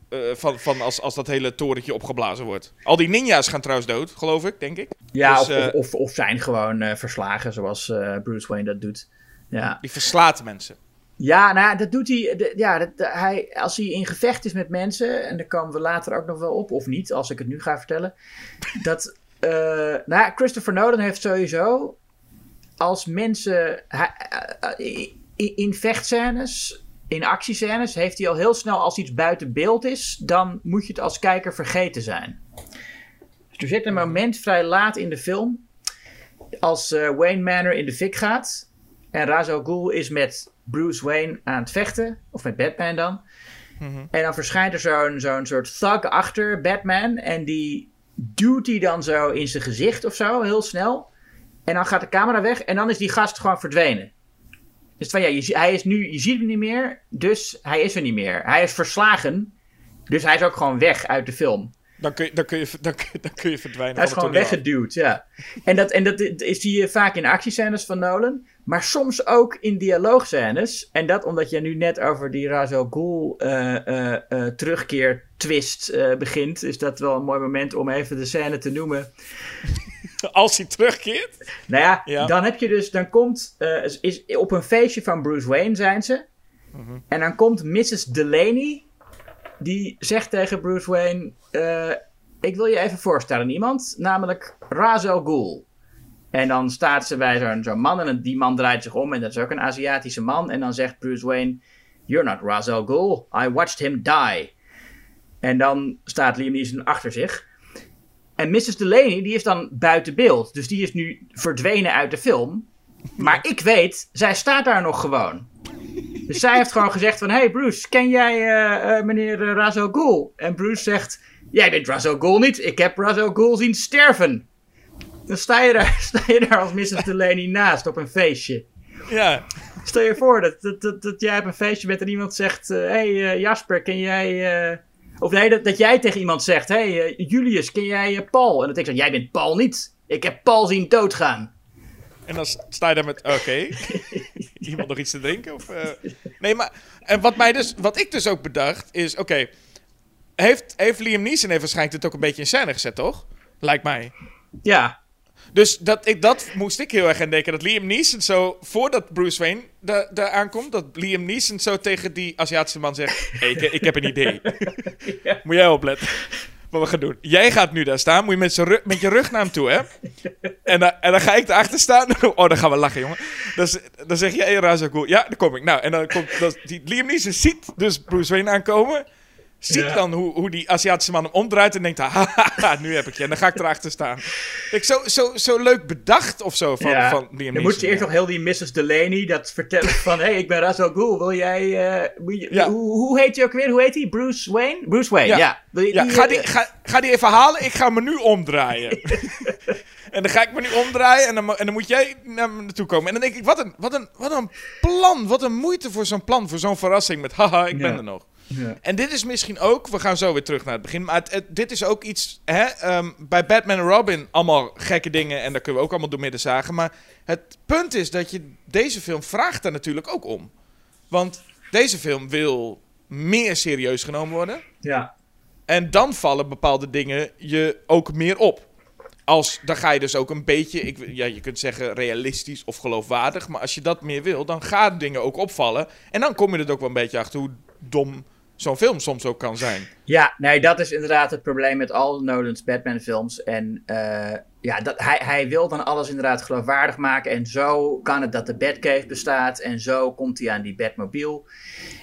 eh, van, van als, als dat hele torentje opgeblazen wordt. Al die ninja's gaan trouwens dood, geloof ik, denk ik. Ja, Dus, of, eh, of, of, of zijn gewoon eh, verslagen zoals eh, Bruce Wayne dat doet. Ja. Die verslaat mensen. Ja, nou, ja, dat doet hij. de- ja, dat, de- hij. Als hij in gevecht is met mensen, en daar komen we later ook nog wel op, of niet, als ik het nu ga vertellen. Dat. eh, nou, Christopher Nolan heeft sowieso. Als mensen. hij- eh, eh, in, in vechtscènes, in actiescènes, heeft hij al heel snel, als iets buiten beeld is, dan moet je het als kijker vergeten zijn. Dus er zit een moment vrij laat in de film. Als eh, Wayne Manor in de fik gaat. En Ra's al Ghul is met Bruce Wayne aan het vechten. Of met Batman dan. En dan verschijnt er zo'n zo'n soort thug achter Batman. En die duwt hij dan zo in zijn gezicht of zo, heel snel. En dan gaat de camera weg en dan is die gast gewoon verdwenen. Dus van ja, je, hij is nu, je ziet hem niet meer, dus hij is er niet meer. Hij is verslagen, dus hij is ook gewoon weg uit de film. Dan kun je, dan kun je, dan kun je, dan kun je verdwijnen. Hij is gewoon weggeduwd, ja. En dat, en dat is zie je vaak in actiescènes van Nolan. Maar soms ook in dialoogscènes. En dat omdat je nu net over die Ra's al Ghul eh, eh, eh, terugkeer twist eh, begint. Is dat wel een mooi moment om even de scène te noemen. Als hij terugkeert. Nou ja, Ja. dan heb je dus, dan komt, eh, is, op een feestje van Bruce Wayne zijn ze. En dan komt Mrs. Delaney, die zegt tegen Bruce Wayne, eh, ik wil je even voorstellen aan iemand, namelijk Ra's al Ghul. En dan staat ze bij zo'n man en die man draait zich om en dat is ook een Aziatische man. En dan zegt Bruce Wayne, you're not Ra's al Ghul, I watched him die. En dan staat Liam Neeson achter zich. En Mrs. Delaney, die is dan buiten beeld. Dus die is nu verdwenen uit de film. Maar ik weet, zij staat daar nog gewoon. Dus zij heeft gewoon gezegd van... Hey Bruce, ken jij eh, eh, meneer uh, Ra's al Ghul? En Bruce zegt... Jij bent al Ghul niet. Ik heb al Ghul zien sterven. Dan sta je daar, sta je daar als Mrs. Delaney naast op een feestje. Ja. Stel je voor dat, dat, dat, dat jij op een feestje bent en iemand zegt... Hé hey, eh, Jasper, ken jij... Of nee, dat, dat jij tegen iemand zegt... Hey, eh, Julius, ken jij eh, Paul? En dat ik zeg, jij bent Paul niet. Ik heb Paul zien doodgaan. En dan sta je daar met, oké, iemand nog iets te drinken? Of, eh? Nee, maar, en wat, mij dus, wat ik dus ook bedacht is, oké, heeft, heeft Liam Neeson heeft waarschijnlijk dit ook een beetje in scène gezet, toch? Lijkt mij. Ja, Dus dat, ik, dat moest ik heel erg aan denken. Dat Liam Neeson zo, voordat Bruce Wayne daar daar aankomt, dat Liam Neeson zo tegen die Aziatische man zegt: hey, ik, ik heb een idee. Moet jij opletten. Wat we gaan doen. Jij gaat nu daar staan. Moet je met, rug- met je rug naar hem toe, hè? En, dan- en dan ga ik erachter staan. Oh, dan gaan we lachen, jongen. Dan, dan zeg je, hey, Ghul. Ja, dan kom ik. Nou, en dan komt... Dat, die, Liam Neeson ziet dus Bruce Wayne aankomen. Ziet Ja. dan hoe, hoe die Aziatische man hem omdraait en denkt... Haha, nu heb ik je. En dan ga ik erachter staan. Ik, zo, zo, zo leuk bedacht of zo van, ja. van Liam Neeson. Dan moet je eerst ja. nog heel die Mrs. Delaney dat vertellen van... Hé, hey, ik ben Ra's al Ghul. Wil jij... eh, moet je- Ja. hoe, hoe heet hij ook weer? Hoe heet hij? Bruce Wayne? Bruce Wayne, ja. Je Ja, die, ga eh, die, ga, ga die even halen. Ik ga me nu omdraaien. en dan ga ik me nu omdraaien en dan, en dan moet jij naar me naartoe komen. En dan denk ik, wat een, wat een, wat een plan. Wat een moeite voor zo'n plan. Voor zo'n verrassing met, haha, ik ben Ja. er nog. Ja. En dit is misschien ook, we gaan zo weer terug naar het begin. Maar het, het- dit is ook iets, hè, ehm, bij Batman en Robin allemaal gekke dingen. En daar kunnen we ook allemaal door midden zagen. Maar het punt is dat je, deze film vraagt daar natuurlijk ook om. Want deze film wil meer serieus genomen worden. ja. En dan vallen bepaalde dingen je ook meer op. Als, dan ga je dus ook een beetje, ik, ja, je kunt zeggen realistisch of geloofwaardig. Maar als je dat meer wil, dan gaan dingen ook opvallen. En dan kom je er ook wel een beetje achter hoe dom zo'n film soms ook kan zijn. Ja, nee, dat is inderdaad het probleem met al Nolan's Batman-films. En eh, ja, dat, hij, hij wil dan alles inderdaad geloofwaardig maken. En zo kan het dat de Batcave bestaat. En zo komt hij aan die Batmobile.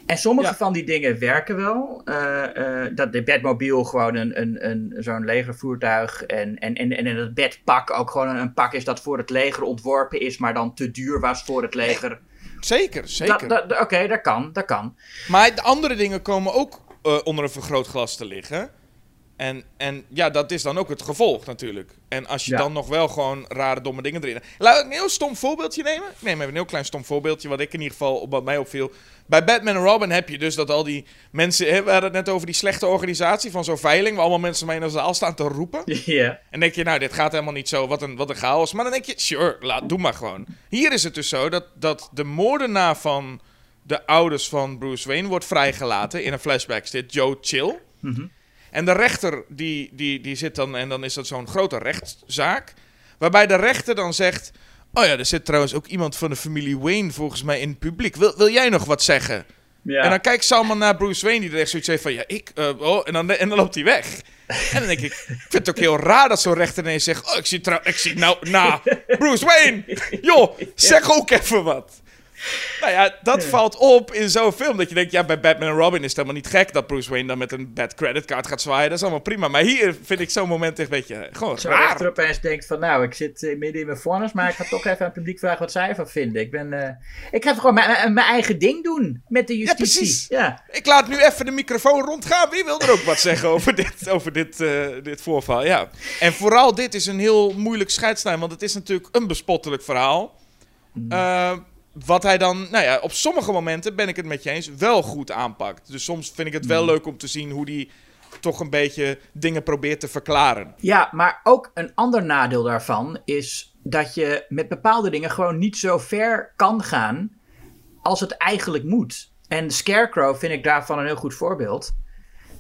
En sommige Ja. van die dingen werken wel. Eh, eh, dat de Batmobile gewoon een, een, een, zo'n legervoertuig. En, en, en, en het Batpak ook gewoon een, een pak is dat voor het leger ontworpen is. Maar dan te duur was voor het leger. Zeker, zeker. Dat- Oké, dat kan, dat kan. Maar de andere dingen komen ook eh, onder een vergrootglas te liggen. En, en ja, dat is dan ook het gevolg natuurlijk. En als je Ja. dan nog wel gewoon rare, domme dingen erin... Laat ik een heel stom voorbeeldje nemen. Ik neem even een heel klein stom voorbeeldje, wat ik in ieder geval, op wat mij opviel. Bij Batman en Robin heb je dus dat al die mensen... Hè, we hadden het net over die slechte organisatie van zo'n veiling... waar allemaal mensen mee in de zaal staan te roepen. Ja. En denk je, nou, dit gaat helemaal niet zo, wat een, wat een chaos. Maar dan denk je, sure, laat, doe maar gewoon. Hier is het dus zo dat, dat de moordenaar van de ouders van Bruce Wayne wordt vrijgelaten. In een flashback zit Joe Chill. En de rechter, die, die, die zit dan, en dan is dat zo'n grote rechtszaak. Waarbij de rechter dan zegt, Oh ja, er zit trouwens ook iemand van de familie Wayne volgens mij in het publiek. Wil, wil jij nog wat zeggen? Ja. En dan kijkt Salman naar Bruce Wayne, die er echt zoiets heeft van... Ja, ik... eh, oh, en, dan, en dan loopt hij weg. En dan denk ik... Ik vind het ook heel raar dat zo'n rechter ineens zegt... Oh, ik zie, trouw, ik zie nou... Nou, Bruce Wayne! Joh, zeg ook even wat. Nou ja, dat valt op in zo'n film. Dat je denkt, ja, bij Batman en Robin is het helemaal niet gek... dat Bruce Wayne dan met een bad creditcard gaat zwaaien. Dat is allemaal prima. Maar hier vind ik zo'n moment echt een beetje... Gewoon Zo raar. opeens denkt van, nou, ik zit eh, midden in mijn vonnis, maar ik ga toch even aan het publiek vragen wat zij ervan vinden. Ik ben, eh, ik ga gewoon mijn, eigen ding doen met de justitie. precies. Ja, Ik laat nu even de microfoon rondgaan. Wie wil er ook wat zeggen over dit, over dit, eh, dit voorval? Ja. En vooral dit is een heel moeilijk scheidslijn. Want het is natuurlijk een bespottelijk verhaal. Eh, wat hij dan, nou ja, op sommige momenten ben ik het met je eens, wel goed aanpakt. Dus soms vind ik het wel leuk om te zien hoe hij toch een beetje dingen probeert te verklaren. Ja, maar ook een ander nadeel daarvan is dat je met bepaalde dingen gewoon niet zo ver kan gaan als het eigenlijk moet. En Scarecrow vind ik daarvan een heel goed voorbeeld.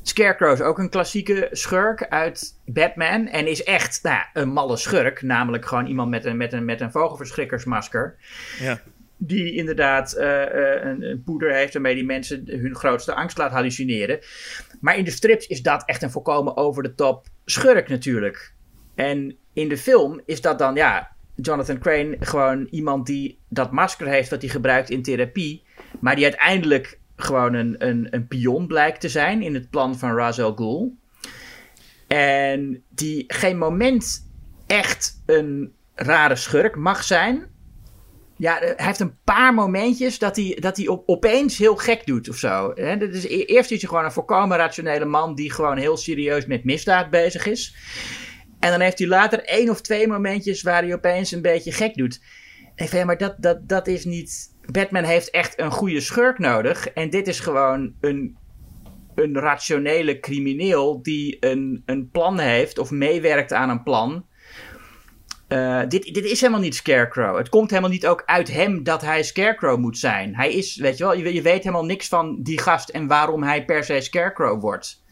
Scarecrow is ook een klassieke schurk uit Batman. En is echt nou, een malle schurk. Namelijk gewoon iemand met een, met een, met een vogelverschrikkersmasker. Ja. Die inderdaad eh, eh, een, een poeder heeft waarmee die mensen hun grootste angst laat hallucineren. Maar in de strips is dat echt een volkomen over de top schurk natuurlijk. En in de film is dat dan, ja, Jonathan Crane gewoon iemand die dat masker heeft wat hij gebruikt in therapie. Maar die uiteindelijk gewoon een, een, een pion blijkt te zijn in het plan van Ra's al Ghul. En die geen moment echt een rare schurk mag zijn. Ja, eh, hij heeft een paar momentjes dat hij, dat hij op, opeens heel gek doet of zo. Dat is, e- eerst is hij gewoon een volkomen rationele man die gewoon heel serieus met misdaad bezig is. En dan heeft hij later één of twee momentjes waar hij opeens een beetje gek doet. Ik vind, maar dat, dat, dat is niet... Batman heeft echt een goede schurk nodig. En dit is gewoon een, een rationele crimineel die een, een plan heeft of meewerkt aan een plan. Eh, dit, dit is helemaal niet Scarecrow. Het komt helemaal niet ook uit hem dat hij Scarecrow moet zijn. Hij is, weet je wel, je, je weet helemaal niks van die gast en waarom hij per se Scarecrow wordt.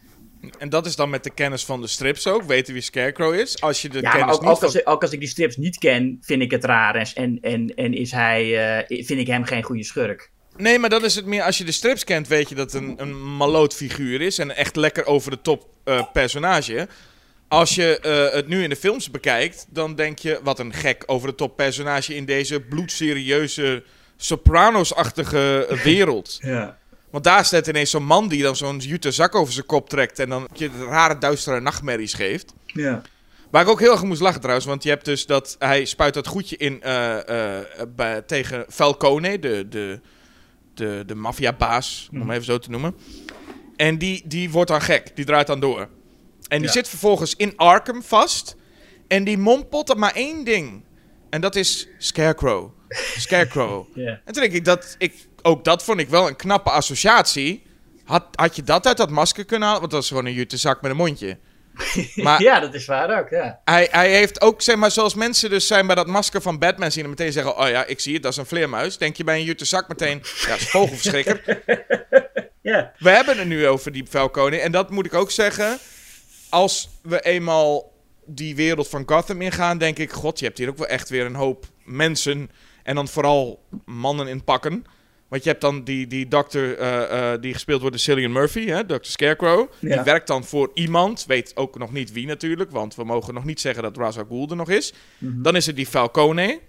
En dat is dan met de kennis van de strips ook. Weten wie Scarecrow is. Als je de Ja, kennis ook, niet ook, van... als, ik- ook als ik die strips niet ken, vind ik het raar. En, en, en, is hij, eh, vind ik hem geen goede schurk. Nee, maar dan is het meer... Als je de strips kent, weet je dat het een, een maloot figuur is. En een echt lekker over de top eh, personage. Als je eh, het nu in de films bekijkt, dan denk je... Wat een gek over de top personage in deze bloedserieuze... Sopranos-achtige wereld. Ja. Want daar staat ineens zo'n man die dan zo'n jute zak over zijn kop trekt... en dan je rare, duistere nachtmerries geeft. ja. Waar ik ook heel erg moest lachen trouwens, want je hebt dus dat hij spuit dat goedje in eh, eh, bij, tegen Falcone, de, de, de, de maffiabaas, om hem even zo te noemen. En die, die wordt dan gek, die draait dan door. En die Ja. zit vervolgens in Arkham vast en die mompelt er maar één ding. En dat is Scarecrow. Scarecrow. En toen denk ik dat ik, ook dat vond ik wel een knappe associatie. Had, had je dat uit dat masker kunnen halen? Want dat is gewoon een jute zak met een mondje. Maar ja, dat is waar ook, ja. hij, hij heeft ook, zeg maar, zoals mensen dus zijn bij dat masker van Batman zien en meteen zeggen: Oh ja, ik zie het, dat is een vleermuis. Denk je bij een jute zak meteen: Ja, dat is vogelverschrikker. Ja, we hebben het nu over die Falcone. En dat moet ik ook zeggen. Als we eenmaal die wereld van Gotham ingaan, denk ik: God, je hebt hier ook wel echt weer een hoop mensen. En dan vooral mannen in pakken. Want je hebt dan die, die dokter eh, eh, die gespeeld wordt door Cillian Murphy, hè, Dr. Scarecrow. Die werkt dan voor iemand, weet ook nog niet wie natuurlijk, want we mogen nog niet zeggen dat Ra's al Ghul er nog is. Dan is het die Falcone.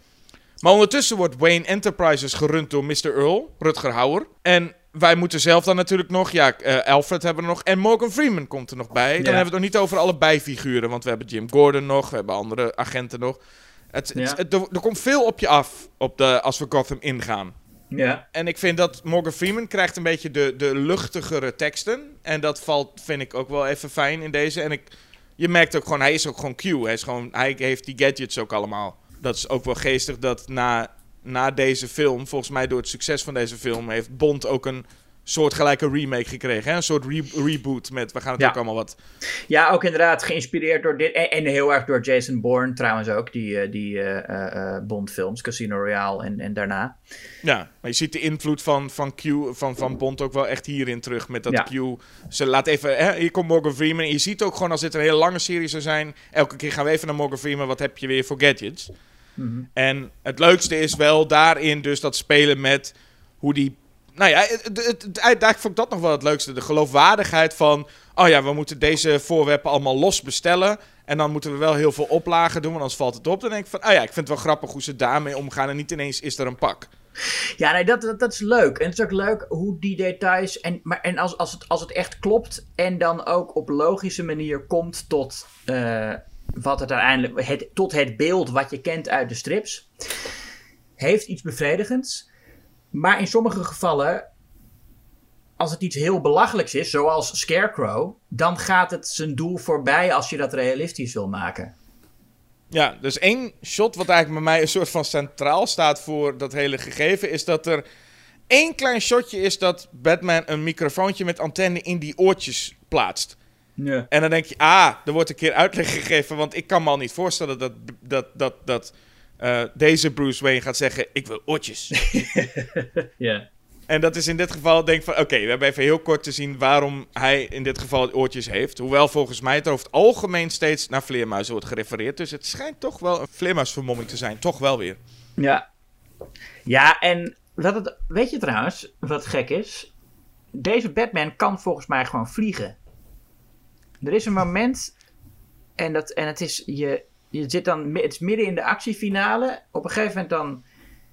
Maar ondertussen wordt Wayne Enterprises gerund door Mr. Earl, Rutger Hauer. En wij moeten zelf dan natuurlijk nog, ja, eh, Alfred hebben we nog. En Morgan Freeman komt er nog bij. Dan hebben we het nog niet over alle bijfiguren, want we hebben Jim Gordon nog, we hebben andere agenten nog. Het, het- Ja. het- er, er komt veel op je af op de, als we Gotham ingaan. ja. En ik vind dat Morgan Freeman krijgt een beetje de, de luchtigere teksten. En dat valt, vind ik, ook wel even fijn in deze. En ik, je merkt ook gewoon, hij is ook gewoon Q. Hij, is gewoon, hij heeft die gadgets ook allemaal. Dat is ook wel geestig dat na, na deze film, volgens mij door het succes van deze film, heeft Bond ook een soortgelijke remake gekregen. Hè? Een soort re- reboot met, we gaan het Ja. ook allemaal wat... Ja, ook inderdaad geïnspireerd door dit. En, en heel erg door Jason Bourne trouwens ook, die, eh, die eh, eh, Bond-films, Casino Royale en, en daarna. Ja, maar je ziet de invloed van, van Q, van, van Bond ook wel echt hierin terug. Met dat Ja. Q, ze laat even, hè, hier komt Morgan Freeman. En je ziet ook gewoon als dit een hele lange serie zou zijn, elke keer gaan we even naar Morgan Freeman, wat heb je weer voor gadgets? En het leukste is wel daarin dus dat spelen met hoe die... Nou ja, het, het, het- eigenlijk vond ik dat nog wel het leukste. De geloofwaardigheid van... Oh ja, we moeten deze voorwerpen allemaal los bestellen. En dan moeten we wel heel veel oplagen doen, want anders valt het op. Dan denk ik van, oh ja, ik vind het wel grappig hoe ze daarmee omgaan. En niet ineens is er een pak. Ja, nee, dat, dat, dat is leuk. En het is ook leuk hoe die details. En, maar, en als, als, het, als het echt klopt. En dan ook op logische manier komt tot. eh, wat het uiteindelijk. Het, tot het beeld wat je kent uit de strips. Heeft iets bevredigends. Maar in sommige gevallen. Als het iets heel belachelijks is, zoals Scarecrow. dan gaat het zijn doel voorbij als je dat realistisch wil maken. Ja, dus één shot wat eigenlijk bij mij een soort van centraal staat voor dat hele gegeven, is dat er één klein shotje is dat Batman een microfoontje met antenne in die oortjes plaatst. Ja. En dan denk je, ah, er wordt een keer uitleg gegeven, want ik kan me al niet voorstellen dat, dat, dat, dat eh, deze Bruce Wayne gaat zeggen, ik wil oortjes. ja. En dat is in dit geval, denk ik van, oké, we hebben even heel kort te zien waarom hij in dit geval oortjes heeft. Hoewel volgens mij het over het algemeen steeds naar vleermuizen wordt gerefereerd. Dus het schijnt toch wel een vleermuisvermomming te zijn, toch wel weer. Ja. Ja, en wat het, weet je trouwens, wat gek is? Deze Batman kan volgens mij gewoon vliegen. Er is een moment, en, dat, en het is, je, je zit dan, het is midden in de actiefinale. Op een gegeven moment dan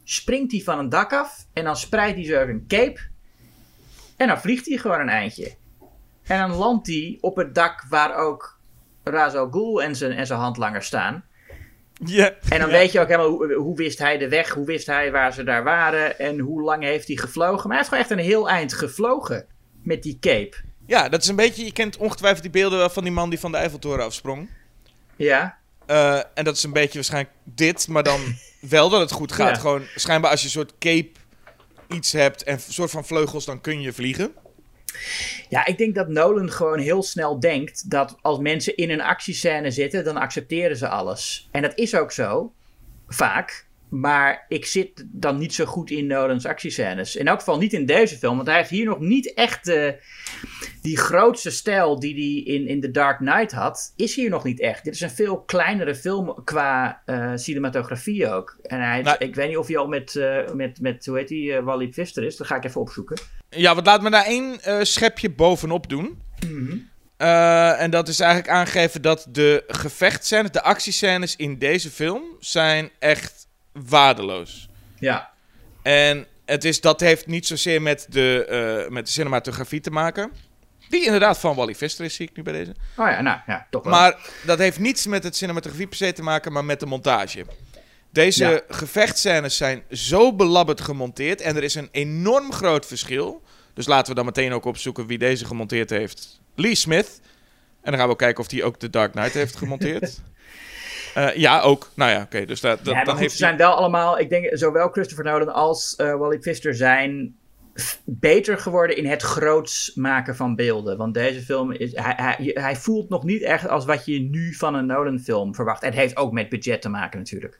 springt hij van een dak af en dan spreidt hij zo een cape. En dan vliegt hij gewoon een eindje. En dan landt hij op het dak waar ook Ra's al Ghul en zijn, en zijn handlanger staan. Ja. En dan weet je ook helemaal hoe, hoe wist hij de weg, hoe wist hij waar ze daar waren en hoe lang heeft hij gevlogen. Maar hij heeft gewoon echt een heel eind gevlogen met die cape. Ja, dat is een beetje, je kent ongetwijfeld die beelden wel van die man die van de Eiffeltoren afsprong. Ja, Eh, en dat is een beetje waarschijnlijk dit, maar dan wel dat het goed gaat. Ja. Gewoon, schijnbaar als je een soort cape iets hebt en een soort van vleugels, dan kun je vliegen. ja, ik denk dat Nolan gewoon heel snel denkt dat als mensen in een actiescène zitten, dan accepteren ze alles. En dat is ook zo, vaak. Maar ik zit dan niet zo goed in Nolans actiescènes. In elk geval niet in deze film, want hij heeft hier nog niet echt de, die grootste stijl die hij in, in The Dark Knight had, is hier nog niet echt. Dit is een veel kleinere film qua eh, cinematografie ook. En hij, Nou- ik weet niet of hij al met, eh, met, met hoe heet die, eh, Wally Pfister is. Dat ga ik even opzoeken. Ja, wat laat me daar één schepje bovenop doen. Eh, en dat is eigenlijk aangegeven dat de gevechtscènes, de actiescènes in deze film zijn echt waardeloos. Ja. En het is, dat heeft niet zozeer met de, met de cinematografie te maken. Die inderdaad van Wally Pfister is, zie ik nu bij deze. Oh ja, nou ja, toch wel. Maar dat heeft niets met het cinematografie per se te maken, maar met de montage. Deze Ja. gevechtscènes zijn zo belabberd gemonteerd en er is een enorm groot verschil. Dus laten we dan meteen ook opzoeken wie deze gemonteerd heeft. Lee Smith. En dan gaan we ook kijken of hij ook de Dark Knight heeft gemonteerd. Eh, ja, ook. Nou ja, oké. dus dat, dat, ja, maar dan goed, heeft ze hij... zijn wel allemaal, ik denk, zowel Christopher Nolan als eh, Wally Pfister zijn beter geworden in het groots maken van beelden. Want deze film is, hij, hij, hij voelt nog niet echt als wat je nu van een Nolan film verwacht. En het heeft ook met budget te maken natuurlijk.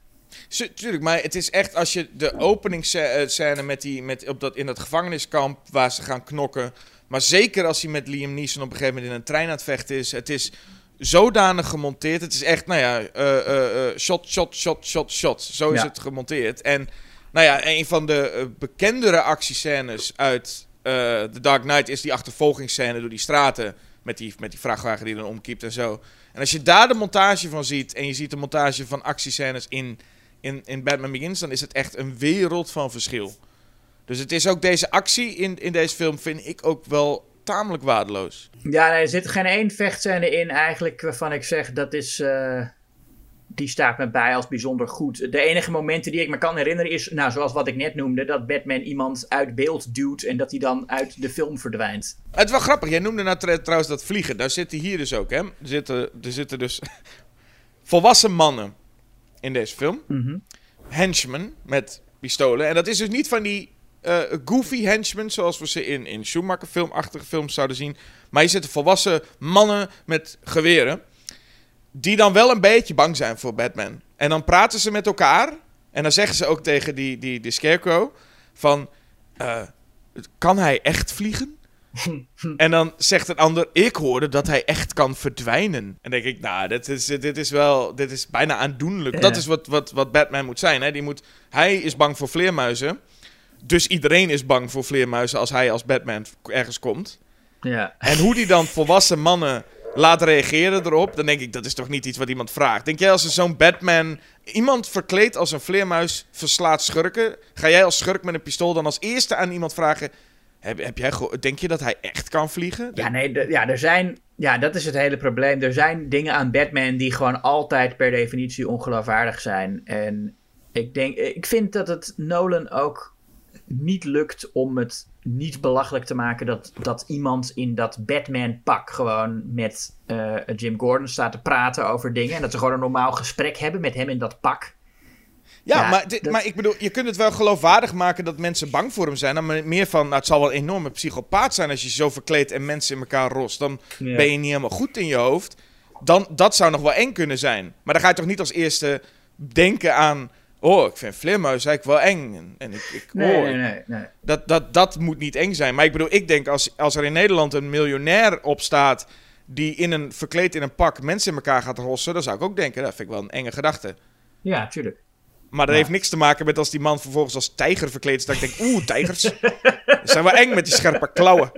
Tuurlijk, maar het is echt als je de openingsscène met die, met, op dat, in dat gevangeniskamp waar ze gaan knokken. Maar zeker als hij met Liam Neeson op een gegeven moment in een trein aan het vechten is. Het is zodanig gemonteerd. Het is echt, nou ja, eh, eh, eh, shot, shot, shot, shot, shot. Zo is Ja. het gemonteerd. En nou ja, een van de eh, bekendere actiescènes uit eh The Dark Knight is die achtervolgingsscène door die straten. Met die, met die vrachtwagen die dan omkiept en zo. En als je daar de montage van ziet en je ziet de montage van actiescènes in, in, in Batman Begins, dan is het echt een wereld van verschil. Dus het is ook deze actie in, in deze film, vind ik ook wel tamelijk waardeloos. Ja, er zit geen één vechtscène in eigenlijk waarvan ik zeg dat is. eh, die staat me bij als bijzonder goed. De enige momenten die ik me kan herinneren is, nou, zoals wat ik net noemde, dat Batman iemand uit beeld duwt en dat hij dan uit de film verdwijnt. Het is wel grappig, jij noemde nou trouwens dat vliegen. Daar zitten hier dus ook, hè. Er zitten, er zitten dus volwassen mannen in deze film. Henchmen met pistolen. En dat is dus niet van die eh, goofy henchmen zoals we ze in, in Schumacher-filmachtige films zouden zien. Maar hier zitten volwassen mannen met geweren. Die dan wel een beetje bang zijn voor Batman. En dan praten ze met elkaar. En dan zeggen ze ook tegen die, die, die Scarecrow van... eh, kan hij echt vliegen? en dan zegt een ander, ik hoorde dat hij echt kan verdwijnen. En dan denk ik, nou, dit is, dit is wel, dit is bijna aandoenlijk. Dat is wat, wat, wat Batman moet zijn. Hè? Die moet, hij is bang voor vleermuizen. Dus iedereen is bang voor vleermuizen als hij als Batman ergens komt. Ja. En hoe die dan volwassen mannen laat reageren erop, dan denk ik, dat is toch niet iets wat iemand vraagt. Denk jij als er zo'n Batman, iemand verkleed als een vleermuis verslaat schurken, ga jij als schurk met een pistool dan als eerste aan iemand vragen, heb, heb jij, denk je dat hij echt kan vliegen? Ja, nee, ja, er zijn. Ja, dat is het hele probleem. Er zijn dingen aan Batman die gewoon altijd per definitie ongeloofwaardig zijn. En ik denk, ik vind dat het Nolan ook niet lukt om het niet belachelijk te maken dat, dat iemand in dat Batman-pak gewoon met eh, Jim Gordon staat te praten over dingen. En dat ze gewoon een normaal gesprek hebben met hem in dat pak. Ja, Ja, maar, dit- dat- maar ik bedoel, je kunt het wel geloofwaardig maken dat mensen bang voor hem zijn. Dan meer van, nou, het zal wel een enorme psychopaat zijn als je zo verkleedt en mensen in elkaar rost. Dan Ja. ben je niet helemaal goed in je hoofd. Dan, dat zou nog wel eng kunnen zijn. Maar dan ga je toch niet als eerste denken aan... Oh, ik vind vleermuis eigenlijk wel eng. En, en ik, ik, Nee, oh, nee, nee, nee. Dat, dat, dat moet niet eng zijn. Maar ik bedoel, ik denk als, als er in Nederland een miljonair opstaat... die in een, verkleed in een pak mensen in elkaar gaat rossen... dan zou ik ook denken, dat vind ik wel een enge gedachte. Ja, tuurlijk. Maar dat Ja. heeft niks te maken met als die man vervolgens als tijger verkleed is. Dat ik denk, oeh, tijgers. Zijn wel eng met die scherpe klauwen.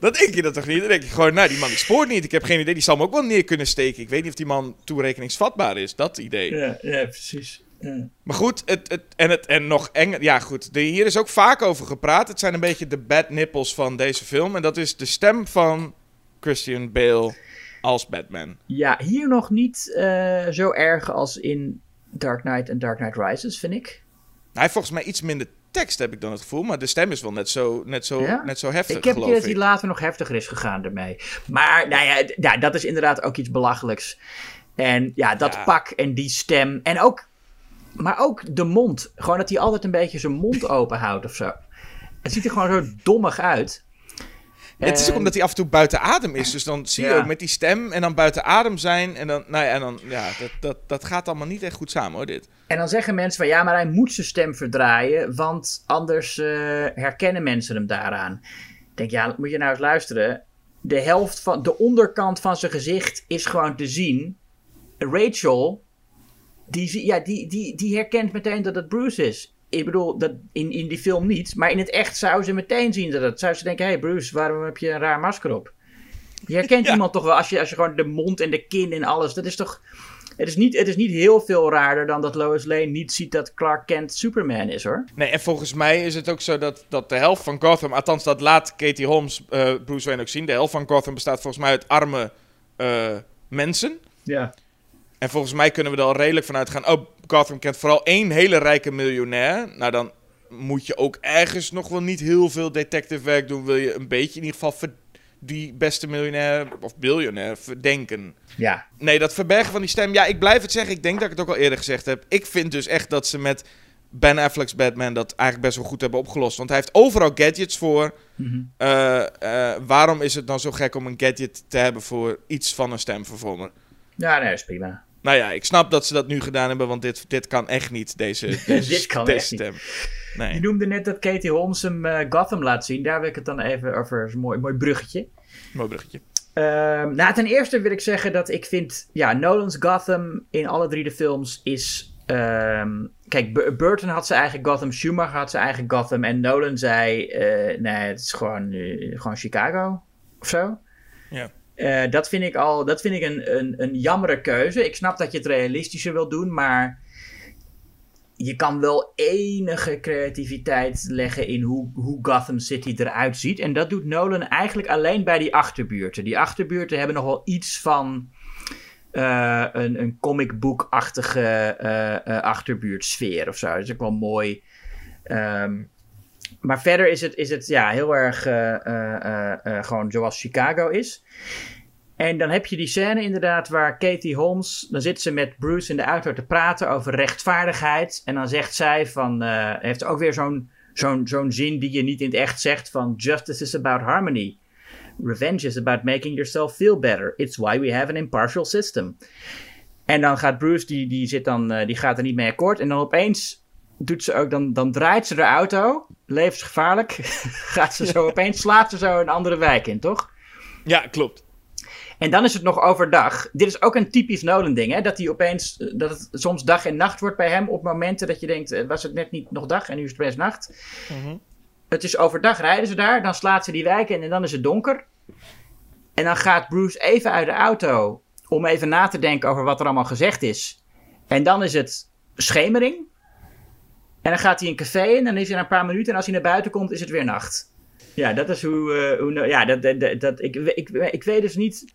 Dat denk je dat toch niet? Dan denk je gewoon, nou, die man die spoort niet. Ik heb geen idee, die zal me ook wel neer kunnen steken. Ik weet niet of die man toerekeningsvatbaar is. Dat idee. Ja, ja precies. Ja. Maar goed, het, het, en, het, en nog enger... Ja, goed. De, hier is ook vaak over gepraat. Het zijn een beetje de bad nipples van deze film. En dat is de stem van Christian Bale als Batman. Ja, hier nog niet eh, zo erg als in Dark Knight en Dark Knight Rises, vind ik. Hij heeft volgens mij iets minder tekst, heb ik dan het gevoel. Maar de stem is wel net zo, net zo, Ja? net zo heftig, ik heb idee dat hij later nog heftiger is gegaan ermee. Maar nou ja, dat is inderdaad ook iets belachelijks. En ja, dat Ja. pak en die stem. En ook, maar ook de mond. Gewoon dat hij altijd een beetje zijn mond open houdt of zo. Het ziet er gewoon zo dommig uit. Ja, het is ook omdat hij af en toe buiten adem is. Dus dan zie je Ja. ook met die stem en dan buiten adem zijn. En dan, nou ja, en dan, ja dat, dat, dat gaat allemaal niet echt goed samen hoor, dit. En dan zeggen mensen van ja, maar hij moet zijn stem verdraaien, want anders eh, herkennen mensen hem daaraan. Ik denk, ja, moet je nou eens luisteren. De helft van de onderkant van zijn gezicht is gewoon te zien. Rachel, die, ja, die, die, die herkent meteen dat het Bruce is. Ik bedoel, dat in, in die film niet, maar in het echt zou ze meteen zien dat het. Zou ze denken: hé hey Bruce, waarom heb je een raar masker op? Je herkent Ja. iemand toch wel als je, als je gewoon de mond en de kin en alles. Dat is toch. Het is, niet, het is niet heel veel raarder dan dat Lois Lane niet ziet dat Clark Kent Superman is hoor. Nee, en volgens mij is het ook zo dat, dat de helft van Gotham, althans dat laat Katie Holmes eh, Bruce Wayne ook zien. De helft van Gotham bestaat volgens mij uit arme eh, mensen. Ja. En volgens mij kunnen we er al redelijk vanuit gaan. Oh, Gotham kent vooral één hele rijke miljonair. Nou, dan moet je ook ergens nog wel niet heel veel detective werk doen. Wil je een beetje in ieder geval die beste miljonair of biljonair verdenken. Ja. Nee, dat verbergen van die stem. Ja, ik blijf het zeggen. Ik denk dat ik het ook al eerder gezegd heb. Ik vind dus echt dat ze met Ben Affleck's Batman dat eigenlijk best wel goed hebben opgelost. Want hij heeft overal gadgets voor. Mhm. Eh, eh, waarom is het dan zo gek om een gadget te hebben voor iets van een stemvervormer? Ja, nee, dat is prima. Nou ja, ik snap dat ze dat nu gedaan hebben, want dit, dit kan echt niet, deze, deze, Dit kan deze echt niet. stem. Je Nee, noemde net dat Katie Holmes hem eh, Gotham laat zien. Daar wil ik het dan even over. Is een mooi, mooi bruggetje. mooi bruggetje. Ehm, nou, ten eerste wil ik zeggen dat ik vind... Ja, Nolan's Gotham in alle drie de films is... ehm, kijk, Burton had zijn eigen Gotham, Schumacher had zijn eigen Gotham... en Nolan zei, eh, nee, het is gewoon, eh, gewoon Chicago of zo. Ja. Eh, dat vind ik al, dat vind ik een, een, een jammere keuze. Ik snap dat je het realistischer wil doen, maar je kan wel enige creativiteit leggen in hoe, hoe Gotham City eruit ziet. En dat doet Nolan eigenlijk alleen bij die achterbuurten. Die achterbuurten hebben nog wel iets van eh, een, een comic book-achtige eh, achterbuurtsfeer of zo. Dat is ook wel mooi. Ehm, maar verder is het, is het ja, heel erg eh, eh, eh, gewoon zoals Chicago is. En dan heb je die scène inderdaad waar Katie Holmes, dan zit ze met Bruce in de auto te praten over rechtvaardigheid. En dan zegt zij van, heeft ook weer zo'n zo'n zo'n zin die je niet in het echt zegt van justice is about harmony. Revenge is about making yourself feel better. It's why we have an impartial system. En dan gaat Bruce, die, die, zit dan, die gaat er niet mee akkoord. En dan opeens doet ze ook, dan, dan draait ze de auto, levensgevaarlijk, gaat ze zo opeens, slaat ze zo een andere wijk in, toch? Ja, klopt. En dan is het nog overdag. Dit is ook een typisch Nolan ding, hè? Dat hij opeens, eh, dat het soms dag en nacht wordt bij hem op momenten dat je denkt, eh, was het net niet nog dag en nu is het best nacht. Het is overdag rijden ze daar, dan slaat ze die wijk in en dan is het donker. En dan gaat Bruce even uit de auto om even na te denken over wat er allemaal gezegd is. En dan is het schemering. En dan gaat hij een café in dan is hij na een paar minuten en als hij naar buiten komt is het weer nacht. Ja, dat is hoe. eh, hoe ja, dat, dat, dat, dat- ik, ik, ik weet dus niet.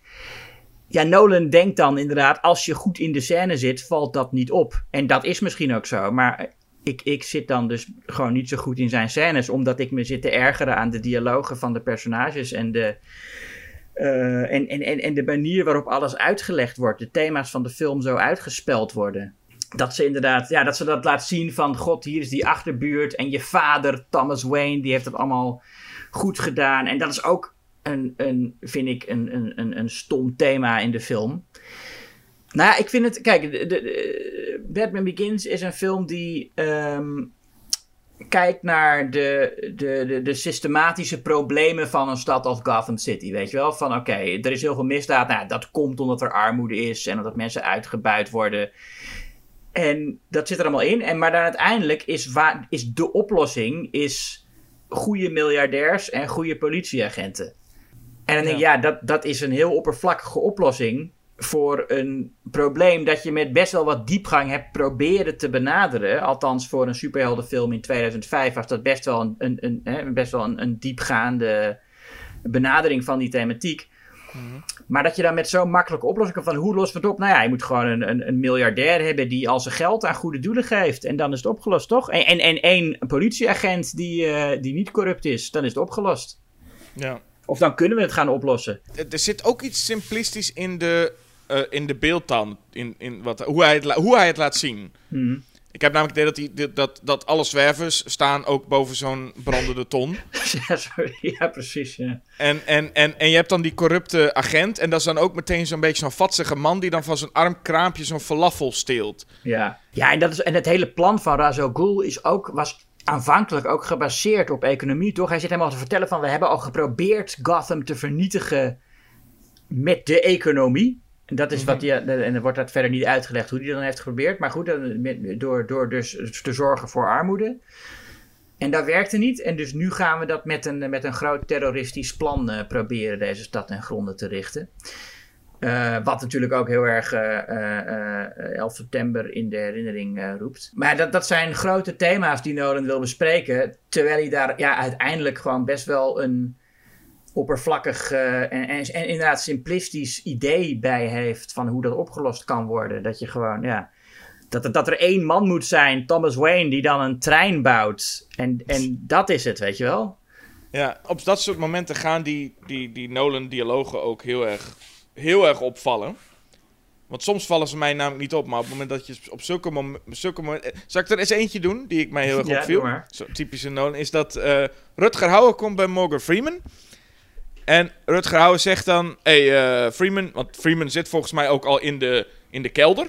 Ja, Nolan denkt dan inderdaad, als je goed in de scène zit, valt dat niet op. En dat is misschien ook zo. Maar ik, ik zit dan dus gewoon niet zo goed in zijn scènes, omdat ik me zit te ergeren aan de dialogen van de personages en de. eh, en, en, en, en de manier waarop alles uitgelegd wordt. De thema's van de film zo uitgespeld worden. Dat ze inderdaad, ja, dat ze dat laat zien van, god, hier is die achterbuurt. En je vader, Thomas Wayne, die heeft het allemaal goed gedaan. En dat is ook een, een vind ik, een, een, een, een stom thema in de film. Nou ja, ik vind het, kijk, de, de- Batman Begins is een film die ehm, kijkt naar de, de, de, de systematische problemen van een stad als Gotham City. Weet je wel? Van oké, er is heel veel misdaad. Nou, dat komt omdat er armoede is en omdat mensen uitgebuit worden. En dat zit er allemaal in. En, maar dan uiteindelijk is, wa- is de oplossing is goede miljardairs en goede politieagenten. En dan denk ik, ja, dat, dat is een heel oppervlakkige oplossing voor een probleem dat je met best wel wat diepgang hebt proberen te benaderen. Althans, voor een superheldenfilm in 2005 was dat best wel een, een, een, hè, best wel een, een diepgaande benadering van die thematiek. Maar dat je dan met zo'n makkelijke oplossing van hoe lossen we het op? Nou ja, je moet gewoon een, een, een miljardair hebben die al zijn geld aan goede doelen geeft. En dan is het opgelost, toch? En, en, en één politieagent die, eh, die niet corrupt is, dan is het opgelost. Ja. Of dan kunnen we het gaan oplossen. Er zit ook iets simplistisch in de, eh, in de beeldtaal. In, in wat, hoe, hij het hoe hij het laat zien. Mhm. Ik heb namelijk het idee dat, die, dat, dat alle zwervers staan ook boven zo'n brandende ton. ja, sorry. ja, precies. Ja. En, en, en, en je hebt dan die corrupte agent. En dat is dan ook meteen zo'n beetje zo'n vatsige man die dan van zijn arm kraampje zo'n falafel steelt. Ja, ja en, dat is, en het hele plan van Razo Ghul is ook, was aanvankelijk ook gebaseerd op economie, toch? Hij zit helemaal te vertellen van, we hebben al geprobeerd Gotham te vernietigen met de economie. En dat is wat hij, en dan wordt dat verder niet uitgelegd hoe hij dan heeft geprobeerd. Maar goed, met- door, door dus te zorgen voor armoede. En dat werkte niet. En dus nu gaan we dat met een, met een groot terroristisch plan eh, proberen deze stad ten gronde te richten. Eh, wat natuurlijk ook heel erg eh, eh, eh, 11 september in de herinnering eh, roept. Maar dat, dat zijn grote thema's die Nolan wil bespreken. Terwijl hij daar ja, uiteindelijk gewoon best wel een oppervlakkig eh, en, en, en inderdaad simplistisch idee bij heeft van hoe dat opgelost kan worden. Dat je gewoon, ja. Dat, er- dat er één man moet zijn, Thomas Wayne, die dan een trein bouwt. En, en dat is het, weet je wel? Ja, op dat soort momenten gaan die, die, die Nolan-dialogen ook heel erg, heel erg opvallen. Want soms vallen ze mij namelijk niet op, maar op het moment dat je op zulke, mom zulke momenten... Zal ik er eens eentje doen, die ik mij heel erg Ja, opviel? maar. Zo typische Nolan, is dat eh, Rutger Hauer komt bij Morgan Freeman. En Rutger Hauer zegt dan, hey eh, Freeman, want Freeman zit volgens mij ook al in de, in de kelder.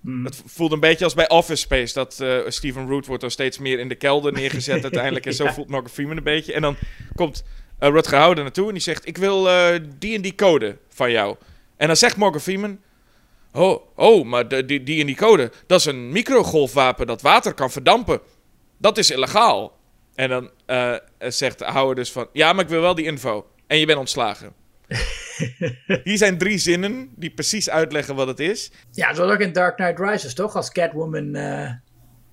Hmm. Het voelt een beetje als bij Office Space. Dat eh Steven Root wordt dan steeds meer in de kelder neergezet uiteindelijk. En zo Ja. voelt Morgan Freeman een beetje. En dan komt eh, Rutger Hauer er naartoe en die zegt... Ik wil die en die code van jou. En dan zegt Morgan Freeman... Oh, oh maar de, die, die en die code... Dat is een microgolfwapen dat water kan verdampen. Dat is illegaal. En dan zegt Hauer dus van... Ja, maar ik wil wel die info. En je bent ontslagen. Hier zijn drie zinnen die precies uitleggen wat het is. Ja, zoals ook in Dark Knight Rises, toch? Als Catwoman. eh,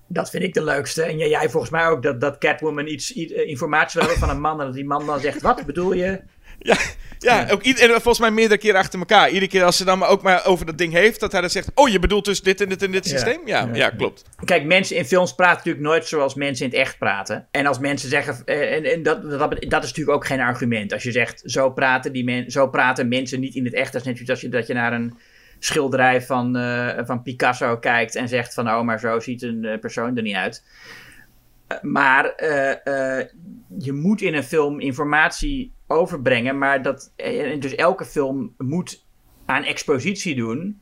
dat vind ik de leukste. En jij, jij volgens mij ook dat, dat Catwoman iets, iets, eh, informatie wil hebben van een man. En dat die man dan zegt: Wat bedoel je? Ja, ja, Ook ieder, en volgens mij meerdere keren achter elkaar. Iedere keer als ze dan maar ook maar over dat ding heeft, dat hij dan zegt: Oh, je bedoelt dus dit en dit en dit Ja. systeem? Ja, ja, Ja. klopt. Kijk, mensen in films praten natuurlijk nooit zoals mensen in het echt praten. En als mensen zeggen. eh, En, en dat, dat, dat is natuurlijk ook geen argument. Als je zegt: Zo praten, die men, zo praten mensen niet in het echt. Dat is net als je, dat je naar een schilderij van, eh, van Picasso kijkt. En zegt: van, Oh, maar zo ziet een eh, persoon er niet uit. Eh, Maar eh, eh, je moet in een film informatie overbrengen. Maar dat, eh, dus elke film moet aan expositie doen.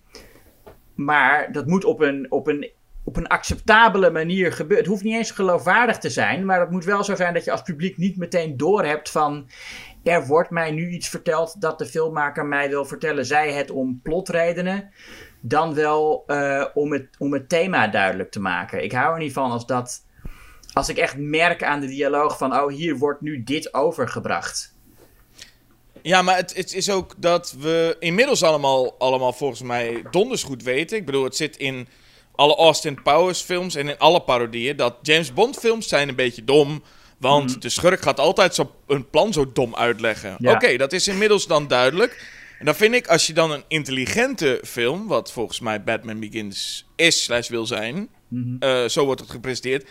Maar dat moet op een, op een op een acceptabele manier gebeurt. Het hoeft niet eens geloofwaardig te zijn, maar het moet wel zo zijn dat je als publiek niet meteen doorhebt van. Er wordt mij nu iets verteld dat de filmmaker mij wil vertellen. Zij het om plotredenen, dan wel eh, om, het, om het thema duidelijk te maken. Ik hou er niet van als dat. Als ik echt merk aan de dialoog van. Oh, hier wordt nu dit overgebracht. Ja, maar het, het is ook dat we inmiddels allemaal, allemaal volgens mij donders goed weten. Ik bedoel, het zit in alle Austin Powers films en in alle parodieën. Dat James Bond films zijn een beetje dom. Want de schurk gaat altijd zo een plan zo dom uitleggen. Ja. Oké, dat is inmiddels dan duidelijk. En dan vind ik, als je dan een intelligente film, wat volgens mij Batman Begins is slash wil zijn, eh, zo wordt het gepresenteerd,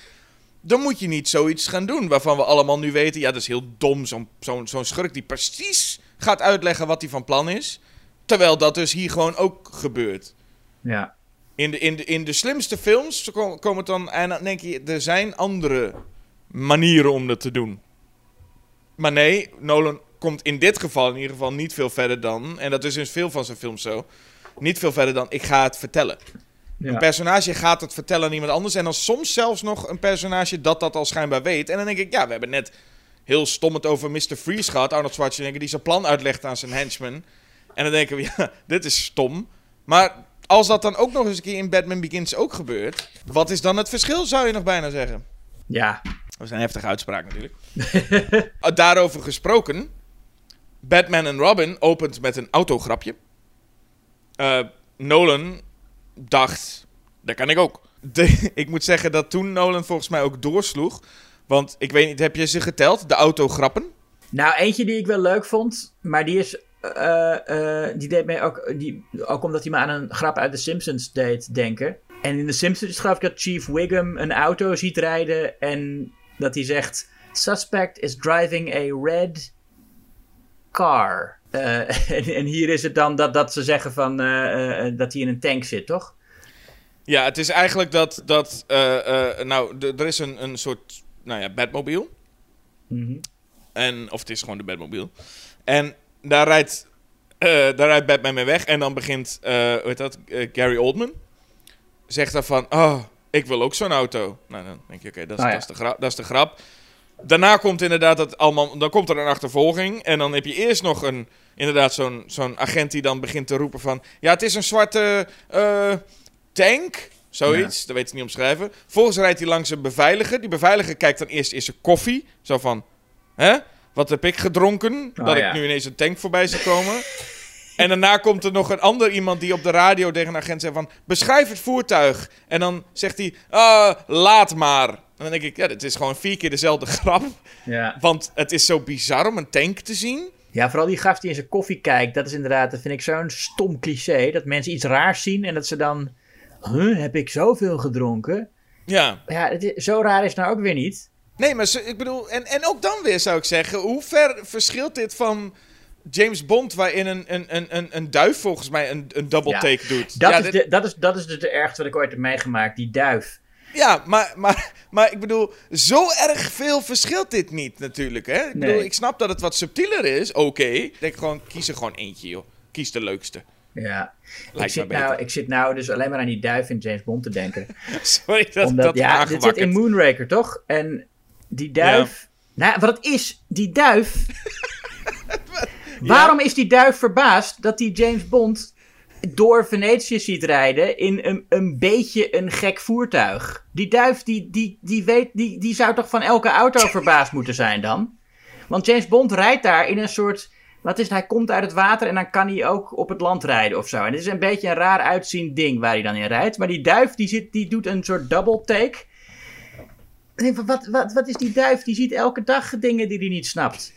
dan moet je niet zoiets gaan doen waarvan we allemaal nu weten, ja, dat is heel dom, zo'n zo'n zo'n schurk die precies gaat uitleggen wat hij van plan is. Terwijl dat dus hier gewoon ook gebeurt. Ja. In de, in de, in de slimste films ko- komen het dan... En dan denk je, er zijn andere manieren om dat te doen. Maar nee, Nolan komt in dit geval in ieder geval niet veel verder dan... En dat is in veel van zijn films zo. Niet veel verder dan, ik ga het vertellen. Een personage gaat het vertellen aan iemand anders. En dan soms zelfs nog een personage dat dat al schijnbaar weet. En dan denk ik, ja, we hebben net heel stom het over Mr. Freeze gehad. Arnold Schwarzenegger die zijn plan uitlegt aan zijn henchman. En dan denken we, ja, dit is stom. Maar als dat dan ook nog eens een keer in Batman Begins ook gebeurt... Wat is dan het verschil, zou je nog bijna zeggen? ja. Dat is een heftige uitspraak natuurlijk. Uh, Daarover gesproken. Batman en Robin opent met een autograpje. Eh, Nolan dacht, dat kan ik ook. De- ik moet zeggen dat toen Nolan volgens mij ook doorsloeg. Want ik weet niet, heb je ze geteld? De autograppen? Nou, eentje die ik wel leuk vond, maar die is. eh, eh, die deed mij ook. Die, ook omdat hij me aan een grap uit The Simpsons deed denken. En in The Simpsons geloof ik dat Chief Wiggum een auto ziet rijden. En dat hij zegt: Suspect is driving a red car. Eh, en, en hier is het dan dat, dat ze zeggen van, eh, eh, dat hij in een tank zit, toch? Ja, het is eigenlijk dat. dat nou, er is een, een soort. Nou ja, Batmobile. En, of het is gewoon de Batmobile. En daar rijdt, daar rijdt Batman mee weg. En dan begint, hoe heet dat, Gary Oldman. Zegt dan van, oh, ik wil ook zo'n auto. Nou, dan denk je, oké, dat, is- ja. dat, is de grap, dat is de grap. Daarna komt inderdaad dat allemaal, dan komt er een achtervolging. En dan heb je eerst nog een, inderdaad zo'n zo'n agent die dan begint te roepen van... Ja, het is een zwarte eh, tank. Zoiets, dat weet ik niet omschrijven. Vervolgens rijdt hij langs een beveiliger. Die beveiliger kijkt dan eerst in zijn koffie. Zo van, hè? Wat heb ik gedronken? Oh, dat ja. ik nu ineens een tank voorbij zie komen. En daarna komt er nog een ander iemand die op de radio tegen een agent zegt van... Beschrijf het voertuig. En dan zegt hij, ah, laat maar. Dan denk ik, ja, dit is gewoon vier keer dezelfde grap. Ja. Want het is zo bizar om een tank te zien. Ja, vooral die gast die in zijn koffie kijkt, dat is inderdaad, dat vind ik zo'n stom cliché. Dat mensen iets raars zien en dat ze dan, huh, heb ik zoveel gedronken? Ja. Ja, het is- zo raar is het nou ook weer niet. Nee, maar ze- ik bedoel... En, en ook dan weer zou ik zeggen... Hoe ver verschilt dit van James Bond... waarin een, een, een, een, een duif volgens mij een, een double Ja, take doet? Dat, ja, is, dit- de, dat, is, dat is dus de ergste wat ik ooit heb meegemaakt, die duif. Ja, maar, maar, maar ik bedoel, zo erg veel verschilt dit niet natuurlijk, hè? Ik bedoel, ik snap dat het wat subtieler is, oké. Ik denk gewoon, kies er gewoon eentje, joh. Kies de leukste. Ja, ik zit, nou, ik zit nou dus alleen maar aan die duif in James Bond te denken. Sorry dat Omdat, dat ja, dit zit in Moonraker, toch? En die duif... Nou, wat het is, die duif... Waarom is die duif verbaasd dat die James Bond door Venetië ziet rijden in een, een beetje een gek voertuig? Die duif, die, die, die, weet, die, die zou toch van elke auto verbaasd moeten zijn dan? Want James Bond rijdt daar in een soort... Wat is het? Hij komt uit het water en dan kan hij ook op het land rijden of zo. En het is een beetje een raar uitziend ding waar hij dan in rijdt. Maar die duif die, zit, die doet een soort double take. Wat, wat, wat is die duif? Die ziet elke dag dingen die hij niet snapt.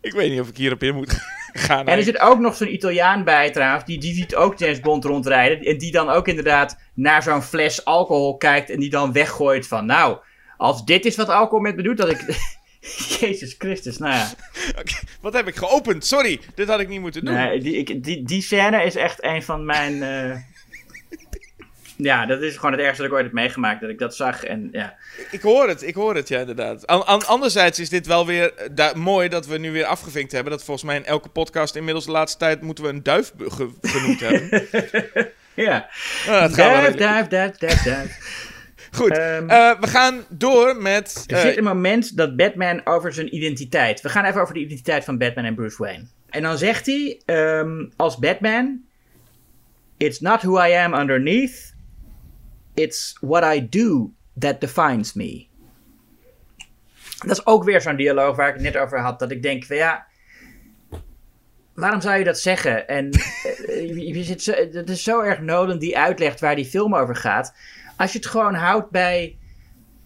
Ik weet niet of ik hierop in moet gaan. En er zit ook nog zo'n Italiaan bij trouwens. Die, die ziet ook James Bond rondrijden. En die dan ook inderdaad naar zo'n fles alcohol kijkt. En die dan weggooit van... Nou, als dit is wat alcohol met me doet, dat ik... Jezus Christus, nou ja. Wat heb ik geopend? Sorry, dit had ik niet moeten doen. Nee, die, ik, die, die scène is echt een van mijn... eh, Ja, dat is gewoon het ergste dat ik ooit heb meegemaakt. Dat ik dat zag en ja. Ik hoor het, ik hoor het, ja, inderdaad. An- an- anderzijds is dit wel weer eh, mooi dat we nu weer afgevinkt hebben. Dat volgens mij in elke podcast inmiddels de laatste tijd moeten we een duif ge- genoemd hebben. Ja. Nou, dat Duif, wel- duif, duif, duif, duif. Goed, Ehm, eh, we gaan door met... Er eh, zit een moment dat Batman over zijn identiteit. We gaan even over de identiteit van Batman en Bruce Wayne. En dan zegt hij ehm, als Batman: It's not who I am underneath. It's what I do that defines me. Dat is ook weer zo'n dialoog waar ik het net over had. Dat ik denk: van ja. Waarom zou je dat zeggen? En eh, je, je zit zo, het is zo erg Nolan die uitlegt waar die film over gaat. Als je het gewoon houdt bij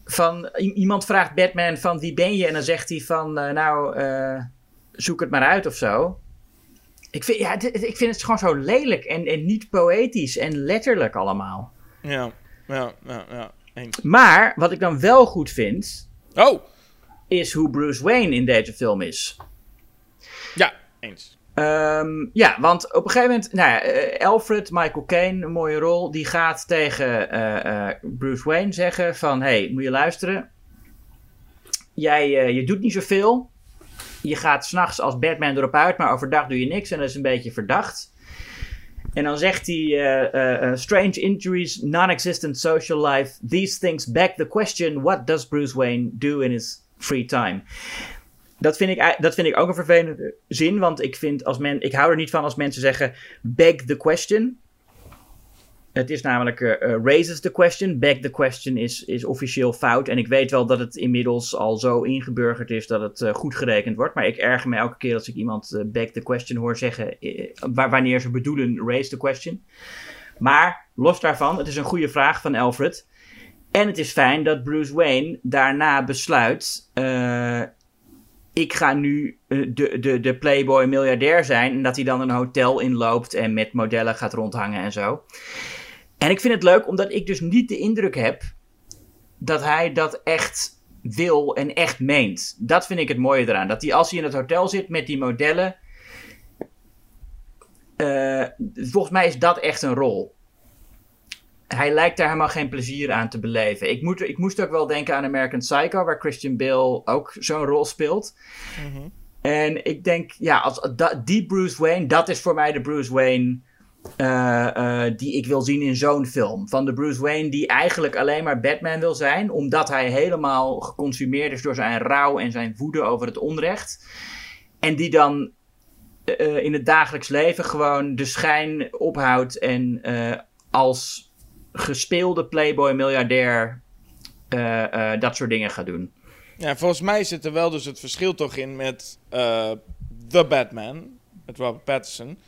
van iemand vraagt Batman van wie ben je en dan zegt hij van eh, nou eh, zoek het maar uit of zo. Ik vind, ja, ik vind het gewoon zo lelijk en, en niet poëtisch en letterlijk allemaal. Ja, ja, ja, ja. Eens. Maar wat ik dan wel goed vind Oh, is hoe Bruce Wayne in deze film is. ja, eens. Ehm, ja, want op een gegeven moment, nou ja, eh, Alfred, Michael Caine, een mooie rol, die gaat tegen eh, eh, Bruce Wayne zeggen van, hey, moet je luisteren, jij, je doet niet zoveel, je gaat s'nachts als Batman erop uit, maar overdag doe je niks en dat is een beetje verdacht. En dan zegt hij, eh, eh, eh, strange injuries, non-existent social life, these things beg the question, what does Bruce Wayne do in his free time? Dat vind, ik, dat vind ik ook een vervelende zin, want ik, vind als men, ik hou er niet van als mensen zeggen beg the question. Het is namelijk eh, eh, raises the question. Beg the question is, is officieel fout. En ik weet wel dat het inmiddels al zo ingeburgerd is dat het eh, goed gerekend wordt. Maar ik erger me elke keer als ik iemand beg the question hoor zeggen wa- wanneer ze bedoelen raise the question. Maar los daarvan, het is een goede vraag van Alfred. En het is fijn dat Bruce Wayne daarna besluit. ik ga nu de, de, de playboy miljardair zijn. En dat hij dan een hotel inloopt en met modellen gaat rondhangen en zo. En ik vind het leuk omdat ik dus niet de indruk heb dat hij dat echt wil en echt meent. Dat vind ik het mooie eraan. Dat hij als hij in het hotel zit met die modellen. eh, volgens mij is dat echt een rol. Hij lijkt daar helemaal geen plezier aan te beleven. Ik, moet, ik moest ook wel denken aan American Psycho, waar Christian Bale ook zo'n rol speelt. En ik denk, ja, als, die Bruce Wayne, dat is voor mij de Bruce Wayne die ik wil zien in zo'n film. Van de Bruce Wayne die eigenlijk alleen maar Batman wil zijn, omdat hij helemaal geconsumeerd is door zijn rouw en zijn woede over het onrecht. En die dan eh, in het dagelijks leven gewoon de schijn ophoudt en eh, als gespeelde playboy miljardair eh, eh, dat soort dingen gaat doen. Ja, volgens mij zit er wel dus het verschil toch in met eh The Batman, met Robert Pattinson.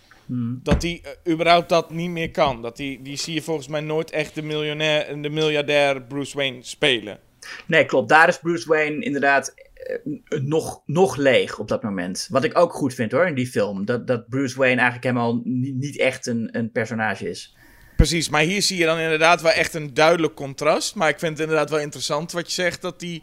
Dat hij eh, überhaupt dat niet meer kan. Dat die, die zie je volgens mij nooit echt de, miljonair, de miljardair Bruce Wayne spelen. Nee, klopt. Daar is Bruce Wayne inderdaad eh, nog, nog leeg op dat moment. Wat ik ook goed vind hoor, in die film. Dat, dat Bruce Wayne eigenlijk helemaal niet, niet echt een, een personage is. Precies, maar hier zie je dan inderdaad wel echt een duidelijk contrast. Maar ik vind het inderdaad wel interessant wat je zegt, dat die,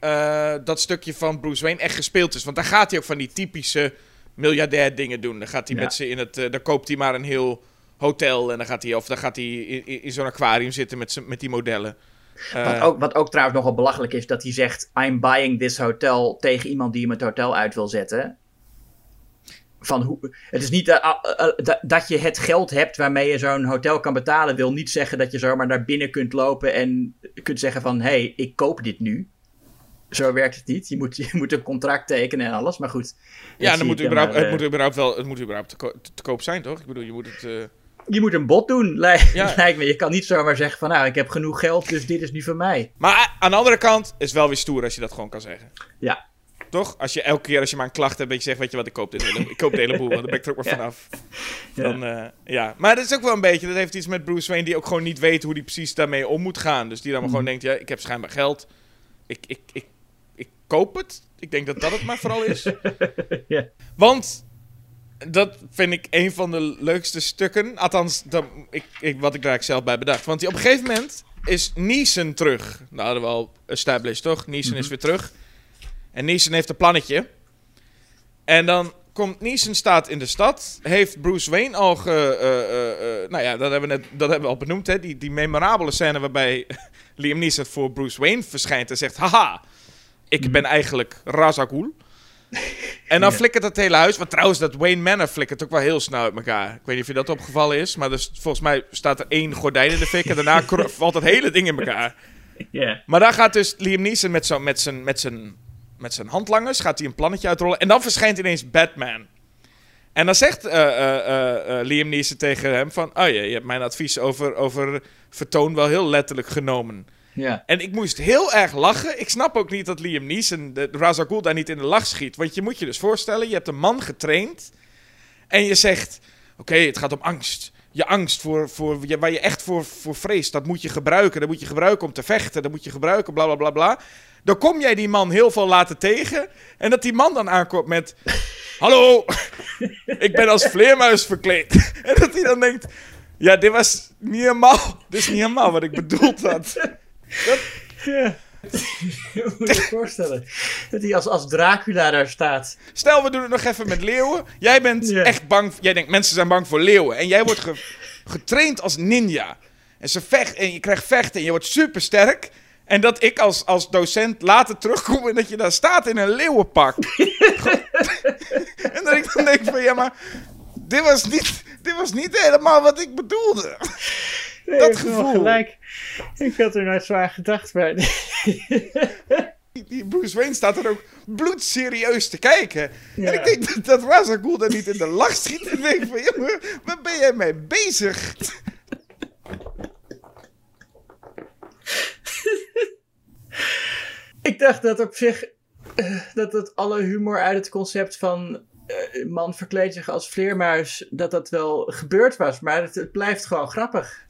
eh, dat stukje van Bruce Wayne echt gespeeld is. Want daar gaat hij ook van die typische miljardair dingen doen. Dan gaat hij Ja. met ze in het, eh, dan koopt hij maar een heel hotel en dan gaat hij, of dan gaat hij in, in, in zo'n aquarium zitten met, met die modellen. Eh, Wat ook, wat ook trouwens nogal belachelijk is, dat hij zegt: I'm buying this hotel tegen iemand die hem het hotel uit wil zetten. Van hoe, het is niet eh, eh, eh, dat- dat je het geld hebt waarmee je zo'n hotel kan betalen, wil niet zeggen dat je zomaar naar binnen kunt lopen en kunt zeggen van hé, hey, ik koop dit nu. Zo werkt het niet. Je moet, je moet een contract tekenen en alles, maar goed. ja, dan moet maar, het eh, moet überhaupt wel, het moet überhaupt te, ko- te koop zijn, toch? Ik bedoel, je moet het... eh, Je moet een bod doen, lijkt, Ja. lijkt me. Je kan niet zomaar zeggen van nou, ik heb genoeg geld, dus dit is nu voor mij. Maar aan de andere kant is het wel weer stoer als je dat gewoon kan zeggen. Ja, Toch? Als je elke keer als je maar een klacht hebt, dat je zegt, weet je wat, ik koop dit hele, ik koop de hele boel, want dan ben ik er ook maar vanaf. Ja. Dan, eh, ja. Maar dat is ook wel een beetje, dat heeft iets met Bruce Wayne, die ook gewoon niet weet hoe hij precies daarmee om moet gaan. Dus die dan maar Mhm. gewoon denkt, ja, ik heb schijnbaar geld, ik, ik, ik koop het. Ik denk dat dat het maar vooral is. Ja. Want, dat vind ik een van de leukste stukken, althans, dat, ik, ik, wat ik daar eigenlijk zelf bij bedacht. Want die, op een gegeven moment is Neeson terug. Nou, hadden we al established, toch? Mhm. is weer terug. En Neeson heeft een plannetje. En dan komt Neeson staat in de stad. Heeft Bruce Wayne al ge... eh, eh, eh, nou ja, dat hebben we, net, dat hebben we al benoemd. Hè? Die, die memorabele scène waarbij Liam Neeson voor Bruce Wayne verschijnt en zegt... Haha, ik ben eigenlijk Ghul. En dan Ja. flikkert het hele huis. Want trouwens, dat Wayne Manor flikkert ook wel heel snel uit elkaar. Ik weet niet of je dat opgevallen is. Maar dus, volgens mij staat er één gordijn in de fik. En daarna valt het hele ding in elkaar. Maar daar gaat dus Liam Neeson met, met, zijn, met, zijn, met zijn handlangers gaat hij een plannetje uitrollen. En dan verschijnt ineens Batman. En dan zegt eh, eh, eh, Liam Neeson tegen hem van... Oh ja, je hebt mijn advies over, over vertoon wel heel letterlijk genomen. Ja. En ik moest heel erg lachen. Ik snap ook niet dat Liam Neeson de Ghul daar niet in de lach schiet. Want je moet je dus voorstellen, je hebt een man getraind. En je zegt, oké, het gaat om angst. Je angst voor, voor, je- waar je echt voor, voor vreest, dat moet je gebruiken. Dat moet je gebruiken om te vechten. Dat moet je gebruiken, bla bla bla bla. Dan kom jij die man heel veel laten tegen. En dat die man dan aankomt met... Hallo, ik ben als vleermuis verkleed. En dat hij dan denkt... Ja, dit was niet helemaal... Dit is niet helemaal wat ik bedoeld had. Ja. moet je je voorstellen. Dat hij als, als Dracula daar staat. Stel, we doen het nog even met leeuwen. Jij bent Ja. echt bang. Jij denkt, mensen zijn bang voor leeuwen. En jij wordt ge- getraind als ninja. En, ze vecht, en je krijgt vechten en je wordt super sterk. En dat ik als, als docent later terugkom en dat je daar staat in een leeuwenpak. en dat ik dan denk van, ja, maar dit was niet, dit was niet helemaal wat ik bedoelde. Nee, Dat gevoel. gelijk. Ik had er nooit zo aan gedacht. Maar... Die- Bruce Wayne staat er ook bloedserieus te kijken. Ja. En ik denk dat, dat Ghul daar niet in de lach schiet. En denk van, jongen, waar ben jij mee bezig? Ik dacht dat op zich. eh, dat het alle humor uit het concept van. eh, man verkleedt zich als vleermuis. dat dat wel gebeurd was. Maar het, het blijft gewoon grappig.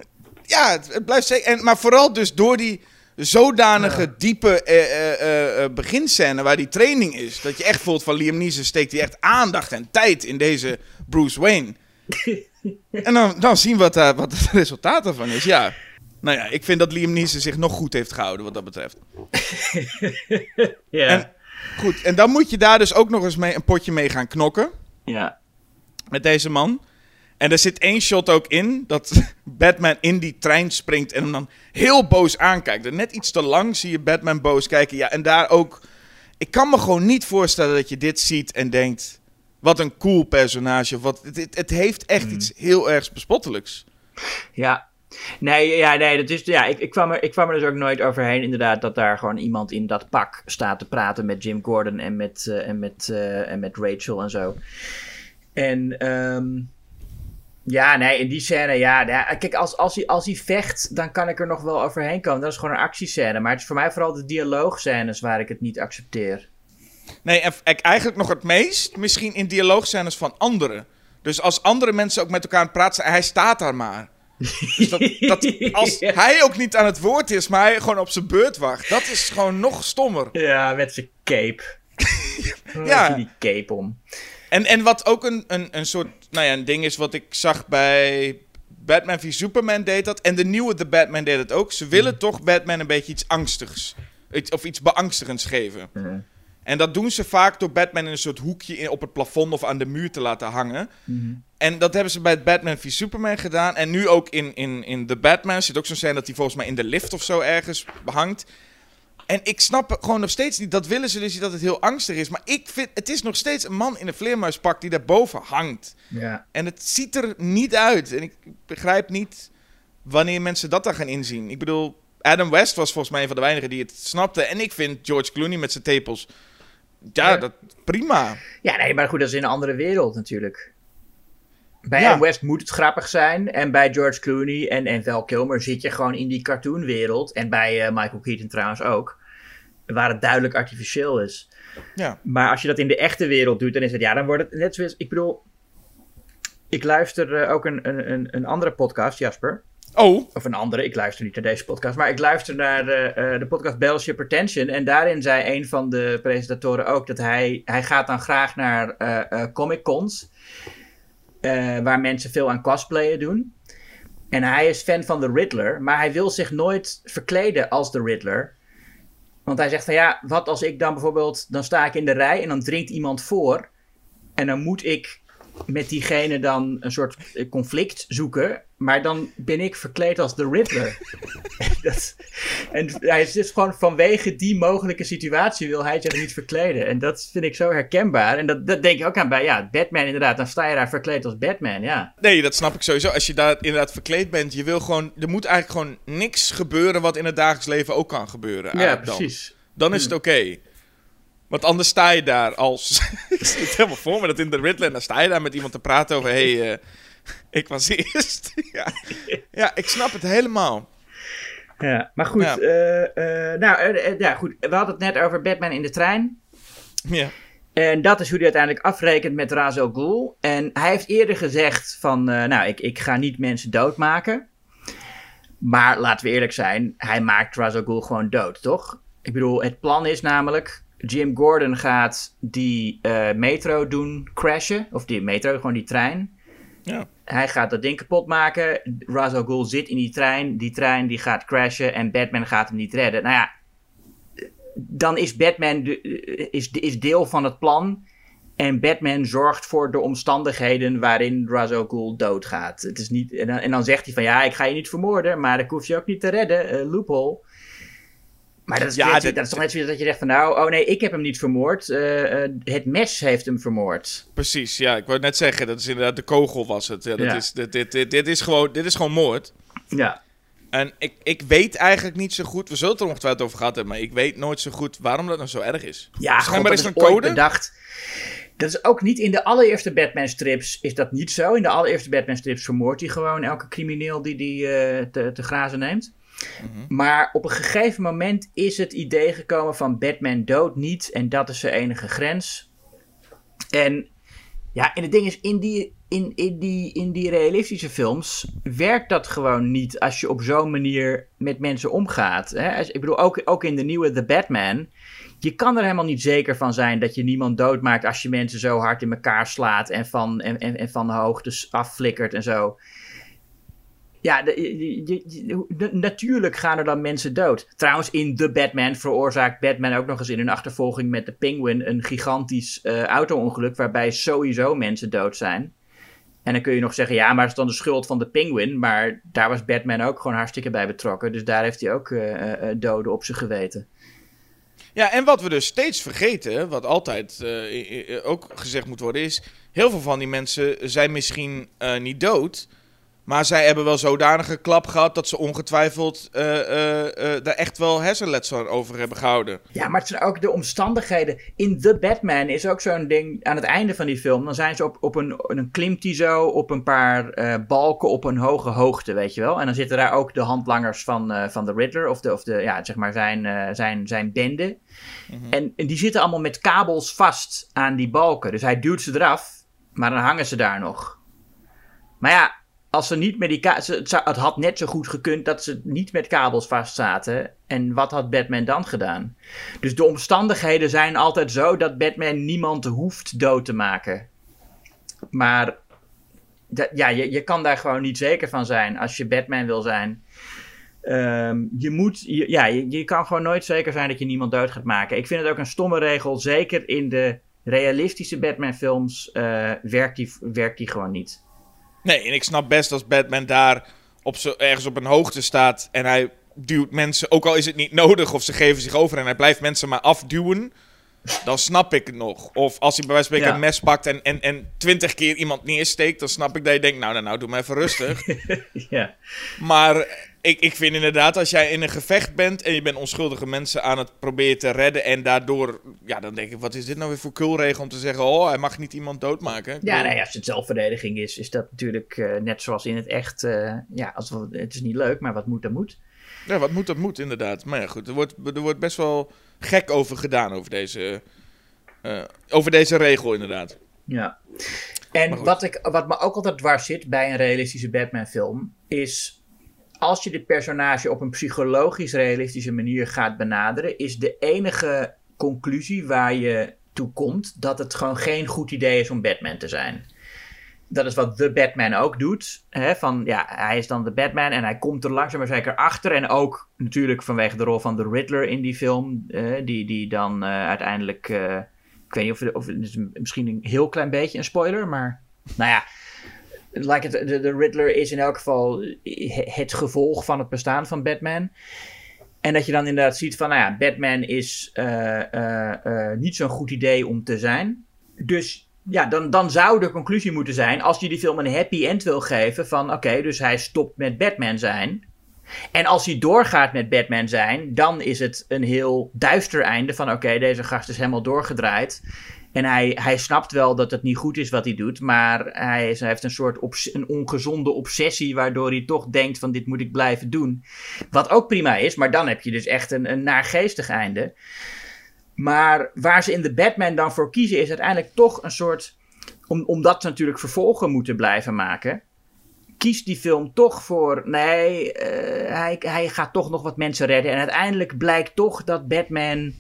Ja, het, het blijft zeker. En, maar vooral dus door die zodanige diepe eh, beginscène waar die training is. Dat je echt voelt van Liam Neeson steekt hij echt aandacht en tijd in deze Bruce Wayne. en dan, dan zien we wat, daar wat het resultaat ervan is. Ja. Nou ja, ik vind dat Liam Neeson zich nog goed heeft gehouden wat dat betreft. Ja. En- Goed, en dan moet je daar dus ook nog eens mee, een potje mee gaan knokken. ja. met deze man. En er zit één shot ook in dat Batman in die trein springt en hem dan heel boos aankijkt. En net iets te lang zie je Batman boos kijken. Ja, en daar ook. Ik kan me gewoon niet voorstellen dat je dit ziet en denkt: wat een cool personage. Wat, het, het, heeft echt iets heel ergs bespottelijks. Ja. Nee, ja, nee dat is, ja, ik, ik, kwam er, ik kwam er dus ook nooit overheen, inderdaad, dat daar gewoon iemand in dat pak staat te praten met Jim Gordon en met, eh, en met, eh, en met Rachel en zo. En ehm, ja, nee, in die scène, ja, ja kijk, als, als, hij, als hij vecht, dan kan ik er nog wel overheen komen. Dat is gewoon een actiescène. Maar het is voor mij vooral de dialoogscènes waar ik het niet accepteer. Nee, en en eigenlijk nog het meest misschien in dialoogscènes van anderen. Dus als andere mensen ook met elkaar praten hij staat daar maar. Dus dat, dat als hij ook niet aan het woord is, maar hij gewoon op zijn beurt wacht. Dat is gewoon nog stommer. Ja, met zijn cape. Ja. ja. die cape om. En, en wat ook een, een, een soort, nou ja, een ding is wat ik zag bij Batman v Superman deed dat. En de nieuwe The Batman deed het ook. Ze willen toch Batman een beetje iets angstigs. Of iets beangstigends geven. Mhm. En dat doen ze vaak door Batman in een soort hoekje in, op het plafond of aan de muur te laten hangen. En dat hebben ze bij Batman v Superman gedaan. En nu ook in, in, in The Batman zit ook zo'n scène dat hij volgens mij in de lift of zo ergens hangt. En ik snap gewoon nog steeds niet, dat willen ze dus niet dat het heel angstig is. Maar ik vind, het is nog steeds een man in een vleermuispak die daarboven hangt. Ja. En het ziet er niet uit. En ik begrijp niet wanneer mensen dat dan gaan inzien. Ik bedoel, Adam West was volgens mij een van de weinigen die het snapte. En ik vind George Clooney met zijn tepels, ja, Ja. dat prima. Ja, nee, maar goed, dat is in een andere wereld natuurlijk. Bij Ja. West moet het grappig zijn. En bij George Clooney en, en Val Kilmer zit je gewoon in die cartoonwereld. En bij eh, Michael Keaton trouwens ook. Waar het duidelijk artificieel is. Ja. Maar als je dat in de echte wereld doet, dan is het ja, dan wordt het net zoals. Ik bedoel, ik luister eh, ook een, een, een, andere podcast, Jasper. Oh, Of een andere, ik luister niet naar deze podcast. Maar ik luister naar de, eh, de podcast Battleship Pretension. En daarin zei een van de presentatoren ook dat hij, hij gaat dan graag naar Comic Cons. Eh, waar mensen veel aan cosplayen doen. En hij is fan van de Riddler. Maar hij wil zich nooit verkleden als de Riddler. Want hij zegt van ja, wat als ik dan bijvoorbeeld... Dan sta ik in de rij en dan dringt iemand voor. En dan moet ik met diegene dan een soort eh, conflict zoeken. Maar dan ben ik verkleed als de Riddler. dat, en hij is dus gewoon vanwege die mogelijke situatie wil hij zich niet verkleden. En dat vind ik zo herkenbaar. En dat, dat denk ik ook aan bij, ja, Batman inderdaad. Dan sta je daar verkleed als Batman, ja. Nee, dat snap ik sowieso. Als je daar inderdaad verkleed bent, je wil gewoon... Er moet eigenlijk gewoon niks gebeuren wat in het dagelijks leven ook kan gebeuren. Ja, precies. Dan is het oké. Want anders sta je daar als... ik helemaal voor me, dat in de Riddler... dan sta je daar met iemand te praten over... Hé, hey, eh, ik was eerst. ja. ja, ik snap het helemaal. Ja, maar goed. Ja. eh, eh, nou, eh, ja, goed. We hadden het net over Batman in de trein. Ja. En dat is hoe hij uiteindelijk afrekent met Ra's al Ghul. En hij heeft eerder gezegd van, nou, ik, ik ga niet mensen doodmaken. Maar laten we eerlijk zijn, hij maakt Ra's al Ghul gewoon dood, toch? Ik bedoel, het plan is namelijk, Jim Gordon gaat die metro doen crashen. Of die metro, gewoon die trein. Ja. Hij gaat dat ding kapot maken. Ra's al Ghul zit in die trein. Die trein die gaat crashen en Batman gaat hem niet redden. Nou ja, dan is Batman de, is, is deel van het plan. En Batman zorgt voor de omstandigheden waarin Ra's al Ghul doodgaat. Het is niet, en, dan, zegt hij van ja, ik ga je niet vermoorden, maar ik hoef je ook niet te redden. eh, loophole. Maar dat is, Ja, net, dat- dat is toch net zoiets dat je zegt van nou, oh nee, ik heb hem niet vermoord. eh, eh, het mes heeft hem vermoord. Precies, ja. Ik wou net zeggen, dat is inderdaad de kogel was het. Ja, dat Ja. Is, dit, dit, dit, dit, is gewoon, dit is gewoon moord. Ja. En ik, ik weet eigenlijk niet zo goed, we zullen het er ongetwijfeld over gehad hebben, maar ik weet nooit zo goed waarom dat nou zo erg is. Ja, Schijnbaar is dat een code. bedacht. Dat is ook niet in de allereerste Batman strips is dat niet zo. In de allereerste Batman strips vermoordt hij gewoon elke crimineel die die eh, te, te grazen neemt. Mhm. Maar op een gegeven moment is het idee gekomen van Batman dood niet en dat is zijn enige grens. En ja, en het ding is, in die, in, in, die, in die realistische films werkt dat gewoon niet als je op zo'n manier met mensen omgaat. Hè? Ik bedoel, ook, ook in de nieuwe The Batman. Je kan er helemaal niet zeker van zijn dat je niemand doodmaakt als je mensen zo hard in elkaar slaat en van, en, en, en van de hoogtes afflikkert en zo. Ja, de- natuurlijk gaan er dan mensen dood. Trouwens, in The Batman veroorzaakt Batman ook nog eens in een achtervolging met de Penguin een gigantisch eh, auto-ongeluk waarbij sowieso mensen dood zijn. En dan kun je nog zeggen, ja, maar het is dan de schuld van de Penguin. Maar daar was Batman ook gewoon hartstikke bij betrokken. Dus daar heeft hij ook eh, eh, doden op zijn geweten. Ja, en wat we dus steeds vergeten, wat altijd ook gezegd moet worden, is... Heel veel van die mensen zijn misschien niet dood... Maar zij hebben wel zodanige klap gehad dat ze ongetwijfeld eh, eh, eh, daar echt wel hersenletsel over hebben gehouden. Ja, maar het zijn ook de omstandigheden. In The Batman is ook zo'n ding aan het einde van die film. Dan zijn ze op, op een, een klimt die zo op een paar balken op een hoge hoogte, weet je wel. En dan zitten daar ook de handlangers van, van de Riddler, of, de, of de, ja, zeg maar zijn, zijn, zijn bende. en, en die zitten allemaal met kabels vast aan die balken. Dus hij duwt ze eraf, maar dan hangen ze daar nog. Maar ja, als ze niet met die ze- het, had net zo goed gekund dat ze niet met kabels vast zaten. En wat had Batman dan gedaan? Dus de omstandigheden zijn altijd zo dat Batman niemand hoeft dood te maken. Maar ja, je, je kan daar gewoon niet zeker van zijn als je Batman wil zijn. Ehm, je, moet, je, ja, je, je kan gewoon nooit zeker zijn dat je niemand dood gaat maken. Ik vind het ook een stomme regel. Zeker in de realistische Batman-films eh, werkt, die, werkt die gewoon niet. Nee, en ik snap best als Batman daar op zo, ergens op een hoogte staat en hij duwt mensen, ook al is het niet nodig of ze geven zich over en hij blijft mensen maar afduwen, dan snap ik het nog. Of als hij bij wijze van spreken Ja. een mes pakt en, en, en twintig keer iemand neersteekt, dan snap ik dat je denkt, nou, nou, nou doe maar even rustig. ja. maar ik, ik vind inderdaad, als jij in een gevecht bent en je bent onschuldige mensen aan het proberen te redden en daardoor, ja, dan denk ik, wat is dit nou weer voor kulregel om te zeggen, oh, hij mag niet iemand doodmaken. Ik Ja, bedoel- nou ja, als het zelfverdediging is, is dat natuurlijk eh, net zoals in het echt. eh, ja, als, we- het is niet leuk, maar wat moet, dat moet. Ja, wat moet, dat moet inderdaad. Maar ja, goed, er wordt, er wordt best wel gek over gedaan over deze, eh, over deze regel inderdaad. Ja. En wat, ik, wat me ook altijd dwars zit bij een realistische Batman-film, is als je dit personage op een psychologisch realistische manier gaat benaderen, is de enige conclusie waar je toe komt dat het gewoon geen goed idee is om Batman te zijn. Dat is wat The Batman ook doet. Hè? Van, ja, hij is dan de Batman en hij komt er langzaam maar zeker achter. En ook natuurlijk vanwege de rol van de Riddler in die film. die, die dan eh, uiteindelijk... eh, ik weet niet of, of het is misschien een heel klein beetje een spoiler, maar... Nou ja, like het, de, de Riddler is in elk geval het gevolg van het bestaan van Batman. En dat je dan inderdaad ziet van, nou ja, Batman is uh, uh, niet zo'n goed idee om te zijn. Dus ja, dan, dan zou de conclusie moeten zijn, als je die film een happy end wil geven, van oké, dus hij stopt met Batman zijn. En als hij doorgaat met Batman zijn, dan is het een heel duister einde van oké, deze gast is helemaal doorgedraaid. En hij, hij snapt wel dat het niet goed is wat hij doet, maar hij, hij heeft een soort een ongezonde obsessie waardoor hij toch denkt van dit moet ik blijven doen. Wat ook prima is, maar dan heb je dus echt een, een naargeestig einde. Maar waar ze in de Batman dan voor kiezen is uiteindelijk toch een soort, om, omdat ze natuurlijk vervolgen moeten blijven maken, kiest die film toch voor, nee, uh, hij, hij gaat toch nog wat mensen redden. En uiteindelijk blijkt toch dat Batman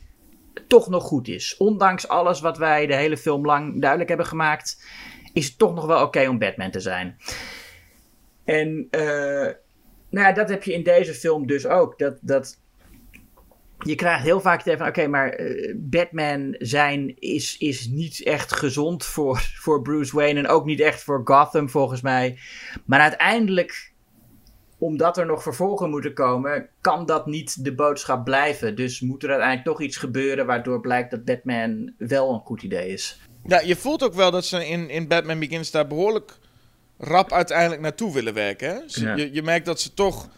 toch nog goed is. Ondanks alles wat wij de hele film lang duidelijk hebben gemaakt, is het toch nog wel oké om Batman te zijn. En uh, nou ja, dat heb je in deze film dus ook. Dat, dat je krijgt heel vaak het van, oké, maar uh, Batman zijn is, is niet echt gezond voor, voor Bruce Wayne en ook niet echt voor Gotham volgens mij. Maar uiteindelijk omdat er nog vervolgen moeten komen, kan dat niet de boodschap blijven. Dus moet er uiteindelijk toch iets gebeuren waardoor blijkt dat Batman wel een goed idee is. Ja, je voelt ook wel dat ze in, in Batman Begins daar behoorlijk rap uiteindelijk naartoe willen werken. Hè? je, je merkt dat ze toch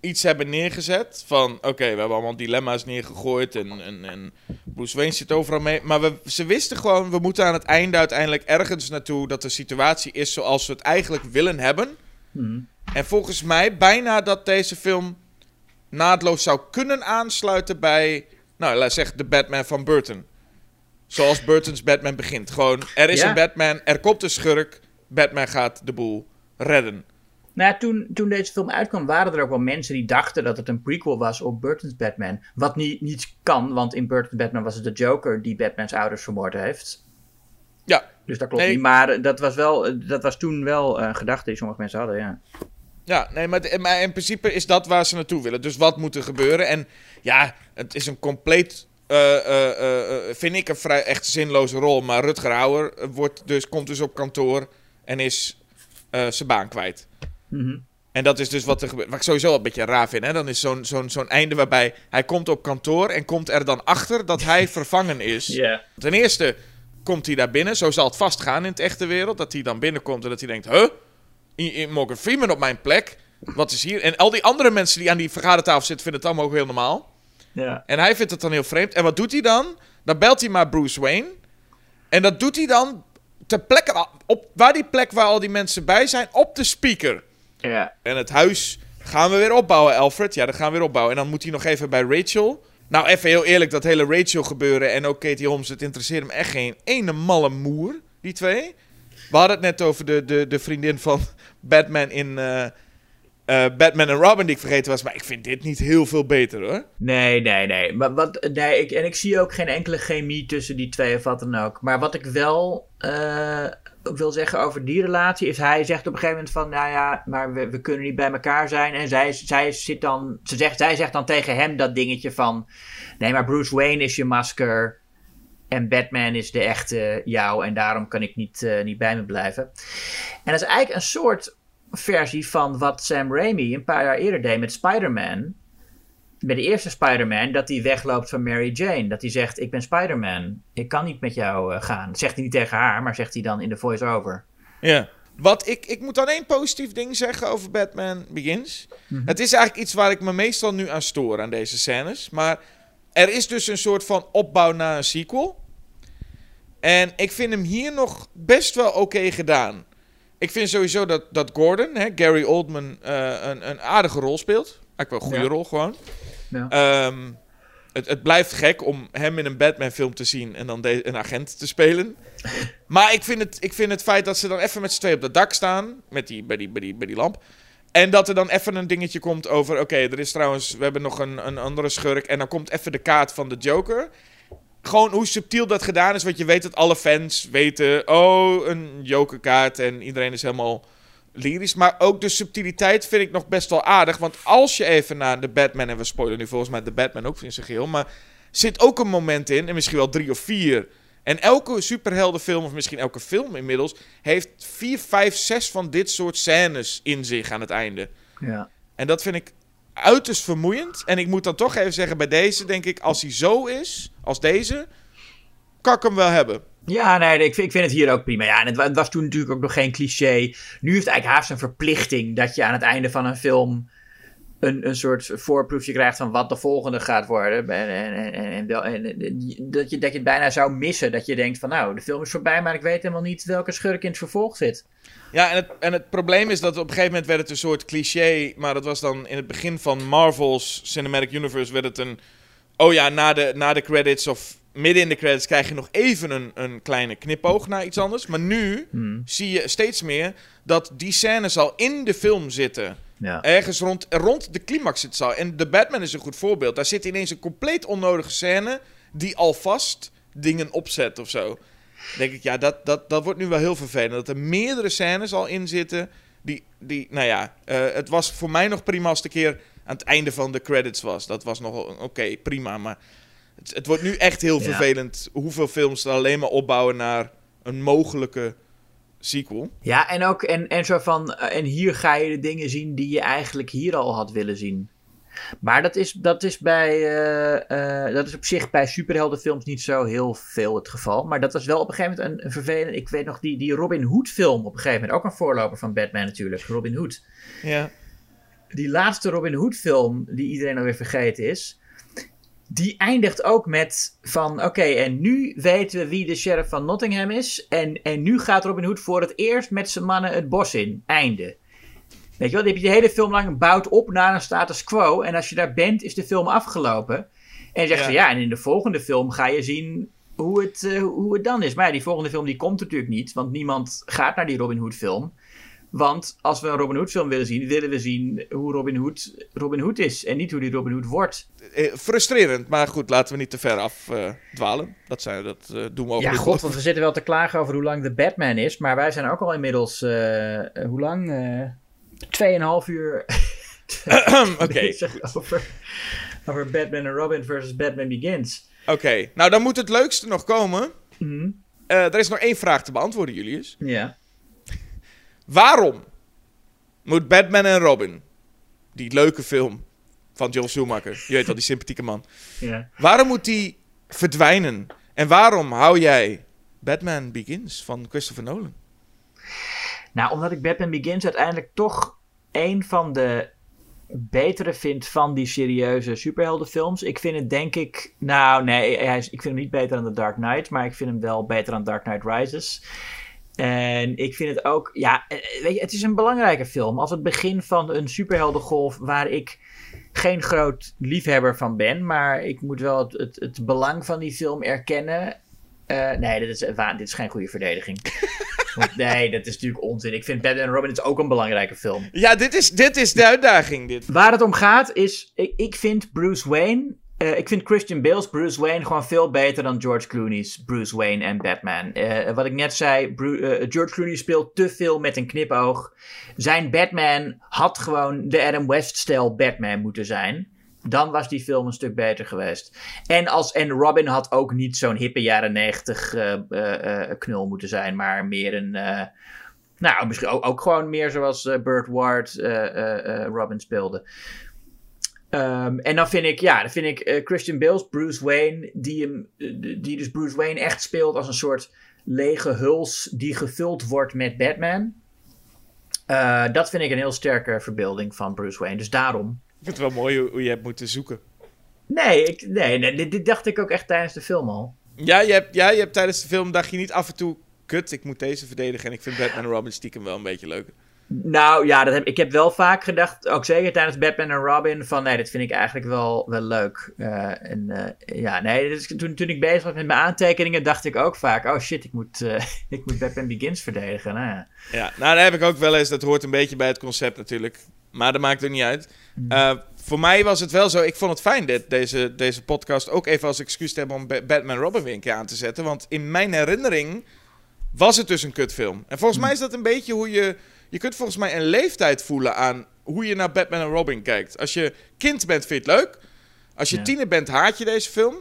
iets hebben neergezet. Van oké, we hebben allemaal dilemma's neergegooid. En, en, en Bruce Wayne zit overal mee. Maar we, ze wisten gewoon, we moeten aan het einde uiteindelijk ergens naartoe. Dat de situatie is zoals we het eigenlijk willen hebben. Hmm. En volgens mij bijna dat deze film naadloos zou kunnen aansluiten bij, nou, laat zeggen, de Batman van Burton. Zoals Burton's Batman begint. Gewoon, er is een Batman, er komt een schurk, Batman gaat de boel redden. Nou, toen, toen deze film uitkwam, waren er ook wel mensen die dachten dat het een prequel was op Burton's Batman. Wat niet, niet kan, want in Burton's Batman was het de Joker die Batman's ouders vermoord heeft. Ja. Dus dat klopt niet. Maar dat was, wel, dat was toen wel een gedachte die sommige mensen hadden, ja. Ja, nee, maar, maar, in principe is dat waar ze naartoe willen. Dus wat moet er gebeuren? En ja, het is een compleet, uh, uh, vind ik, een vrij echt zinloze rol. Maar Rutger Hauer wordt dus, komt dus op kantoor en is zijn baan kwijt. Mm En dat is dus wat er gebeurt. Wat ik sowieso een beetje raar vind. Hè? Dan is zo'n zo'n zo'n einde waarbij hij komt op kantoor en komt er dan achter dat hij vervangen is. Yeah. Ten eerste komt hij daar binnen. Zo zal het vast gaan in het echte wereld. Dat hij dan binnenkomt en dat hij denkt, huh? Morgan Freeman op mijn plek. Wat is hier? En al die andere mensen die aan die vergadertafel zitten, vinden het allemaal ook heel normaal. Ja. En hij vindt het dan heel vreemd. En wat doet hij dan? Dan belt hij maar Bruce Wayne. En dat doet hij dan ter plekke, op waar die plek waar al die mensen bij zijn, op de speaker. Ja. En het huis gaan we weer opbouwen, Alfred. Ja, dat gaan we weer opbouwen. En dan moet hij nog even bij Rachel. Nou, even heel eerlijk, dat hele Rachel gebeuren en ook Katie Holmes, het interesseert hem echt geen ene malle moer, die twee. We hadden het net over de, de, de vriendin van Batman in uh, Batman en Robin die ik vergeten was. Maar ik vind dit niet heel veel beter hoor. Nee, nee, nee. Maar wat, nee ik, en ik zie ook geen enkele chemie tussen die twee of wat dan ook. Maar wat ik wel uh, wil zeggen over die relatie is... Hij zegt op een gegeven moment van... Nou ja, maar we, we kunnen niet bij elkaar zijn. En zij, zij, zit dan, ze zegt, zij zegt dan tegen hem dat dingetje van... Nee, maar Bruce Wayne is je masker... En Batman is de echte jou en daarom kan ik niet, uh, niet bij me blijven. En dat is eigenlijk een soort versie van wat Sam Raimi een paar jaar eerder deed met Spider-Man. Bij de eerste Spider-Man, dat hij wegloopt van Mary Jane. Dat hij zegt, ik ben Spider-Man, ik kan niet met jou uh, gaan. Dat zegt hij niet tegen haar, maar zegt hij dan in de voice-over. Ja. Wat ik, ik moet dan één positief ding zeggen over Batman Begins. Mm -hmm. Het is eigenlijk iets waar ik me meestal nu aan stoor, aan deze scènes. Maar er is dus een soort van opbouw naar een sequel. En ik vind hem hier nog best wel oké gedaan. Ik vind sowieso dat, dat Gordon, hè, Gary Oldman, uh, een, een aardige rol speelt. Eigenlijk wel een goede ja. rol gewoon. Ja. Um, het, het blijft gek om hem in een Batman-film te zien en dan de, een agent te spelen. maar ik vind, het, ik vind het feit dat ze dan even met z'n twee op dat dak staan, met die, bij, die, bij, die, bij die lamp. En dat er dan even een dingetje komt over... Oké, okay, er is trouwens... We hebben nog een, een andere schurk. En dan komt even de kaart van de Joker gewoon hoe subtiel dat gedaan is. Want je weet dat alle fans weten. Oh, een jokerkaart. En iedereen is helemaal lyrisch. Maar ook de subtiliteit vind ik nog best wel aardig. Want als je even naar de Batman. En we spoilen nu volgens mij de Batman ook in zijn geheel. Maar zit ook een moment in. En misschien wel drie of vier. En elke superheldenfilm, of misschien elke film inmiddels, heeft vier, vijf, zes van dit soort scènes in zich aan het einde. Ja. En dat vind ik uiterst vermoeiend. En ik moet dan toch even zeggen, bij deze denk ik, als hij zo is, als deze, kan ik hem wel hebben. Ja, nee, ik vind, ik vind het hier ook prima. Ja, en het, wa- het was toen natuurlijk ook nog geen cliché. Nu heeft eigenlijk haast een verplichting dat je aan het einde van een film een, een soort voorproefje krijgt van wat de volgende gaat worden. En, en, en, en, wel- en- en- dat, je, dat je het bijna zou missen. Dat je denkt van nou, de film is voorbij, maar ik weet helemaal niet welke schurk in het vervolg zit. Ja, en het, en het probleem is dat op een gegeven moment werd het een soort cliché. Maar dat was dan in het begin van Marvel's Cinematic Universe werd het een... Oh ja, na de, na de credits of midden in de credits krijg je nog even een, een kleine knipoog naar iets anders. Maar nu zie je steeds meer dat die scènes al in de film zitten. Ja. Ergens rond, rond de climax zit ze al. En The Batman is een goed voorbeeld. Daar zit ineens een compleet onnodige scène die alvast dingen opzet of zo. Dan denk ik, ja, dat, dat, dat wordt nu wel heel vervelend. Dat er meerdere scènes al in zitten. Die, die nou ja, eh, het was voor mij nog prima als het een keer aan het einde van de credits was. Dat was nog oké, prima. Maar het, het wordt nu echt heel Ja. vervelend hoeveel films er alleen maar opbouwen naar een mogelijke sequel. Ja, en ook, en, en zo van, eh, en hier ga je de dingen zien die je eigenlijk hier al had willen zien. Maar dat is, dat is, bij, eh, eh, dat is op zich bij superheldenfilms niet zo heel veel het geval. Maar dat was wel op een gegeven moment een, een vervelend. Ik weet nog die, die Robin Hood film op een gegeven moment. Ook een voorloper van Batman natuurlijk. Robin Hood. Ja. Die laatste Robin Hood film, die iedereen alweer vergeten is. Die eindigt ook met van oké, en nu weten we wie de sheriff van Nottingham is. En, en nu gaat Robin Hood voor het eerst met zijn mannen het bos in. Einde. Weet je wel, dan heb je de hele film lang bouwt op naar een status quo. En als je daar bent, is de film afgelopen. En je zegt Ja. van ja, en in de volgende film ga je zien hoe het, eh, hoe het dan is. Maar ja, die volgende film die komt natuurlijk niet. Want niemand gaat naar die Robin Hood film. Want als we een Robin Hood film willen zien, willen we zien hoe Robin Hood Robin Hood is. En niet hoe die Robin Hood wordt. Eh, frustrerend, maar goed, laten we niet te ver afdwalen. dwalen. dat zijn, dat eh, doen we ook Ja, god, want we zitten wel te klagen over hoe lang de Batman is. Maar wij zijn ook al inmiddels, eh, eh, hoe lang? Eh, Tweeënhalf uur Oké, bezig over, over Batman en Robin versus Batman Begins. oké. Nou, dan moet het leukste nog komen. Mhm. Eh, er is nog één vraag te beantwoorden, Julius. Ja. Waarom moet Batman en Robin, die leuke film van Joel Schumacher, je weet wel, die sympathieke man, waarom moet die verdwijnen? En waarom hou jij Batman Begins van Christopher Nolan? Nou, omdat ik Batman Begins uiteindelijk toch een van de betere vind van die serieuze superheldenfilms. Ik vind het denk ik... Nou, nee, hij is, ik vind hem niet beter dan The Dark Knight, maar ik vind hem wel beter dan Dark Knight Rises. En ik vind het ook... Ja, eh, weet je, het is een belangrijke film. Als het begin van een superheldengolf waar ik geen groot liefhebber van ben, maar ik moet wel het, het, het belang van die film erkennen. Eh, nee, dit is, dit is geen goede verdediging. Nee, dat is natuurlijk onzin. Ik vind Batman en Robin is ook een belangrijke film. Ja, dit is, dit is de uitdaging, dit. Waar het om gaat is, ik, ik vind Bruce Wayne, eh, ik vind Christian Bale's Bruce Wayne gewoon veel beter dan George Clooney's Bruce Wayne en Batman. Eh, wat ik net zei, eh, George Clooney speelt te veel met een knipoog. Zijn Batman had gewoon de Adam West-stijl Batman moeten zijn. Dan was die film een stuk beter geweest. En, als, en Robin had ook niet zo'n hippe jaren negentig knul moeten zijn, maar meer een... nou, misschien ook, ook gewoon meer zoals Burt Ward Robin speelde. Ehm, en dan vind ik, ja, dan vind ik eh, Christian Bale's Bruce Wayne, die, hem, die dus Bruce Wayne echt speelt als een soort lege huls die gevuld wordt met Batman. Eh, dat vind ik een heel sterke verbeelding van Bruce Wayne. Dus daarom. Ik vind het wel mooi hoe, je hebt moeten zoeken. Nee, ik, nee, nee dit, dit dacht ik ook echt tijdens de film al. Ja je, hebt, ja, je hebt tijdens de film, dacht je niet af en toe... Kut, ik moet deze verdedigen en ik vind Batman en Robin stiekem wel een beetje leuker. Nou ja, dat heb, ik heb wel vaak gedacht, ook zeker tijdens Batman en Robin, van nee, dit vind ik eigenlijk wel, wel leuk. Eh, en eh, ja, nee, dus toen, toen ik bezig was met mijn aantekeningen, dacht ik ook vaak, oh shit, ik moet, eh, ik moet Batman Begins verdedigen. Nou, ja. Ja, nou, daar heb ik ook wel eens. Dat hoort een beetje bij het concept natuurlijk. Maar dat maakt ook niet uit. Eh, voor mij was het wel zo. Ik vond het fijn, dit, deze, deze podcast ook even als excuus te hebben om Ba- Batman Robin weer een keer aan te zetten. Want in mijn herinnering was het dus een kutfilm. En volgens mij is dat een beetje hoe je. Je kunt volgens mij een leeftijd voelen aan hoe je naar Batman en Robin kijkt. Als je kind bent, vind je het leuk. Als je Ja. tiener bent, haat je deze film.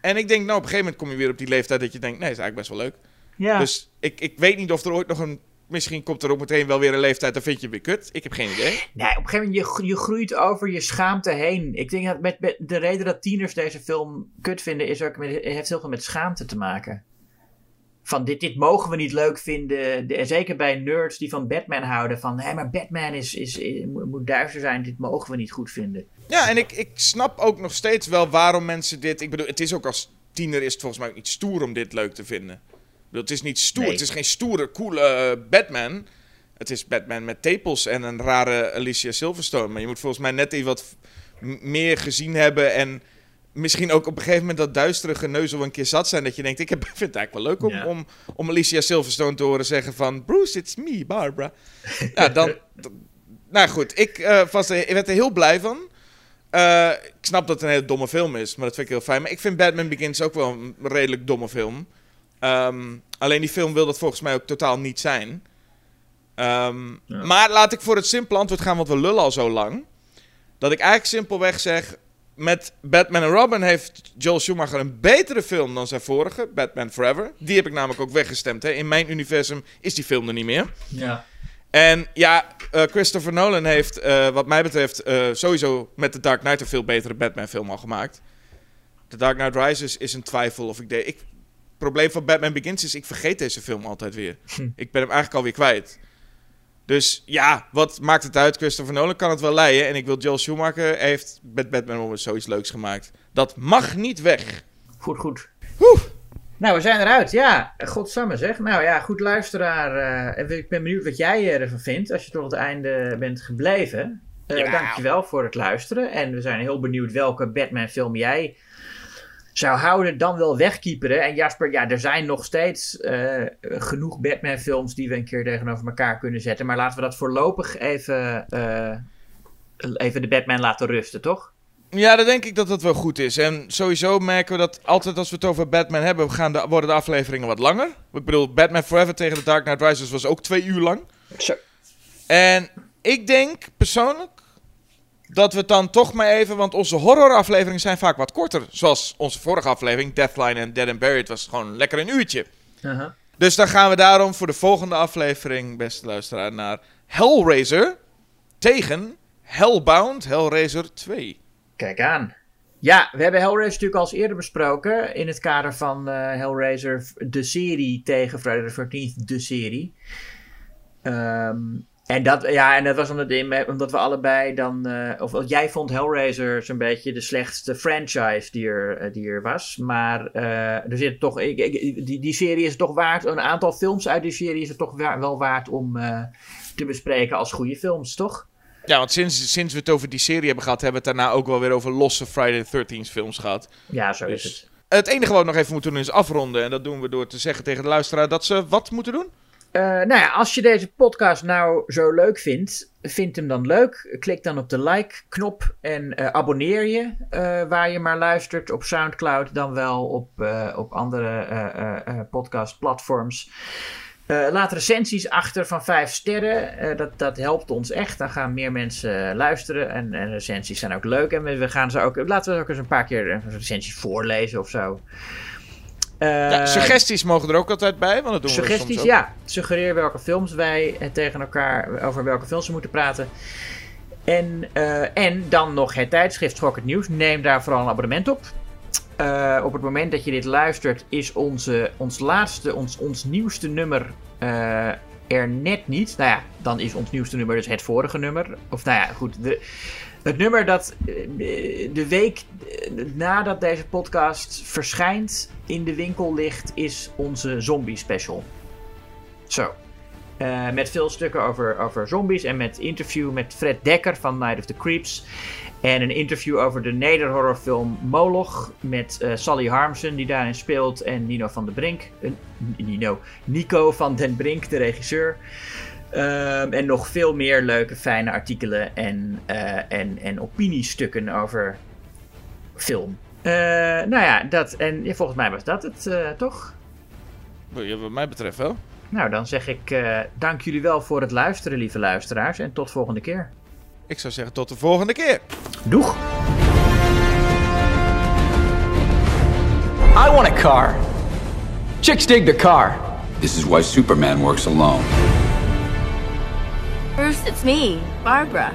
En ik denk, nou, op een gegeven moment kom je weer op die leeftijd dat je denkt, nee, is eigenlijk best wel leuk. Ja. Dus ik, ik weet niet of er ooit nog een... Misschien komt er ook meteen wel weer een leeftijd, dan vind je weer kut. Ik heb geen idee. Nee, op een gegeven moment, je, je groeit over je schaamte heen. Ik denk dat met, met de reden dat tieners deze film kut vinden, is ook met, heeft heel veel met schaamte te maken. Van dit, dit mogen we niet leuk vinden. De- en zeker bij nerds die van Batman houden. Van hé, maar Batman is, is, is- moet duister zijn. Dit mogen we niet goed vinden. Ja, en ik, ik snap ook nog steeds wel waarom mensen dit... Ik bedoel, het is ook als tiener is het volgens mij ook niet stoer om dit leuk te vinden. Ik bedoel, het is niet stoer. Nee. Het is geen stoere, coole eh, Batman. Het is Batman met tepels en een rare Alicia Silverstone. Maar je moet volgens mij net even wat meer gezien hebben en... Misschien ook op een gegeven moment dat duistere geneuzel een keer zat zijn. Dat je denkt, ik heb, vind het eigenlijk wel leuk om, om, om Alicia Silverstone te horen zeggen van... Bruce, it's me, Barbara. ja, dan... nou goed, ik, eh, was er, ik werd er heel blij van. Eh, ik snap dat het een hele domme film is, maar dat vind ik heel fijn. Maar ik vind Batman Begins ook wel een redelijk domme film. Ehm, alleen die film wil dat volgens mij ook totaal niet zijn. Ehm, Ja. Maar laat ik voor het simpele antwoord gaan, want we lullen al zo lang. Dat ik eigenlijk simpelweg zeg... Met Batman en Robin heeft Joel Schumacher een betere film dan zijn vorige, Batman Forever. Die heb ik namelijk ook weggestemd. Hè. In mijn universum is die film er niet meer. Ja. En ja, eh, Christopher Nolan heeft, eh, wat mij betreft, eh, sowieso met The Dark Knight een veel betere Batman-film al gemaakt. The Dark Knight Rises is een twijfel of ik deed. Ik, het probleem van Batman Begins is, ik vergeet deze film altijd weer. Ik ben hem eigenlijk alweer kwijt. Dus ja, wat maakt het uit? Christopher Nolan kan het wel leiden. En ik wil Joel Schumacher heeft met Batman eens zoiets leuks gemaakt. Dat mag niet weg. Goed, goed. Oeh. Nou, we zijn eruit. Ja, godsamme zeg. Nou ja, goed luisteraar. eh, en ik ben benieuwd wat jij ervan vindt als je tot het einde bent gebleven. Eh Jawel. dankjewel voor het luisteren. En we zijn heel benieuwd welke Batman film jij zou houden, dan wel wegkieperen. En Jasper, ja, er zijn nog steeds eh, genoeg Batman films die we een keer tegenover elkaar kunnen zetten. Maar laten we dat voorlopig even, eh, even de Batman laten rusten, toch? Ja, dan denk ik dat dat wel goed is. En sowieso merken we dat altijd als we het over Batman hebben, gaan de, worden de afleveringen wat langer. Ik bedoel, Batman Forever tegen The Dark Knight Rises was ook twee uur lang. Zo. En ik denk persoonlijk dat we het dan toch maar even, want onze horrorafleveringen zijn vaak wat korter. Zoals onze vorige aflevering, Deathline en Dead and Buried, was gewoon lekker een uurtje. Aha. Dus dan gaan we daarom voor de volgende aflevering, beste luisteraar, naar Hellraiser tegen Hellbound Hellraiser 2. Kijk aan. Ja, we hebben Hellraiser natuurlijk al eens eerder besproken. In het kader van eh, Hellraiser, de serie tegen Friday the 13th, de serie. Ehm, en, dat, ja, en dat was omdat, omdat we allebei dan. eh, of jij vond Hellraiser zo'n beetje de slechtste franchise die er, eh, die er was. Maar eh, er zit toch. Ik, ik- die, die serie is toch waard. Een aantal films uit die serie is het toch wa- wel waard om te bespreken als goede films, toch? Ja, want sinds, sinds we het over die serie hebben gehad, hebben we het daarna ook wel weer over losse Friday the 13th films gehad. Ja, zo is Dus- het. Het enige wat we nog even moeten doen is afronden. En dat doen we door te zeggen tegen de luisteraar dat ze wat moeten doen. Eh, nou ja, als je deze podcast nou zo leuk vindt, vind hem dan leuk. Klik dan op de like-knop en eh, abonneer je eh, waar je maar luistert. Op Soundcloud, dan wel op, op andere podcastplatforms. Laat recensies achter van 5 sterren. Dat, dat helpt ons echt. Dan gaan meer mensen luisteren. En, en recensies zijn ook leuk. En we, gaan ze ook. Laten we ook eens een paar keer een recensie voorlezen of zo. Eh, ja, suggesties mogen er ook altijd bij, want dat doen we Suggesties, soms ook. ja. Suggereer welke films wij eh, tegen elkaar, over welke films we moeten praten. En, eh, en dan nog het tijdschrift Schok het Nieuws. Neem daar vooral een abonnement op. Op het moment dat je dit luistert, is onze, ons laatste, ons, ons nieuwste nummer eh, er net niet. Nou ja, dan is ons nieuwste nummer dus het vorige nummer. Of nou ja, goed. De, het nummer dat eh, de week eh, nadat deze podcast verschijnt in de winkel ligt, is onze zombie special. Zo. Eh, met veel stukken over, over zombies en met interview met Fred Dekker van Night of the Creeps. En een interview over de nederhorrorfilm Moloch met Sally Harmsen die daarin speelt en Nino van den Brink. Nino, Nico van den Brink, de regisseur. Ehm, en nog veel meer leuke, fijne artikelen en, eh, en, en opiniestukken over film. Eh, nou ja, dat. En ja, volgens mij was dat het, eh, toch? Ja, Wat mij betreft wel. Nou, dan zeg ik eh, dank jullie wel voor het luisteren, lieve luisteraars. En tot volgende keer. Ik zou zeggen tot de volgende keer. Doeg! I want a car. Chicks dig the car. This is why Superman works alone. Bruce, it's me, Barbara.